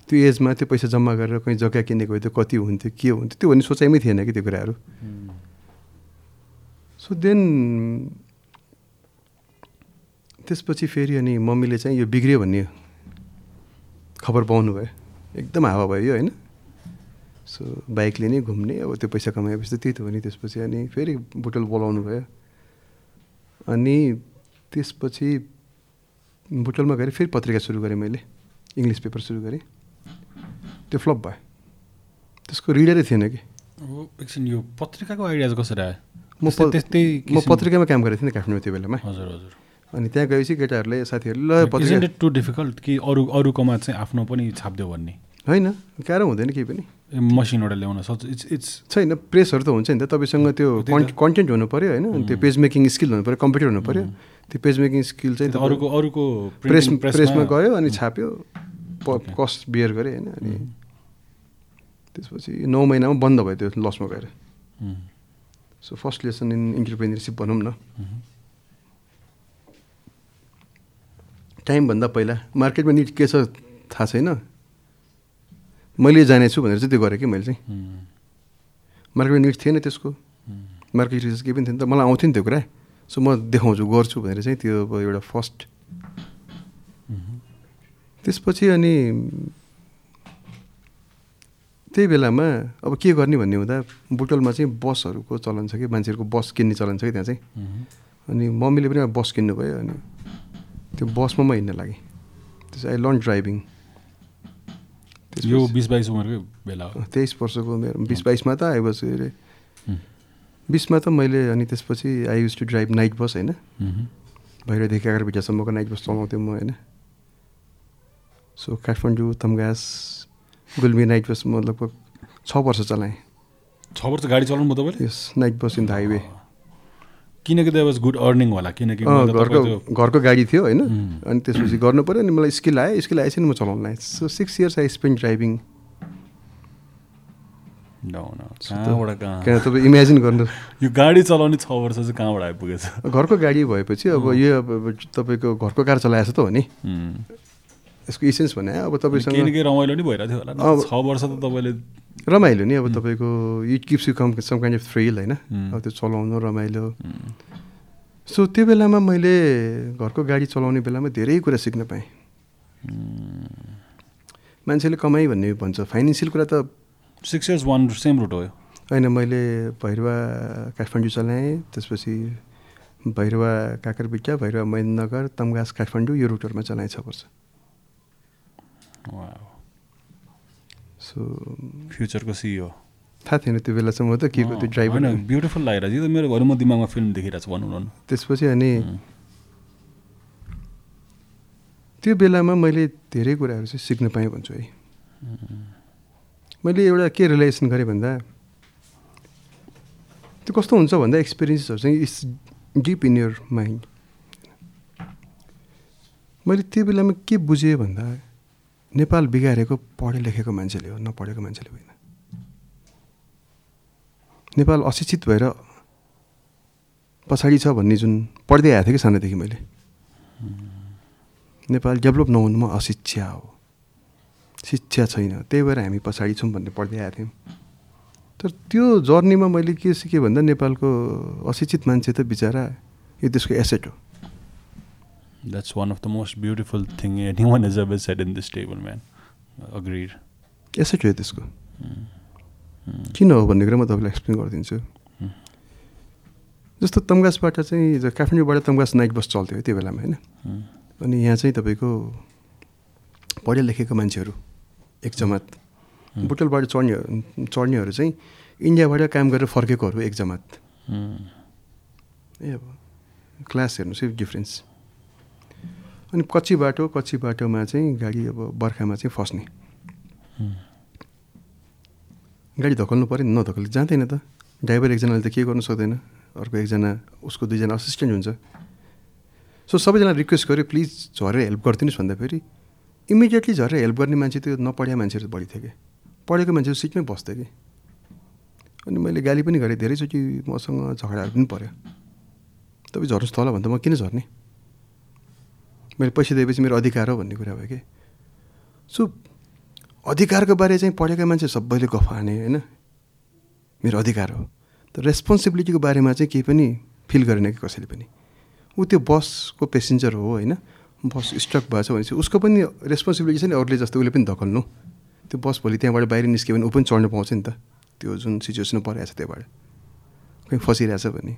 त्यो एजमा त्यो पैसा जम्मा गरेर कहीँ जग्गा किनेको भए त्यो कति हुन्थ्यो के हुन्थ्यो? त्यो भन्ने सोचाइमै थिएन कि त्यो कुराहरू। सो देन त्यसपछि फेरि अनि मम्मीले चाहिँ यो बिग्रियो भन्ने खबर पाउनु भयो। एकदम हावा भयो होइन? सो बाइकले नै घुम्ने अब त्यो पैसा कमाएपछि त त्यही त हो नि। त्यसपछि अनि फेरि बुटल बोलाउनु भयो। अनि त्यसपछि बुटलमा गएर फेरि पत्रिका सुरु गरेँ मैले। इङ्ग्लिस पेपर सुरु गरेँ। त्यो फ्लप भयो। त्यसको रिडरै थिएन कि। एकछिन यो पत्रिकाको आइडिया चाहिँ कसरी आयो? म त्यस्तै म पत्रिकामा काम गरेको थिएँ नि काठमाडौँ त्यो बेलामा। हजुर हजुर। अनि त्यहाँ गएपछि केटाहरूले साथीहरूले ल पत्रिका टु डिफिकल्ट कि अरू अरूकोमा चाहिँ आफ्नो पनि छापिदियो भन्ने? होइन गाह्रो हुँदैन केही पनि। ए, मसिनबाट ल्याउन सक्छ। इट्स इट्स छैन प्रेसहरू त हुन्छ नि त तपाईँसँग त्यो। कन्टेन्ट हुनु पऱ्यो होइन त्यो पेज मेकिङ स्किल हुनु पऱ्यो कम्प्युटर हुनु पऱ्यो त्यो पेज मेकिङ स्किल चाहिँ अरूको अरूको प्रेस प्रेसमा गयो अनि छाप्यो. कस्ट बियर गऱ्यो होइन अनि त्यसपछि नौ महिनामा बन्द भयो त्यो लसमा गएर। So first lesson in entrepreneurship भनौँ न। टाइमभन्दा पहिला मार्केटमा निड के छ थाहा छैन? मैले जानेछु भनेर चाहिँ त्यो गरेँ कि मैले चाहिँ। मार्केटमा निड थिएन त्यसको। मार्केट रिसर्च केही पनि थिएन। त मलाई आउँथ्यो नि त्यो कुरा। सो म देखाउँछु गर्छु भनेर चाहिँ त्यो अब एउटा फर्स्ट। त्यसपछि अनि त्यही बेलामा अब के गर्ने भन्ने हुँदा बुटलमा चाहिँ बसहरूको चलन छ कि मान्छेहरूको बस किन्ने चलन छ कि त्यहाँ चाहिँ। अनि मम्मीले पनि बस किन्नु भयो अनि त्यो बसमा म हिँड्न लागेँ। त्यस आई लर्न ड्राइभिङ। यो बिस बाइस उमेरकै बेला हो। तेइस वर्षको मेरो बिस बाइसमा त आई वाज अरे। बिसमा त मैले अनि त्यसपछि I use to drive night bus होइन? उम्, भैरवदेखि एघारभिटासम्मको नाइट बस चलाउँथेँ म होइन? So Kathmandu Tamghas Gulmi night bus म लगभग छ वर्ष चलाएँ। छ वर्ष गाडी चलाउनु भयो तपाईँले यस night bus in the highway किनकि द्याट वाज गुड अर्निङ होला किनकि घरको घरको गाडी थियो होइन। अनि त्यसपछि गर्नु पऱ्यो अनि मलाई स्किल आयो स्किल आएपछि म चलाउनु लागेँ। So six years I spend driving तपाईँ इमेजिन गर्नु? यो गाडी चलाउने छ वर्ष चाहिँ कहाँबाट आइपुगेछ? घरको गाडी भएपछि अब यो अब तपाईँको घरको कार चलाएछ त हो नि। यसको इसेन्स भने अब तपाईँसँग रमाइलो नि भइरहेको थियो होला छ वर्ष त तपाईँले रमाइलो नि अब तपाईँको it keeps you come some kind of thrill होइन? अब त्यो चलाउनु रमाइलो। सो त्यो बेलामा मैले घरको गाडी चलाउने बेलामा धेरै कुरा सिक्न पाएँ। मान्छेले कमाइ भन्ने भन्छ फाइनेन्सियल कुरा त six years one same route हो होइन मैले भैरवा काठमाडौँ चलाएँ त्यसपछि भैरवा काकरबिट्टा भैरवा महेन्द्रनगर तमगास काठमाडौँ यो रुटहरूमा चलाएँ छ वर्ष. सो फ्युचरको सिइओ थाहा थिएन त्यो बेलासम्म त के को त्यो ड्राइभर ब्युटिफुल लागिरहेको थियो मेरो घरि म दिमागमा फिल्म देखिरहेको छु भनौँ न। त्यसपछि अनि त्यो बेलामा मैले धेरै कुराहरू चाहिँ सिक्न पाएँ भन्छु है। मैले एउटा के रियलाइजेसन गरेँ भन्दा त्यो कस्तो हुन्छ भन्दा एक्सपिरियन्सहरू चाहिँ it's deep in your mind मैले त्यो बेलामा के बुझेँ भन्दा नेपाल बिगारेको पढे लेखेको मान्छेले हो नपढेको मान्छेले होइन। नेपाल अशिक्षित भएर पछाडि छ भन्ने जुन पढ्दै आएको थिएँ कि सानोदेखि मैले। नेपाल डेभलप नहुनुमा अशिक्षा हो। शिक्षा छैन त्यही भएर हामी पछाडि छौँ भन्ने पढ्दै आएको थियौँ। तर त्यो जर्नीमा मैले के सिकेँ भन्दा नेपालको अशिक्षित मान्छे त बिचरा यो देशको एसेट हो। That's one of the most beautiful thing anyone is ever set in this table man agreed asset हो यो देशको किन हो भन्ने कुरा म तपाईँलाई एक्सप्लेन गरिदिन्छु जस्तो तमगासबाट चाहिँ काठमाडौँबाट तमगास नाइट बस चल्थ्यो त्यो बेलामा होइन अनि यहाँ चाहिँ तपाईँको पढे लेखेको मान्छेहरू एक जमात बुटलबाट चढ्ने चढ्नेहरू चाहिँ इन्डियाबाट काम गरेर फर्केकोहरू एक जमात ए अब क्लास हेर्नुहोस् है डिफ्रेन्स अनि कच्ची बाटो कच्ची बाटोमा चाहिँ गाडी अब बर्खामा चाहिँ फस्ने। गाडी धकल्नु पऱ्यो नि नधकल्नु जाँदैन त। ड्राइभर एकजनाले त के गर्नु सक्दैन। अर्को एकजना उसको दुईजना असिस्टेन्ट हुन्छ। सो सबैजना रिक्वेस्ट गऱ्यो प्लिज झरेर हेल्प गरिदिनुहोस् भन्दा फेरि इमिडिएटली झरेर हेल्प गर्ने मान्छे त्यो नपढेको मान्छेहरू बढी थियो कि। पढेको मान्छेहरू सिटमै बस्थ्यो कि। अनि मैले गाली पनि गरेँ धेरैचोटि मसँग झगडाहरू पनि पऱ्यो तपाईँ झर्नुहोस् तल भन्दा म किन झर्ने? मैले पैसा दिएपछि मेरो अधिकार हो भन्ने कुरा भयो कि? सो अधिकारको बारे चाहिँ पढेका मान्छे सबैले गफ हाने होइन? मेरो अधिकार हो। तर रेस्पोन्सिबिलिटीको बारेमा चाहिँ केही पनि फिल गरेन कि कसैले पनि? ऊ त्यो बसको पेसेन्जर हो होइन? बस स्ट्रक भएको छ भनेपछि उसको पनि रेस्पोन्सिबिलिटी छ नि अरूले जस्तो उसले पनि धकल्नु। त्यो बस भोलि त्यहाँबाट बाहिर निस्क्यो भने ऊ पनि चढ्नु पाउँछ नि त। त्यो जुन सिचुएसनमा परेको छ त्यहाँबाट। कहीँ फसिरहेछ भने।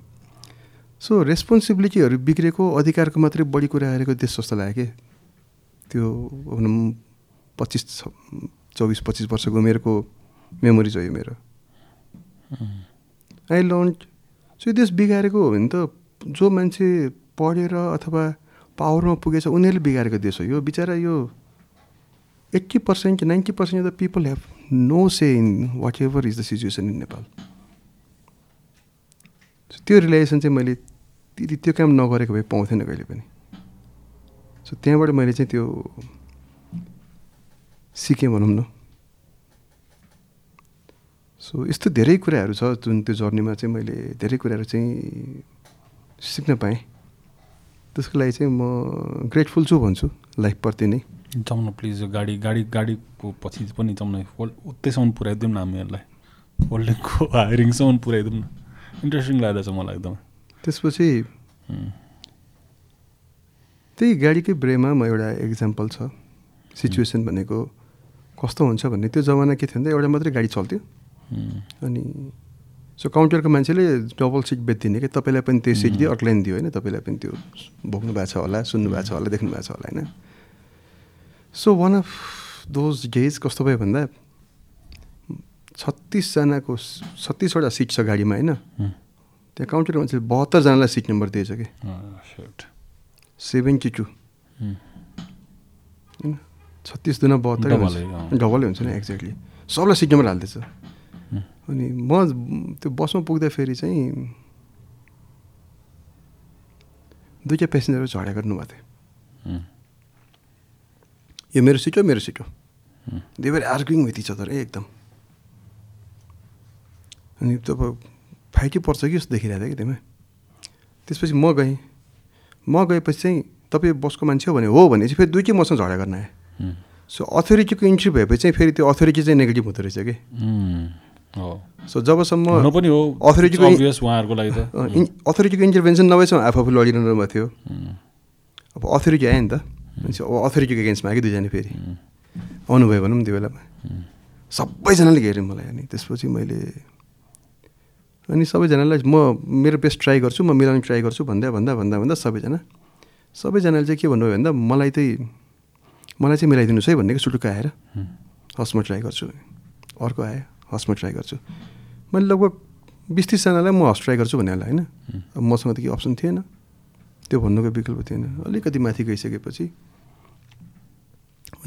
सो रेस्पोन्सिबिलिटीहरू बिग्रेको अधिकारको मात्रै बढी कुरा गरेको देश जस्तो लाग्यो कि? त्यो भनौँ पच्चिस चौबिस पच्चिस वर्षको उमेरको मेमोरिज हो यो मेरो। आई लर्न सो यो देश बिगारेको हो भने त जो मान्छे पढेर अथवा पावरमा पुगेछ उनीहरूले बिगारेको देश हो। यो बिचरा यो eighty percent ninety percent of the people have no say in whatever is the situation in Nepal. त्यो रियलाइजेसन चाहिँ मैले त्यति त्यो काम नगरेको भए पाउँथेन कहिले पनि। सो त्यहाँबाट मैले चाहिँ त्यो सिकेँ भनौँ न। सो यस्तो धेरै कुराहरू छ जुन त्यो जर्नीमा चाहिँ मैले धेरै कुराहरू चाहिँ सिक्न पाएँ। त्यसको लागि चाहिँ म ग्रेटफुल छु भन्छु लाइफप्रति नै। जाउँ न प्लिज गाडी गाडी गाडीको पछि पनि जाउँ न उतैसम्म पुऱ्याइदिउँ न हामीहरूलाई। होल्डिङको हायरिङसम्म पुऱ्याइदिउँ न। इन्ट्रेस्टिङ लाग्दैछ मलाई एकदम। त्यसपछि त्यही गाडीकै ब्रेमा म एउटा इक्जाम्पल छ। सिचुएसन भनेको कस्तो हुन्छ भन्ने। त्यो जमाना के थियो भन्दा एउटा मात्रै गाडी चल्थ्यो। अनि सो काउन्टरको मान्छेले डबल सिट बेचिदिने कि तपाईँलाई पनि त्यो सिट दियो अर्कोलाई दियो होइन। तपाईँलाई पनि त्यो भोग्नु भएको छ होला सुन्नु भएको छ होला देख्नु भएको छ होला होइन। So one of those days कस्तो भयो भन्दा छत्तिसजनाको छत्तिसवटा सिट छ गाडीमा होइन। त्यहाँ काउन्टर मान्छेले बहत्तरजनालाई सिट नम्बर दिएछ कि सेभेन्टी टू होइन? छत्तिस दुना बहत्तर डबलै हुन्छ। नि एक्ज्याक्टली सबलाई सिट नम्बर हाल्दैछ अनि म त्यो बसमा पुग्दाखेरि चाहिँ दुईवटा पेसेन्जरहरू झगडा गर्नुभएको थियो। यो मेरो सिट हो मेरो सिट हो। They were arguing with each other एकदम। अनि तब फाइटै पर्छ कि जस्तो देखिरहेको थियो कि त्यसमा त्यसपछि म गएँ। म गएपछि चाहिँ तपाईँ बसको मान्छे हो भने हो भने चाहिँ फेरि दुइटै मसँग झगडा गर्न आयो सो अथोरिटीको इन्ट्री भएपछि चाहिँ फेरि त्यो अथोरिटी चाहिँ नेगेटिभ हुँदो रहेछ कि? सो जबसम्म पनि हो। अथोरिटीको उहाँहरूको लागि त। अथोरिटीको इन्टरभेन्सन नभएसम्म आफू आफू लडिरहनु भएको थियो। अब अथोरिटी आयो नि त। अब अथोरिटीको एगेन्स्टमा आयो कि दुईजना फेरि। आउनुभयो भनौँ त्यो बेलामा। सबैजनाले घेऱ्यो मलाई अनि त्यसपछि मैले अनि सबैजनालाई म मेरो बेस्ट ट्राई गर्छु म मिलाउने ट्राई गर्छु भन्दा भन्दा भन्दा भन्दा सबैजना। सबैजनाले चाहिँ के भन्नुभयो भन्दा मलाई चाहिँ मलाई चाहिँ मिलाइदिनुहोस् है भन्ने कि सुटुक्क आएर। हस् म ट्राई गर्छु। अर्को आयो हस् म ट्राई गर्छु। मैले लगभग बिस तिसजनालाई म हस् ट्राई गर्छु भन्ने होला होइन? अब मसँग त केही अप्सन थिएन। त्यो भन्नुको विकल्प थिएन। अलिकति माथि गइसकेपछि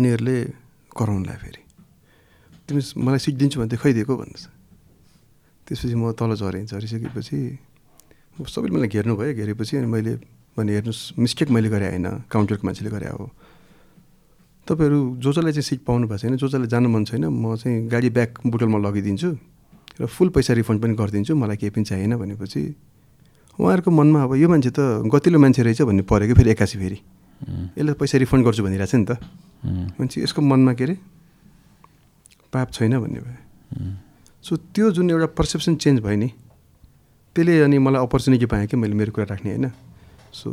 उनीहरूले कराउनु लाग्यो फेरि। तिमी मलाई सिट दिन्छु भने त खैदिएको भन्दैछ। त्यसपछि म तल झरेँ झरिसकेपछि सबैले मलाई घेर्नु भयो घेरेपछि अनि मैले भने हेर्नुहोस् मिस्टेक मैले गरेँ होइन काउन्टरको मान्छेले गरे हो। तपाईँहरू जो जसलाई चाहिँ सिट पाउनु भएको छैन जो जसलाई जानु मन छैन म चाहिँ गाडी ब्याक बुटलमा लगिदिन्छु र फुल पैसा रिफन्ड पनि गरिदिन्छु मलाई केही पनि चाहिएन भनेपछि। उहाँहरूको मनमा अब यो मान्छे त गतिलो मान्छे रहेछ भन्ने पऱ्यो कि फेरि एक्कासी फेरि। यसलाई पैसा रिफन्ड गर्छु भनिरहेको छ नि त। मान्छे यसको मनमा के अरे पाप छैन भन्ने भयो। सो त्यो जुन एउटा पर्सेप्सन चेन्ज भयो नि त्यसले अनि मलाई अपर्च्युनिटी पाएँ कि मैले मेरो कुरा राख्ने होइन? सो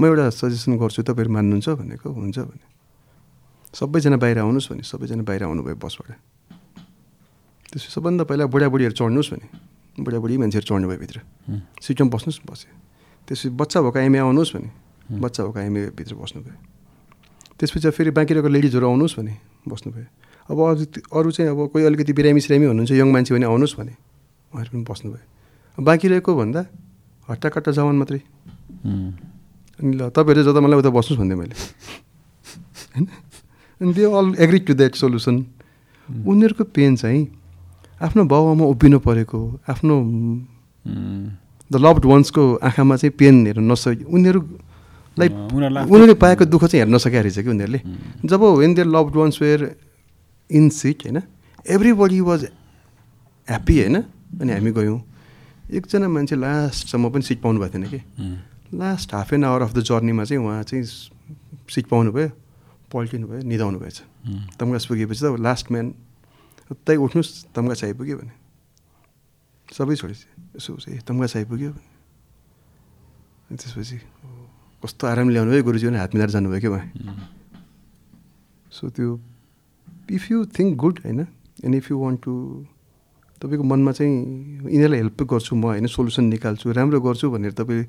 म एउटा सजेसन गर्छु तपाईँहरू मान्नुहुन्छ भनेको हुन्छ भने। सबैजना बाहिर आउनुहोस् भने सबैजना बाहिर आउनुभयो बसबाट। त्यसपछि सबभन्दा पहिला बुढाबुढीहरू चढ्नुहोस् भने बुढाबुढी मान्छेहरू चढ्नु भयो भित्र। सिटमा बस्नुहोस् बस्यो। त्यसपछि बच्चा भएको एमए आउनुहोस् भने बच्चा भएको एमएभित्र बस्नुभयो। त्यसपछि फेरि बाँकी रहेको लेडिजहरू आउनुहोस् भने बस्नुभयो। अब अरू अरू चाहिँ अब कोही अलिकति बिरामी सिरामी हुनुहुन्छ यङ मान्छे भने आउनुहोस् भने उहाँहरू पनि बस्नुभयो। बाँकी रहेको भन्दा हट्टाकट्टा जवान मात्रै। अनि ल तपाईँहरू जता मलाई उता बस्नुहोस् भन्दै मैले। होइन? अनि they all agree to that solution उनीहरूको पेन चाहिँ आफ्नो बाउआमा उभिनु परेको आफ्नो द लभड वान्सको आँखामा चाहिँ पेन हेर्नु नसके उनीहरूलाई उनीहरूले पाएको दुःख चाहिँ हेर्न नसकेको रहेछ कि उनीहरूले। जब when their loved ones were in seat होइन? एभ्री बडी वाज ह्याप्पी होइन? अनि हामी गयौँ। एकजना मान्छे लास्टसम्म पनि सिट पाउनु भएको थिएन कि। Last half an hour of the जर्नीमा चाहिँ उहाँ चाहिँ सिट पाउनु भयो पल्टिनु भयो निधाउनु भएछ। तम्गास पुगेपछि त लास्ट म्यान उतै उठ्नुहोस् तम्गास आइपुग्यो भने। सबै छोडेछ। यसो ए तम्गास आइपुग्यो भने? त्यसपछि कस्तो आराम ल्याउनु भयो गुरुजी पनि हात मिलाएर जानुभयो कि उहाँ? सो त्यो इफ यु थिङ्क गुड होइन? And if you want to तपाईँको मनमा चाहिँ यिनीहरूलाई हेल्प गर्छु म होइन? सोल्युसन निकाल्छु राम्रो गर्छु भनेर तपाईँ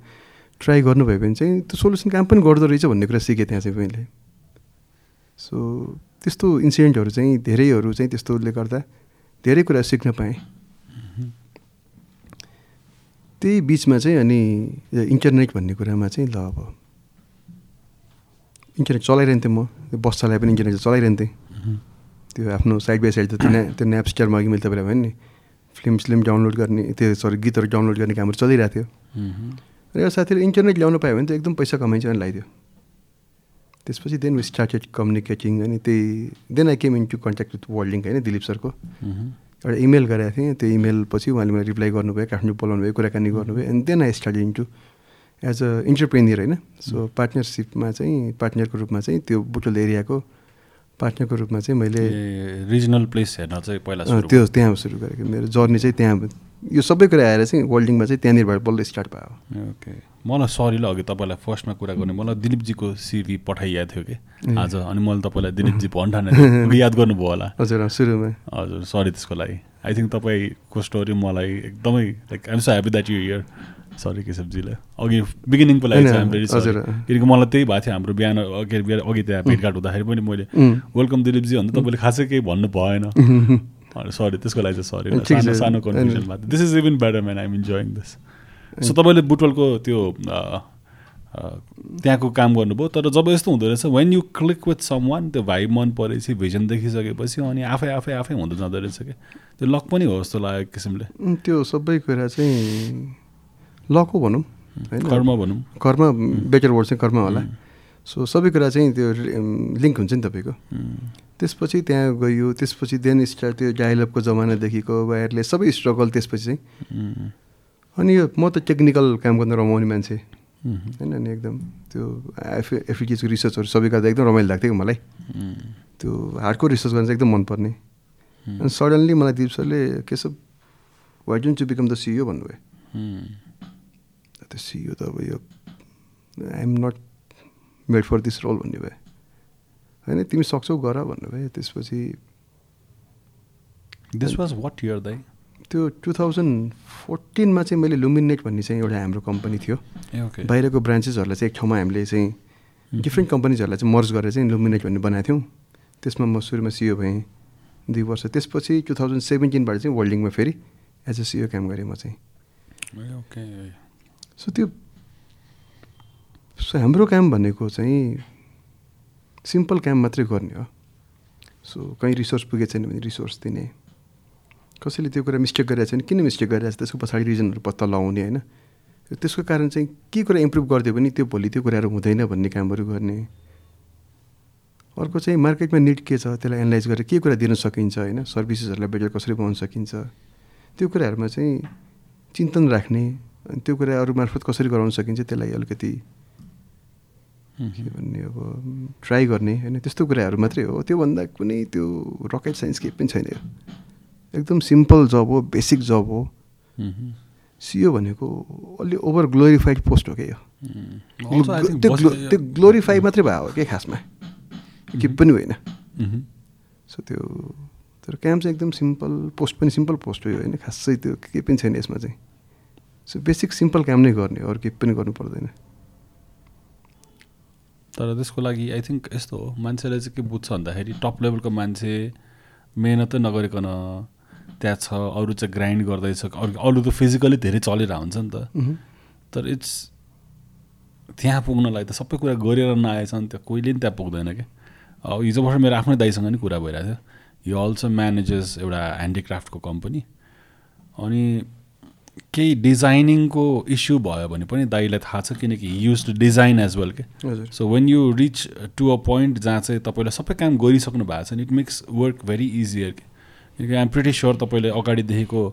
ट्राई गर्नुभयो भने चाहिँ त्यो सोल्युसन काम पनि गर्दो रहेछ भन्ने कुरा सिकेँ त्यहाँ चाहिँ मैले। सो त्यस्तो इन्सिडेन्टहरू चाहिँ धेरैहरू चाहिँ त्यस्तोले गर्दा धेरै कुरा सिक्न पाएँ। त्यही बिचमा चाहिँ अनि इन्टरनेट भन्ने कुरामा चाहिँ ल अब इन्टरनेट चलाइरहन्थेँ म। बस चलाए पनि इन्टरनेट चलाइरहन्थेँ। त्यो आफ्नो साइड बाई साइड त त्यो त्यो न्यापस्टारमा अघि मैले तपाईँलाई भने नि फिल्म सिल्म डाउनलोड गर्ने त्यो सरी गीतहरू डाउनलोड गर्ने कामहरू चलिरहेको थियो। र एउटा साथीले इन्टरनेट ल्याउनु पायो भने त एकदम पैसा कमाइन्छ भने लगाइदियो त्यसपछि देन वी स्टार्टेड कम्युनिकेटिङ अनि त्यही then I came into contact with WorldLink होइन दिलीप सरको। एउटा इमेल गरेको थिएँ त्यो इमेल पछि उहाँले मलाई रिप्लाई गर्नुभयो काठमाडौँ बोलाउनु भयो कुराकानी गर्नुभयो and then I start into as a entrepreneur होइन। सो पार्टनरसिपमा चाहिँ पार्टनरको रूपमा चाहिँ त्यो बुटोल एरियाको पार्टनरको रूपमा चाहिँ मैले रिजनल प्लेस हेर्न चाहिँ पहिला त्यो त्यहाँ सुरु गरेको। मेरो जर्नी चाहिँ त्यहाँ यो सबै कुरा आएर चाहिँ वर्ल्डिङमा चाहिँ त्यहाँनिरबाट बल्ल स्टार्ट भयो। ओके मलाई सरी ल अघि तपाईँलाई फर्स्टमा कुरा गर्ने। मलाई दिलीपजीको सिभी पठाइएको थियो कि आज अनि मैले तपाईँलाई दिलीपजी भन्ठाने याद गर्नुभयो होला। हजुर सुरुमा। हजुर सरी त्यसको लागि। आई थिङ्क तपाईँको स्टोरी मलाई एकदमै like I'm so happy that you here sorry केशवजीलाई अघि बिगिनिङको लागि चाहिँ। किनकि मलाई त्यही भएको थियो हाम्रो बिहान अघि बिहान अघि त्यहाँ भेटघाट हुँदाखेरि पनि मैले वेलकम दिलीपजी भन्दा तपाईँले खासै केही भन्नु भएन। सरी त्यसको लागि चाहिँ सरी सानो छ। सानो कन्फ्युजन भएको this is even better man I'm enjoying this so तपाईँले बुटवलको त्यो त्यहाँको काम गर्नुभयो। तर जब यस्तो हुँदो रहेछ when you click with someone त्यो भाइ मन परेपछि भिजन देखिसकेपछि अनि आफै आफै आफै हुँदो जाँदो रहेछ क्या। त्यो लक पनि हो जस्तो लाग्यो किसिमले। त्यो सबै कुरा चाहिँ लक भनौँ होइन? कर्म भनौँ। कर्म बेटर वर्ड चाहिँ कर्म होला। सो सबै कुरा चाहिँ त्यो लिङ्क हुन्छ नि तपाईँको। त्यसपछि त्यहाँ गयो त्यसपछि देन स्टार्ट त्यो डायलगको जमानादेखिको वायरले सबै स्ट्रगल त्यसपछि चाहिँ। अनि यो म त टेक्निकल काम गर्न रमाउने मान्छे। होइन अनि एकदम त्यो एफ एफिकेजको रिसर्चहरू सबै गर्दा एकदम रमाइलो लाग्थ्यो कि मलाई। त्यो हार्डको रिसर्च गर्न चाहिँ एकदम मनपर्ने। अनि सडन्ली मलाई दिप सरले के छ why don't you become the CEO भन्नुभयो। त्यो सिइओ त अब यो I'm not made for this role भन्ने भयो होइन तिमी सक्छौ गर भन्नुभयो त्यसपछि दिस वाज वाट इयर दाइ त्यो टु थाउजन्ड फोर्टिनमा चाहिँ मैले लुमिनेट भन्ने चाहिँ एउटा हाम्रो कम्पनी थियो। बाहिरको ब्रान्चेसहरूलाई चाहिँ एक ठाउँमा हामीले चाहिँ डिफ्रेन्ट कम्पनीजहरूलाई चाहिँ मर्ज गरेर चाहिँ लुमिनेट भन्ने बनाएको थियौँ। त्यसमा म सुरुमा सिओ भएँ दुई वर्ष। त्यसपछि टु थाउजन्ड सेभेन्टिनबाट चाहिँ वर्ल्डिङमा फेरि एज अ सिओ काम गरेँ म चाहिँ। सो त्यो सो हाम्रो काम भनेको चाहिँ सिम्पल काम मात्रै गर्ने हो। सो कहीँ रिसोर्स पुगेको छैन भने रिसोर्स दिने। कसैले त्यो कुरा मिस्टेक गरिरहेको छैन। किन मिस्टेक गरिरहेको छ त्यसको पछाडि रिजनहरू पत्ता लगाउने होइन। त्यसको कारण चाहिँ के कुरा इम्प्रुभ गरिदियो भने त्यो भोलि त्यो कुराहरू हुँदैन भन्ने कामहरू गर्ने। अर्को चाहिँ मार्केटमा निड के छ? त्यसलाई एनालाइज गरेर के कुरा दिन सकिन्छ होइन? सर्भिसेसहरूलाई बेटर कसरी बनाउन सकिन्छ? त्यो कुराहरूमा चाहिँ चिन्तन राख्ने त्यो कुरा अरू मार्फत कसरी गराउन सकिन्छ त्यसलाई अलिकति के भन्ने अब ट्राई गर्ने होइन त्यस्तो कुराहरू मात्रै हो। त्योभन्दा कुनै त्यो रकेट साइन्स केही पनि छैन यो। एकदम सिम्पल जब हो बेसिक जब हो। सिओ भनेको अलि ओभर ग्लोरिफाइड पोस्ट हो क्या यो। त्यो ग्लो त्यो ग्लोरिफाई मात्रै भयो हो क्या खासमा। के पनि होइन। सो त्यो तर काम चाहिँ एकदम सिम्पल पोस्ट पनि सिम्पल पोस्ट हो यो होइन खासै त्यो केही पनि छैन यसमा चाहिँ। सो बेसिक सिम्पल काम नै गर्ने अरू केही पनि गर्नु पर्दैन। तर त्यसको लागि आई थिङ्क यस्तो हो मान्छेले चाहिँ के बुझ्छ भन्दाखेरि टप लेभलको मान्छे मेहनतै नगरिकन त्यहाँ छ अरू चाहिँ ग्राइन्ड गर्दैछ अरू अरू त फिजिकली धेरै चलिरहेको हुन्छ नि त। तर इट्स त्यहाँ पुग्नलाई त सबै कुरा गरेर नआएछ नि त्यो कोहीले नि त्यहाँ पुग्दैन क्या हिजो वर्ष मेरो आफ्नै दाइसँग नि कुरा भइरहेको थियो। यो अल्सो म्यानेजेस एउटा ह्यान्डिक्राफ्टको कम्पनी अनि केही डिजाइनिङको इस्यु भयो भने पनि दाइलाई थाहा छ किनकि use to design as well के? हजुर। So when you reach to a point जहाँ चाहिँ तपाईँले सबै काम गरिसक्नु भएको छ नि it makes work very easier के? किनकि आइम प्रिटी स्योर तपाईँले अगाडिदेखिको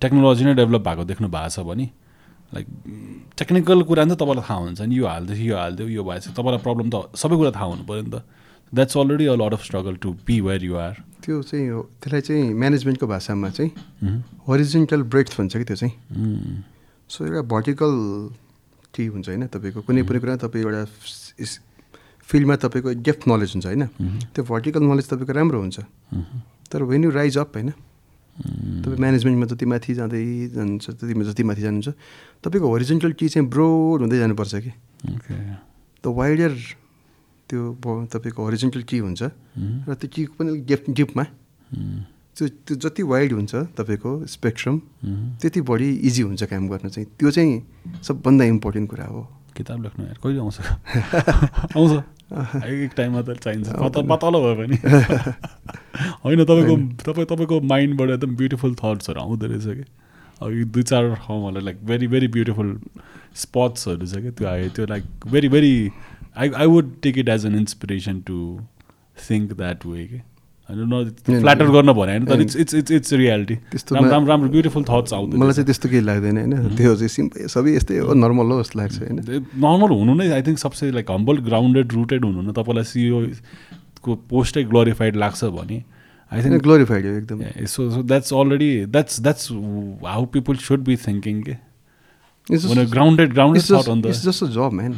टेक्नोलोजी नै डेभलप भएको देख्नु भएको छ भने लाइक टेक्निकल कुरा नि त तपाईँलाई थाहा हुन्छ नि यो हाल्दैछ यो हालिदियो यो भएछ तपाईँलाई प्रब्लम त सबै कुरा थाहा हुनु पऱ्यो नि त। That's already a lot of struggle to be where you are त्यो चाहिँ हो त्यसलाई चाहिँ म्यानेजमेन्टको भाषामा चाहिँ होरिजेन्टल ब्रेथ भन्छ कि त्यो चाहिँ? सो एउटा भर्टिकल टी हुन्छ होइन तपाईँको कुनै पनि कुरा तपाईँ एउटा फिल्डमा तपाईँको डेफ्थ नलेज हुन्छ होइन? त्यो भर्टिकल नलेज तपाईँको राम्रो हुन्छ। तर वेन यु राइज अप होइन तपाईँ म्यानेजमेन्टमा जति माथि जाँदै जान्छ जति जति माथि जानुहुन्छ तपाईँको होरिजेन्टल टी चाहिँ ब्रोड हुँदै जानुपर्छ कि? द वाइडर त्यो तपाईँको होरिजेन्टल टी हुन्छ। र त्यो टीको पनि अलिक डेप डिपमा त्यो त्यो जति वाइड हुन्छ तपाईँको स्पेक्ट्रम त्यति बढी इजी हुन्छ काम गर्न चाहिँ। त्यो चाहिँ सबभन्दा इम्पोर्टेन्ट कुरा हो। किताब लेख्नु यार कहिले आउँछ? आउँछ। एक टाइममा त चाहिन्छ। पत पतलो भयो भने होइन तपाईँको तपाईँ तपाईँको माइन्डबाट एकदम ब्युटिफुल थट्सहरू आउँदो रहेछ कि? अब यो दुई चार ठाउँहरूलाई लाइक भेरी भेरी ब्युटिफुल स्पट्सहरू छ क्या त्यो आयो। त्यो like very very I I would take it as an inspiration to think that way कि होइन फ्ल्याटर गर्न भने होइन तर it's it's it's it's reality त्यस्तो राम्रो राम्रो ब्युटिफुल थट्स आउँदैन मलाई चाहिँ त्यस्तो केही लाग्दैन होइन? त्यो चाहिँ सिम्पल सबै यस्तै हो नर्मल हो जस्तो लाग्छ होइन? नर्मल हुनु नै आई थिङ्क सबसे लाइक हम्बल ग्राउन्डेड रुटेड हुनु न तपाईँलाई सिओको पोस्टै ग्लोरिफाइड लाग्छ भने आई थिङ्क ग्लोरिफाइड हो एकदम। So so that's already that's that's how people should be thinking के? Grounded grounded it's just a job man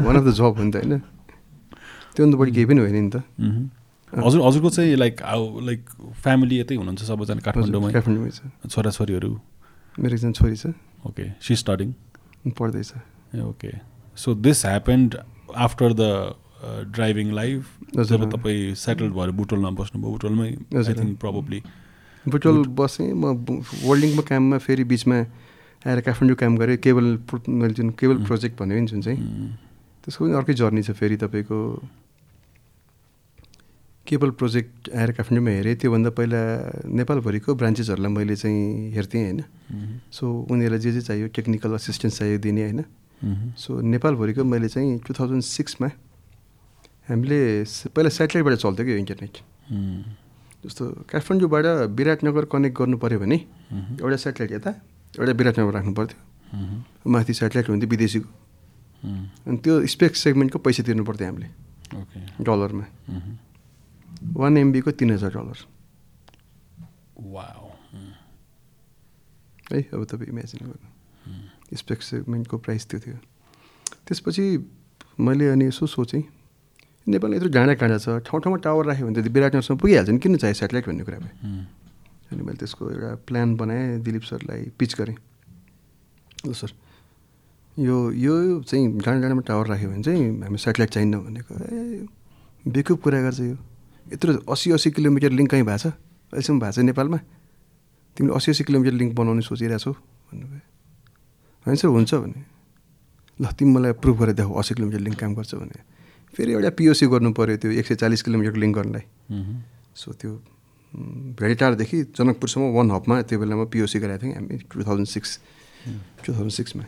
one of the job हो नि त होइन त्योभन्दा बढी केही पनि होइन नि त। हजुर हजुरको चाहिँ लाइक लाइक फ्यामिली यतै हुनुहुन्छ सबैजना? काठमाडौँमै? काठमाडौँमै छ। छोराछोरीहरू? मेरो एकजना छोरी छ। ओके सी स्टडिङ पढ्दैछ। ए okay so this happened after the driving life. जब तपाईँ सेटल्ड भएर बुटोलमा बस्नुभयो बुटोलमै आई। थिङ्क प्रब्ली बुटोल बसेँ म वर्ल्डिङको काममा फेरि बिचमा आएर काठमाडौँ काम गरेँ। केबल मैले जुन केबल प्रोजेक्ट भन्यो नि जुन चाहिँ त्यसको पनि अर्कै जर्नी छ फेरि तपाईँको। केबल प्रोजेक्ट आएर काठमाडौँमा हेरेँ। त्योभन्दा पहिला नेपालभरिको ब्रान्चेसहरूलाई मैले चाहिँ हेर्थेँ होइन। सो उनीहरूलाई जे जे चाहियो टेक्निकल असिस्टेन्स चाहियो दिने होइन। सो नेपालभरिको मैले चाहिँ टु थाउजन्ड सिक्समा हामीले पहिला सेटेलाइटबाट चल्थ्यो कि इन्टरनेट। जस्तो काठमाडौँबाट विराटनगर कनेक्ट गर्नु पऱ्यो भने एउटा सेटेलाइट यता एउटा विराटनगर राख्नु पर्थ्यो। माथि सेटेलाइट हुन्थ्यो विदेशीको। अनि त्यो स्पेक सेगमेन्टको पैसा तिर्नु पर्थ्यो हामीले। डलरमा। वान एमबीको तिन हजार डलर। है अब तपाईँ इमेजिन गर्नु। स्पेक सेगमेन्टको प्राइस त्यो थियो। त्यसपछि मैले अनि यसो सोचेँ नेपालमा यत्रो डाँडा काँडा छ ठाउँ ठाउँमा टावर राख्यो भने त विराटनगरसम्म पुगिहाल्छ नि किन चाहियो सेटेलाइट भन्ने कुरा भयो। अनि मैले त्यसको एउटा प्लान बनाएँ दिलीप सरलाई पिच गरेँ। ल सर। यो यो चाहिँ डाँडा डाँडामा टावर राख्यो भने चाहिँ हामी सेटेलाइट चाहिन्न भनेको। ए बेकुब कुरा गर्छ यो। यत्रो असी असी किलोमिटर लिङ्क कहीँ भएको छ? अहिलेसम्म भएको छ नेपालमा? तिमीले असी असी किलोमिटर लिङ्क बनाउने सोचिरहेछौ भन्नुभयो। होइन सर हुन्छ भने। ल तिमी मलाई प्रुभ गरेर देखाऊ असी किलोमिटर लिङ्क काम गर्छ भने। फेरि एउटा पिओसी गर्नु पऱ्यो त्यो एक सय चालिस किलोमिटरको लिङ्क गर्नलाई। सो त्यो भेडेटारदेखि जनकपुरसम्म वान हपमा त्यो बेलामा पिओसी गराएको थियौँ हामी two thousand six two thousand सिक्समा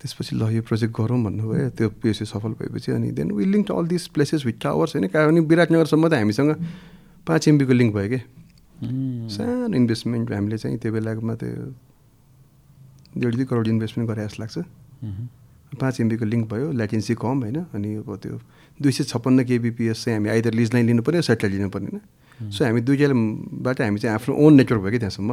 त्यसपछि ल यो प्रोजेक्ट गरौँ भन्नुभयो त्यो पिओसी सफल भएपछि अनि then we link all this places with towers होइन कहाँ अनि विराटनगरसम्म त हामीसँग पाँच एमबीको लिङ्क भयो कि। सानो इन्भेस्टमेन्ट हामीले चाहिँ त्यो बेलामा त्यो डेढ दुई करोड इन्भेस्टमेन्ट गरे जस्तो लाग्छ। पाँच एमबीको लिङ्क भयो ल्याटेन्सी कम होइन अनि अब त्यो दुई सय छप्पन्न केबिपिएस चाहिँ हामी आइदर लिज लाइन लिनु पऱ्यो सेटेलाइट लिनु पर्ने सो हामी दुईजनाबाट हामी चाहिँ आफ्नो ओन नेटवर्क भयो कि त्यहाँसम्म।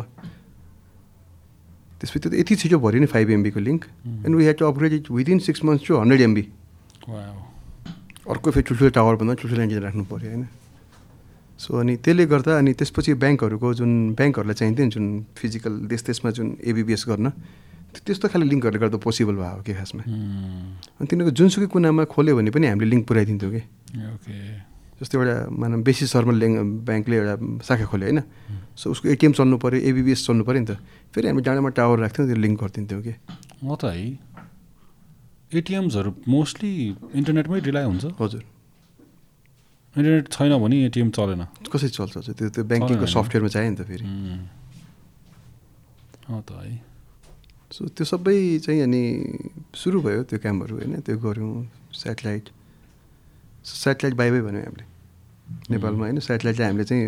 त्यसपछि त्यो त यति छिटो भऱ्यो नि five एमबीको link and we had to upgrade it within six months to hundred MB अर्को फेरि ठुल्ठुलो टावर भन्दा ठुल्ठुलो एन्जिन राख्नु पऱ्यो होइन? सो अनि त्यसले गर्दा अनि त्यसपछि ब्याङ्कहरूको जुन ब्याङ्कहरूलाई चाहिन्थ्यो नि जुन फिजिकल देश देशमा जुन एबिबिएस गर्न त्यो- त्यस्तो खाले लिङ्कहरूले गर्दा पोसिबल भयो हो कि खासमा। अनि तिनीहरूको जुनसुकै कुनामा खोल्यो भने पनि हामीले लिङ्क पुऱ्याइदिन्थ्यौँ कि। ओके जस्तो एउटा मानव बेसी शर्मा लिङ्क ब्याङ्कले एउटा शाखा खोल्यो होइन। सो उसको एटिएम चल्नु पऱ्यो एबिबिएस चल्नु पऱ्यो नि त। फेरि हामी डाँडामा टावर राख्थ्यौँ त्यो लिङ्क गरिदिन्थ्यौँ कि। हो त है एटिएम्सहरू मोस्टली इन्टरनेटमै रिलाइ हुन्छ। हजुर। इन्टरनेट छैन भने एटिएम चलेन। कसरी चल्छ त्यो त्यो ब्याङ्किङको। सफ्टवेयरमा चाहियो नि त फेरि। त है। सो त्यो सबै चाहिँ अनि सुरु भयो त्यो कामहरू होइन त्यो गऱ्यौँ सेटेलाइट सेटेलाइट बाई बाई भन्यौँ हामीले। नेपालमा होइन सेटेलाइटलाई हामीले चाहिँ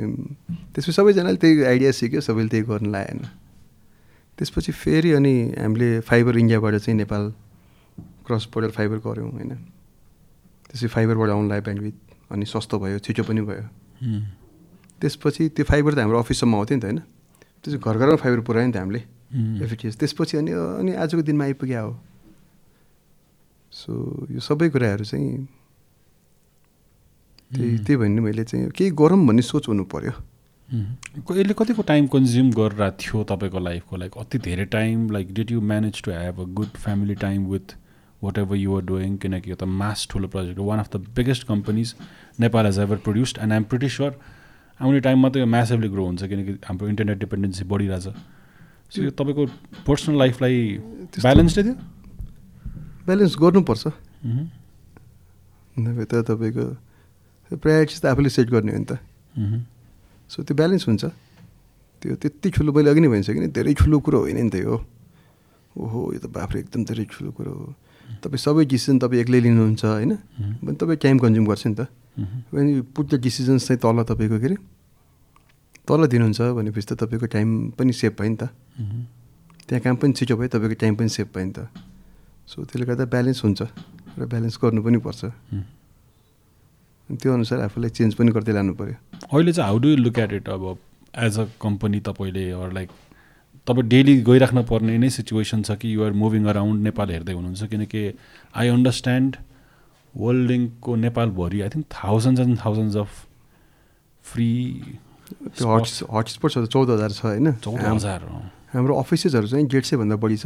त्यसपछि सबैजनाले त्यही आइडिया सिक्यो सबैले त्यही गर्नु लाएन त्यसपछि फेरि अनि हामीले फाइबर इन्डियाबाट चाहिँ नेपाल क्रस बोर्डर फाइबर गऱ्यौँ होइन। त्यसपछि फाइबरबाट आउनु लाग्यो ब्यान्डविथ अनि सस्तो भयो छिटो पनि भयो। त्यसपछि त्यो फाइबर त हाम्रो अफिससम्म आउँथ्यो नि त होइन। त्यसपछि घर घरमा फाइबर पुऱ्यायो नि त हामीले। एफिटिएस त्यसपछि अनि अनि आजको दिनमा आइपुग्यो हो सो यो सबै कुराहरू चाहिँ त्यही त्यही भन्ने मैले चाहिँ केही गरौँ भन्ने सोच हुनु पऱ्यो को- यसले कतिको टाइम कन्ज्युम गरेर थियो तपाईँको लाइफको? लाइक अति धेरै time like did you manage to have a good family time with whatever you're doing किनकि यो त मास ठुलो प्रोजेक्ट हो। One of the biggest companies Nepal has ever produced and I'm pretty sure आउने टाइममा त यो म्यासिभली ग्रो हुन्छ किनकि हाम्रो इन्टरनेट डिपेन्डेन्सी बढिरहेछ। सो यो तपाईँको पर्सनल लाइफलाई त्यस्तो- ब्यालेन्सडै थियो ब्यालेन्स गर्नुपर्छ। नभए त तपाईँको प्रायोरिटिज त आफूले सेट गर्ने हो नि त। सो त्यो ब्यालेन्स हुन्छ। त्यो त्यति ठुलो मैले अघि नै भनिसकेँ नि धेरै ठुलो कुरो होइन नि त यो। ओहो यो त बाफ्रे एकदम धेरै ठुलो कुरो हो। तपाईँ सबै डिसिजन तपाईँ एक्लै लिनुहुन्छ होइन? भने तपाईँ टाइम कन्ज्युम गर्छ नि त। यु पुट द डिसिजन्स चाहिँ तल तपाईँको के अरे? तल दिनुहुन्छ भनेपछि त तपाईँको टाइम पनि सेभ भयो नि त। त्यहाँ काम पनि छिटो भयो तपाईँको टाइम पनि सेभ भयो नि त। सो त्यसले गर्दा ब्यालेन्स हुन्छ र ब्यालेन्स गर्नु पनि पर्छ। अनि त्यो अनुसार आफूलाई चेन्ज पनि गर्दै लानु पऱ्यो अहिले चाहिँ how do you look at it अब एज अ कम्पनी तपाईँले अर लाइक तपाईँ डेली गइराख्न पर्ने नै सिचुएसन छ कि युआर मुभिङ अराउन्ड नेपाल हेर्दै हुनुहुन्छ किनकि आई अन्डरस्ट्यान्ड वर्ल्ड लिङ्कको नेपालभरि I think thousands and thousands of free त्यो हट हटस्पट्सहरू चौध हजार छ होइन? चौध हजार हाम्रो अफिसेसहरू चाहिँ डेढ सयभन्दा बढी छ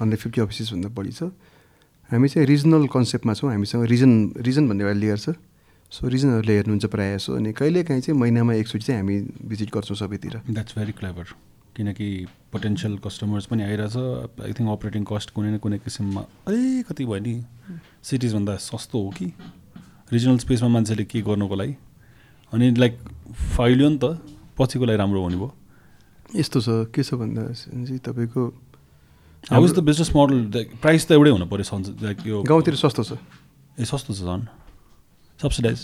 हन्ड्रेड फिफ्टी अफिसेसभन्दा बढी छ। हामी चाहिँ रिजनल कन्सेप्टमा छौँ हामीसँग रिजन रिजन भन्ने एउटा लेयर छ। सो रिजनहरूले हेर्नुहुन्छ प्रायः जसो। अनि कहिलेकाहीँ चाहिँ महिनामा एकचोटि चाहिँ हामी भिजिट गर्छौँ सबैतिर। द्याट्स भेरी क्लेभर किनकि पोटेन्सियल कस्टमर्स पनि आइरहेछ। आई थिङ्क अपरेटिङ कस्ट कुनै न कुनै किसिममा अलिकति भयो नि। सिटिजभन्दा सस्तो हो कि? रिजनल स्पेसमा मान्छेले के गर्नुको लागि? अनि लाइक फाइलियो नि त। पछिको लागि राम्रो हुने भयो। यस्तो छ। के छ भन्दा तपाईँको how is the business model price त एउटै हुनु पऱ्यो लाइक यो गाउँतिर सस्तो छ। ए सस्तो छ झन्। सब्सिडाइज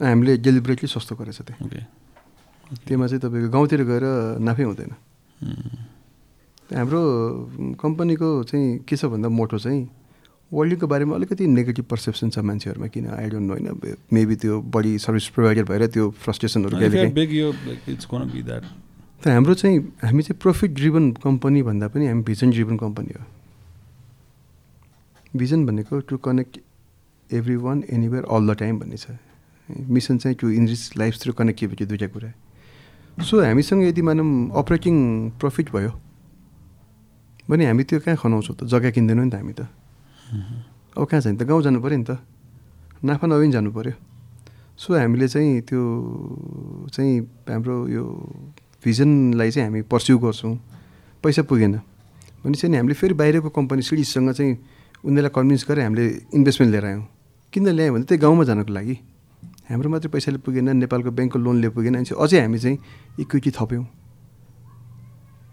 हामीले डेलिभरेटली सस्तो गरेछ त्यहाँ। ओके त्योमा चाहिँ तपाईँको गाउँतिर गएर नाफै हुँदैन। हाम्रो कम्पनीको चाहिँ के छ भन्दा मोटो चाहिँ वर्ल्डको बारेमा अलिकति नेगेटिभ पर्सेप्सन छ मान्छेहरूमा किन? आई डोन्ट नो होइन? मेबी त्यो बढी सर्भिस प्रोभाइडर भएर त्यो फ्रस्ट्रेसनहरू त हाम्रो चाहिँ हामी चाहिँ प्रफिट ड्रिभन कम्पनी भन्दा पनि हामी भिजन ड्रिभन कम्पनी हो। भिजन भनेको to connect everyone anywhere all the time भन्ने छ। मिसन चाहिँ to enrich life through connectivity दुइटा कुरा। सो हामीसँग यदि मानौँ अपरेटिङ प्रफिट भयो भने हामी त्यो कहाँ खनाउँछौँ त? जग्गा किन्दैनौँ नि त हामी त। अब कहाँ छ नि त? गाउँ जानु पऱ्यो नि त। नाफा नभइ जानु पऱ्यो। सो हामीले चाहिँ त्यो चाहिँ हाम्रो यो भिजनलाई चाहिँ हामी पर्स्यु गर्छौँ। पैसा पुगेन। भने चाहिँ हामीले फेरि बाहिरको कम्पनी सिडिजसँग चाहिँ उनीहरूलाई कन्भिन्स गरेर हामीले इन्भेस्टमेन्ट लिएर आयौँ। किन ल्यायौँ भने त्यही गाउँमा जानको लागि। हाम्रो मात्रै पैसाले पुगेन नेपालको ब्याङ्कको लोनले पुगेन अनि चाहिँ अझै हामी चाहिँ इक्विटी थप्यौँ।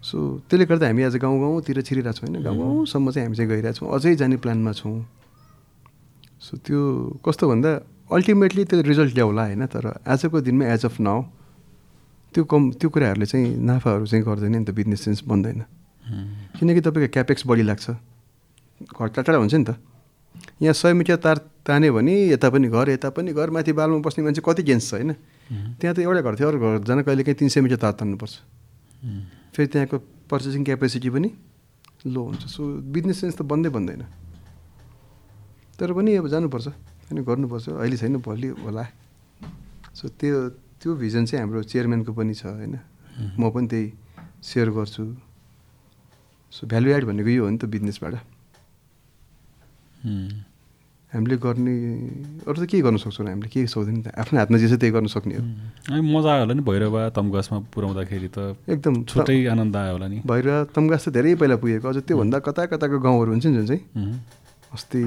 सो त्यसले गर्दा हामी आज गाउँ गाउँतिर छिरिरहेको छौँ होइन गाउँ गाउँसम्म चाहिँ हामी चाहिँ गइरहेको छौँ अझै जाने प्लानमा छौँ। सो त्यो कस्तो भन्दा अल्टिमेटली त्यो रिजल्ट ल्याउला होइन तर आजको दिनमा एज अफ नाउ त्यो कम त्यो कुराहरूले चाहिँ नाफाहरू चाहिँ गर्दैन नि त बिजनेस सेन्स बन्दैन। किनकि तपाईँको क्यापेक्स बढी लाग्छ। घर टाढा हुन्छ नि त। यहाँ सय मिटर तार तान्यो भने यता पनि घर यता पनि घर माथि बालमा बस्ने मान्छे कति गेन्स छ होइन? त्यहाँ त एउटा घर थियो अरू घर जान कहिले काहीँ तिन सय मिटर तार तान्नुपर्छ। फेरि त्यहाँको पर्चेसिङ क्यापेसिटी पनि लो हुन्छ। सो बिजनेस सेन्स त बन्दै बन्दैन। तर पनि अब जानुपर्छ अनि गर्नुपर्छ। अहिले छैन भोलि होला। सो त्यो त्यो भिजन चाहिँ हाम्रो चेयरम्यानको पनि छ होइन? म पनि त्यही सेयर गर्छु। सो भ्यालु एड भनेको यो हो नि त बिजनेसबाट। हामीले गर्ने अरू त के गर्न सक्छौँ हामीले के सक्दैन त? आफ्नो हातमा जे छ त्यही गर्न सक्ने हो। अनि मजा आयो होला नि भैरवा तमगासमा पुऱ्याउँदाखेरि त एकदम छुट्टै आनन्द आयो होला नि। भएर तम्गास त धेरै पहिला पुगेको। अझ त्योभन्दा कता कताको गाउँहरू हुन्छ नि जुन चाहिँ। अस्ति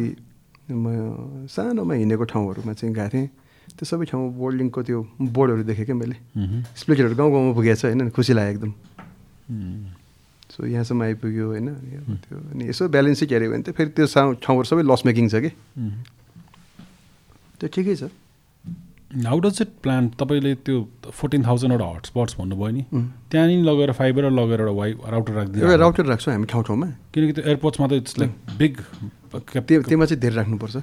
म सानोमा हिँडेको ठाउँहरूमा चाहिँ गएको थिएँ। त्यो सबै ठाउँमा बोर्डिङको त्यो बोर्डहरू देखेँ क्या मैले। मह्म। स्प्लिटरहरू गाउँ गाउँमा पुगेको छ होइन? खुसी लाग्यो एकदम। सो यहाँसम्म आइपुग्यो होइन त्यो अनि यसो ब्यालेन्सै के अरे भने त फेरि त्यो ठाउँहरू सबै लस मेकिङ छ कि। त्यो ठिकै छ। हाउ डज इट प्लान तपाईँले त्यो फोर्टिन थाउजन्डवटा हटस्पट्स भन्नुभयो नि. त्यहाँनिर लगेर फाइबर लगेर एउटा वाइ राउटर एउटा राखिदिनु राउटर राख्छौँ हामी ठाउँ ठाउँमा किनकि त्यो एयरपोर्ट्समा त इट्स लाइक बिग त्यो त्यसमा चाहिँ धेरै राख्नुपर्छ।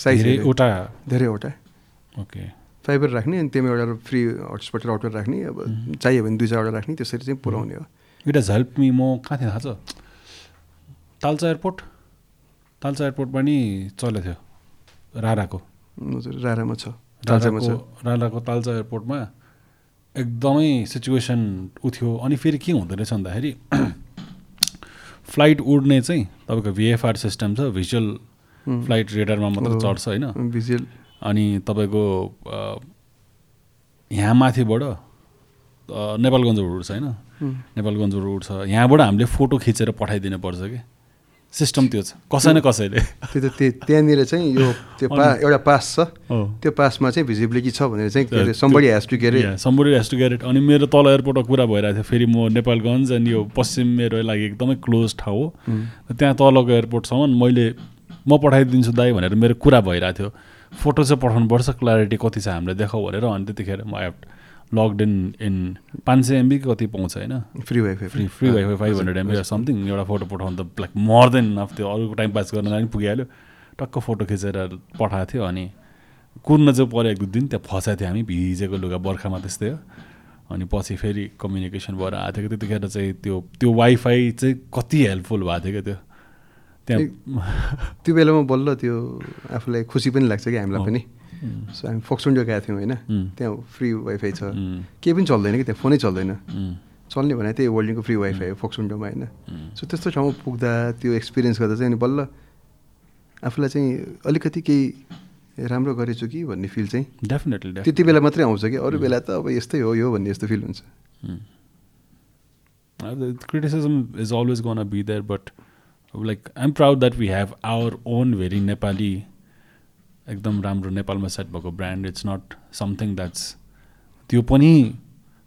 साइज हेरेर। धेरैवटा धेरैवटा। ओके फाइबर राख्ने अनि त्यसमा एउटा फ्री हटस्पट राउटर राख्ने। अब चाहियो भने दुई चारवटा राख्ने। त्यसरी चाहिँ पुऱ्याउने हो। इट हेज हेल्प मी म कहाँ थिएँ थाहा छ तालचा एयरपोर्ट। तालचा एयरपोर्टमा नि चलेको थियो राराको। रारामा छ। राराको तालचा एयरपोर्टमा एकदमै सिचुएसन उ थियो अनि फेरि के हुँदो रहेछ भन्दाखेरि फ्लाइट उड्ने चाहिँ तपाईँको भिएफआर सिस्टम छ भिजुअल. फ्लाइट रेडरमा मात्र। चढ्छ होइन। भिजुअल अनि तपाईँको यहाँ माथिबाट अ, नेपालगञ्जबाट उड्छ होइन। उम्. नेपालगञ्जबाट उड्छ यहाँबाट हामीले फोटो खिचेर पठाइदिनु पर्छ कि? सिस्टम त्यो छ। कसै न कसैले। त्यो त त्यो त्यहाँनिर चाहिँ यो त्यो पा एउटा पास छ। त्यो पासमा चाहिँ भिजिबिलिटी छ भनेर चाहिँ के अरे सम्बडी हेज टु अरे सम्बडी हेज टु ग्यारेट अनि मेरो तल एयरपोर्टमा कुरा भइरहेको थियो। फेरि म नेपालगञ्ज अनि यो पश्चिम मेरो लागि एकदमै क्लोज ठाउँ हो। त्यहाँ तलको एयरपोर्टसम्म मैले म पठाइदिन्छु दाइ भनेर मेरो कुरा भइरहेको थियो। फोटो चाहिँ पठाउनुपर्छ। क्ल्यारिटी कति छ हामीलाई देखाऊ भनेर अनि त्यतिखेर म हेभ लकड इन इन पाँच सय एमबी कति पाउँछ होइन? Free wifi free free wifi five hundred MB something एउटा फोटो पठाउनु त लाइक मोर देन अफ त्यो अरूको टाइम पास गर्न पनि पुगिहाल्यो। टक्क फोटो खिचेर पठाएको थियो अनि कुर्न चाहिँ पऱ्यो एक दुई दिन त्यहाँ फसाएको थियो हामी भिजेको लुगा बर्खामा त्यस्तै हो। अनि पछि फेरि कम्युनिकेसन भएर आएको थियो कि त्यतिखेर चाहिँ त्यो त्यो वाइफाई चाहिँ कति हेल्पफुल भएको थियो क्या त्यो। त्यहाँ त्यो बेलामा बल्ल त्यो आफूलाई खुसी पनि लाग्छ कि हामीलाई पनि। सो हामी फोक्सुन्डो गएको थियौँ होइन? उम्. त्यहाँ फ्री वाइफाई छ। उम्, केही पनि चल्दैन कि त्यहाँ? फोनै चल्दैन। चल्ने भने त्यही वर्ल्डिङको फ्री वाइफाई हो फोक्सुन्डोमा होइन. सो त्यस्तो ठाउँमा पुग्दा त्यो एक्सपिरियन्स गर्दा चाहिँ अनि बल्ल आफूलाई चाहिँ अलिकति केही राम्रो गरेछु कि भन्ने फिल चाहिँ डेफिनेटली त्यति बेला मात्रै आउँछ कि? अरू बेला त अब यस्तै हो यो भन्ने जस्तो फिल हुन्छ। Criticism is always going to be there but like i'm proud that we have our own very nepali एकदम राम्रो नेपालमा सेट भएको brand it's not something that's त्यो पनि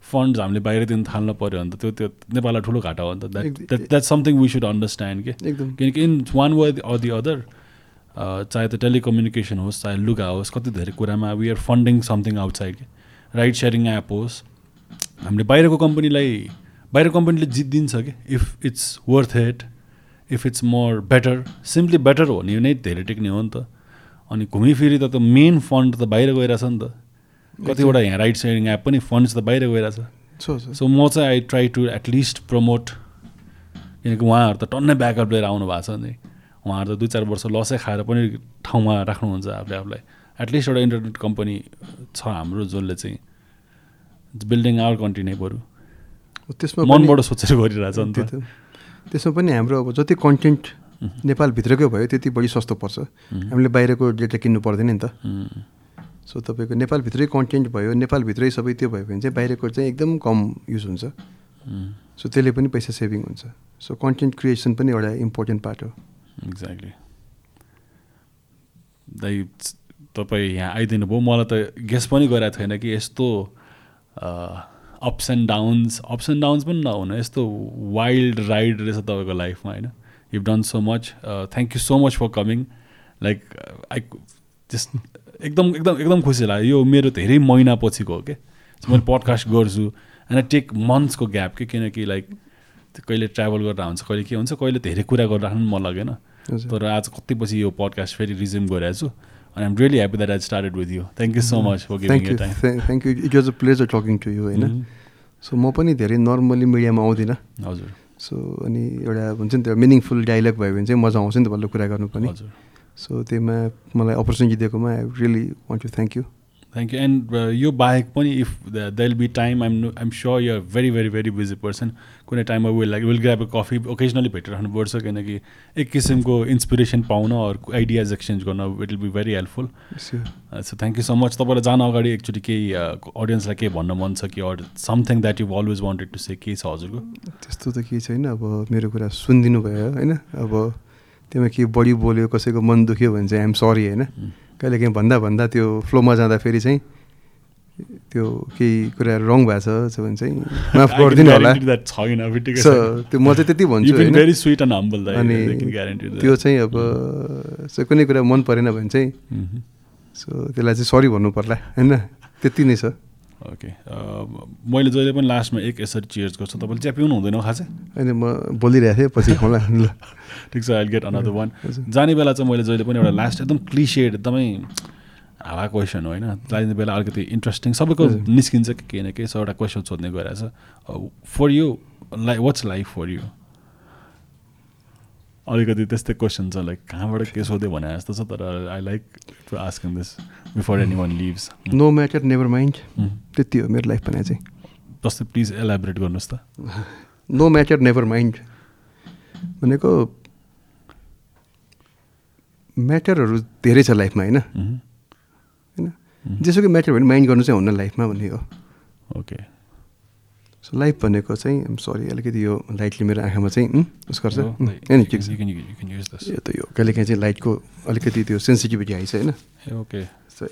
फन्ड्स हामीले बाहिर दिन थाल्नु पऱ्यो भने त त्यो त्यो नेपाललाई ठुलो घाटा हो नि त that that something we should understand के? किनकि in one way or the other चाहे त टेलिकम्युनिकेसन होस् चाहे लुगा होस् कति धेरै कुरामा we are funding something outside के? राइड सेयरिङ एप होस् हामीले बाहिरको कम्पनीलाई बाहिर कम्पनीले जितिदिन्छ कि? If it's worth it if it's more better simply better हो भने नै धेरै टेक्ने हो नि त। अनि घुमिफिरी त त्यो मेन फन्ड त बाहिर गइरहेछ नि त। कतिवटा यहाँ राइड सेयरिङ एप पनि फन्ड्स त बाहिर गइरहेछ। सो म चाहिँ I try to at least promote किनकि उहाँहरू त टन्नै ब्याकअप लिएर आउनु भएको छ नि। उहाँहरू त दुई चार वर्ष लसै खाएर पनि ठाउँमा राख्नुहुन्छ आफूले आफूलाई एटलिस्ट एउटा इन्टरनेट कम्पनी छ हाम्रो जसले चाहिँ बिल्डिङ आवर कन्ट्री नै बरु त्यसमा मनबाट सोचेर गरिरहेछ नि त। त्यसमा पनि हाम्रो अब जति कन्टेन्ट नेपालभित्रकै भयो त्यति बढी सस्तो पर्छ। हामीले बाहिरको डेटा किन्नु पर्दैन नि त। सो तपाईँको नेपालभित्रै कन्टेन्ट भयो नेपालभित्रै सबै त्यो भयो भने चाहिँ बाहिरको चाहिँ एकदम कम युज हुन्छ। सो त्यसले पनि पैसा सेभिङ हुन्छ। सो कन्टेन्ट क्रिएसन पनि एउटा इम्पोर्टेन्ट पार्ट हो। एक्ज्याक्टली दाइ तपाईँ यहाँ आइदिनु भयो मलाई त गेस पनि गरेको थिएन कि यस्तो ups and downs ups and downs पनि नहुन यस्तो वाइल्ड राइड रहेछ तपाईँको लाइफमा होइन? You done so much thank you so much for coming like I just एकदम एकदम एकदम खुसी लाग्यो। यो मेरो धेरै महिना पछिको हो कि मैले पडकास्ट गर्छु एन्ड आई टेक मन्थ्सको ग्याप के किनकि लाइक कहिले ट्राभल गरेर हुन्छ कहिले के हुन्छ कहिले धेरै कुरा गरेर राख्नु पनि मन लागेन। तर आज कति पछि यो पडकास्ट फेरि रिज्युम गरेको छु अनि I'm really happy that I started with you thank you so much for giving you time thank you it was a pleasure talking to you होइन सो म पनि धेरै नर्मली मिडियामा आउँदिनँ। हजुर। सो अनि एउटा हुन्छ नि त्यो मिनिङफुल डाइलग भयो भने चाहिँ मजा आउँछ नि त बल्ल कुरा गर्नु पनि। सो त्यसमा मलाई अपर्च्युनिटी दिएकोमा I really want to thank you thank you and यो बाहेक पनि if they will be time I'm I'm sure you are very very very busy person कुनै टाइममा will like will grab coffee occasionally भेटिराख्नुपर्छ किनकि एक किसिमको inspiration पाउन अरू आइडियाज एक्सचेन्ज गर्न it will be very helpful so thank you so much तपाईँलाई जान अगाडि एकचोटि केही अडियन्सलाई केही भन्न मन छ कि or something that you always wanted to say के छ हजुरको? त्यस्तो त केही छैन। अब मेरो कुरा सुनिदिनु भयो होइन? अब त्यसमा केही बढी बोल्यो कसैको मन दुख्यो भने चाहिँ आइएम सरी होइन? कहिले काहीँ भन्दा भन्दा त्यो फ्लोमा जाँदाखेरि चाहिँ त्यो केही कुरा रङ भएको छ भने चाहिँ माफ गरिदिनु होला। त्यो म चाहिँ त्यति भन्छु अनि त्यो चाहिँ अब कुनै कुरा मन परेन भने चाहिँ सो त्यसलाई चाहिँ सरी भन्नु पर्ला होइन? त्यति नै छ। ओके मैले जहिले पनि लास्टमा एक यसरी चियर्स गर्छु। तपाईँले चिया पिउनु हुँदैन खासै। होइन म बोलिरहेको थिएँ पछि ल ठिक छ आई गेट अनदर वान। जाने बेला चाहिँ मैले जहिले पनि एउटा लास्ट एकदम क्लिसेड एकदमै हावा क्वेसन हो होइन? जाने बेला अलिकति इन्ट्रेस्टिङ सबैको। निस्किन्छ कि केही न केही सो एउटा क्वेसन सोध्ने गइरहेछ। For you like what's life for you अलिकति त्यस्तै क्वेसन छ लाइक कहाँबाट के सोध्यो भने जस्तो छ तर I like to ask this before anyone leaves no matter never mind त्यति हो मेरो लाइफ भने चाहिँ जस्तै प्लिज एलाबोरेट गर्नुहोस् त। नो म्याटर नेभर माइन्ड भनेको म्याटरहरू धेरै छ लाइफमा होइन? मह्म। होइन? जेसुकै म्याटर भने माइन्ड गर्नु चाहिँ हुन्न लाइफमा भन्ने हो। ओके सो लाइफ भनेको चाहिँ सरी अलिकति यो लाइटले मेरो आँखामा चाहिँ उस गर्छ होइन के. यो त यो कहिलेकाहीँ चाहिँ लाइटको अलिकति त्यो सेन्सिटिभिटी आइछ होइन ओके सो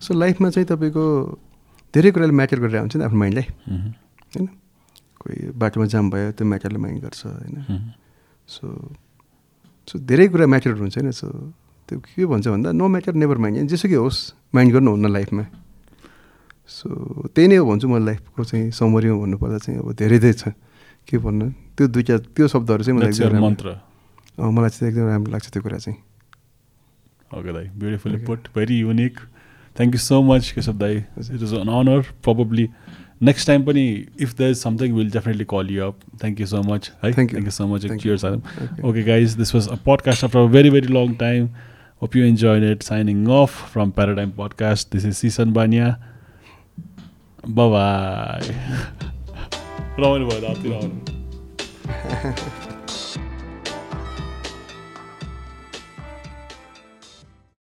सो लाइफमा चाहिँ तपाईँको धेरै कुराले म्याटर गरेर हुन्छ नि आफ्नो माइन्डलाई होइन कोही बाटोमा जाम भयो त्यो म्याटरले माइन्ड गर्छ होइन सो सो धेरै कुरा म्याटर हुन्छ होइन सो त्यो के भन्छ भन्दा नो म्याटर नेभर माइन्ड जेसुकै होस् माइन्ड गर्नुहुन्न लाइफमा सो त्यही नै हो भन्छु म लाइफको चाहिँ सामरीमा भन्नुपर्दा चाहिँ अब धेरै धेरै छ। के भन्नु? त्यो दुईवटा त्यो शब्दहरू चाहिँ मलाई एकदम मन्त्र। मलाई चाहिँ एकदम राम्रो लाग्छ त्यो कुरा चाहिँ। ओके दाई। Beautiful but very unique thank you so much Keshav दाई। It is an honour probably next time पनि if the is something will definitely call you up thank you so much है thank you so much so much okay guys this was a podcast of a very very long time hope you enjoy it signing off from Paradigm podcast this is Sishan Baniya Bye bye. रमाइलो भयो राति रमाइलो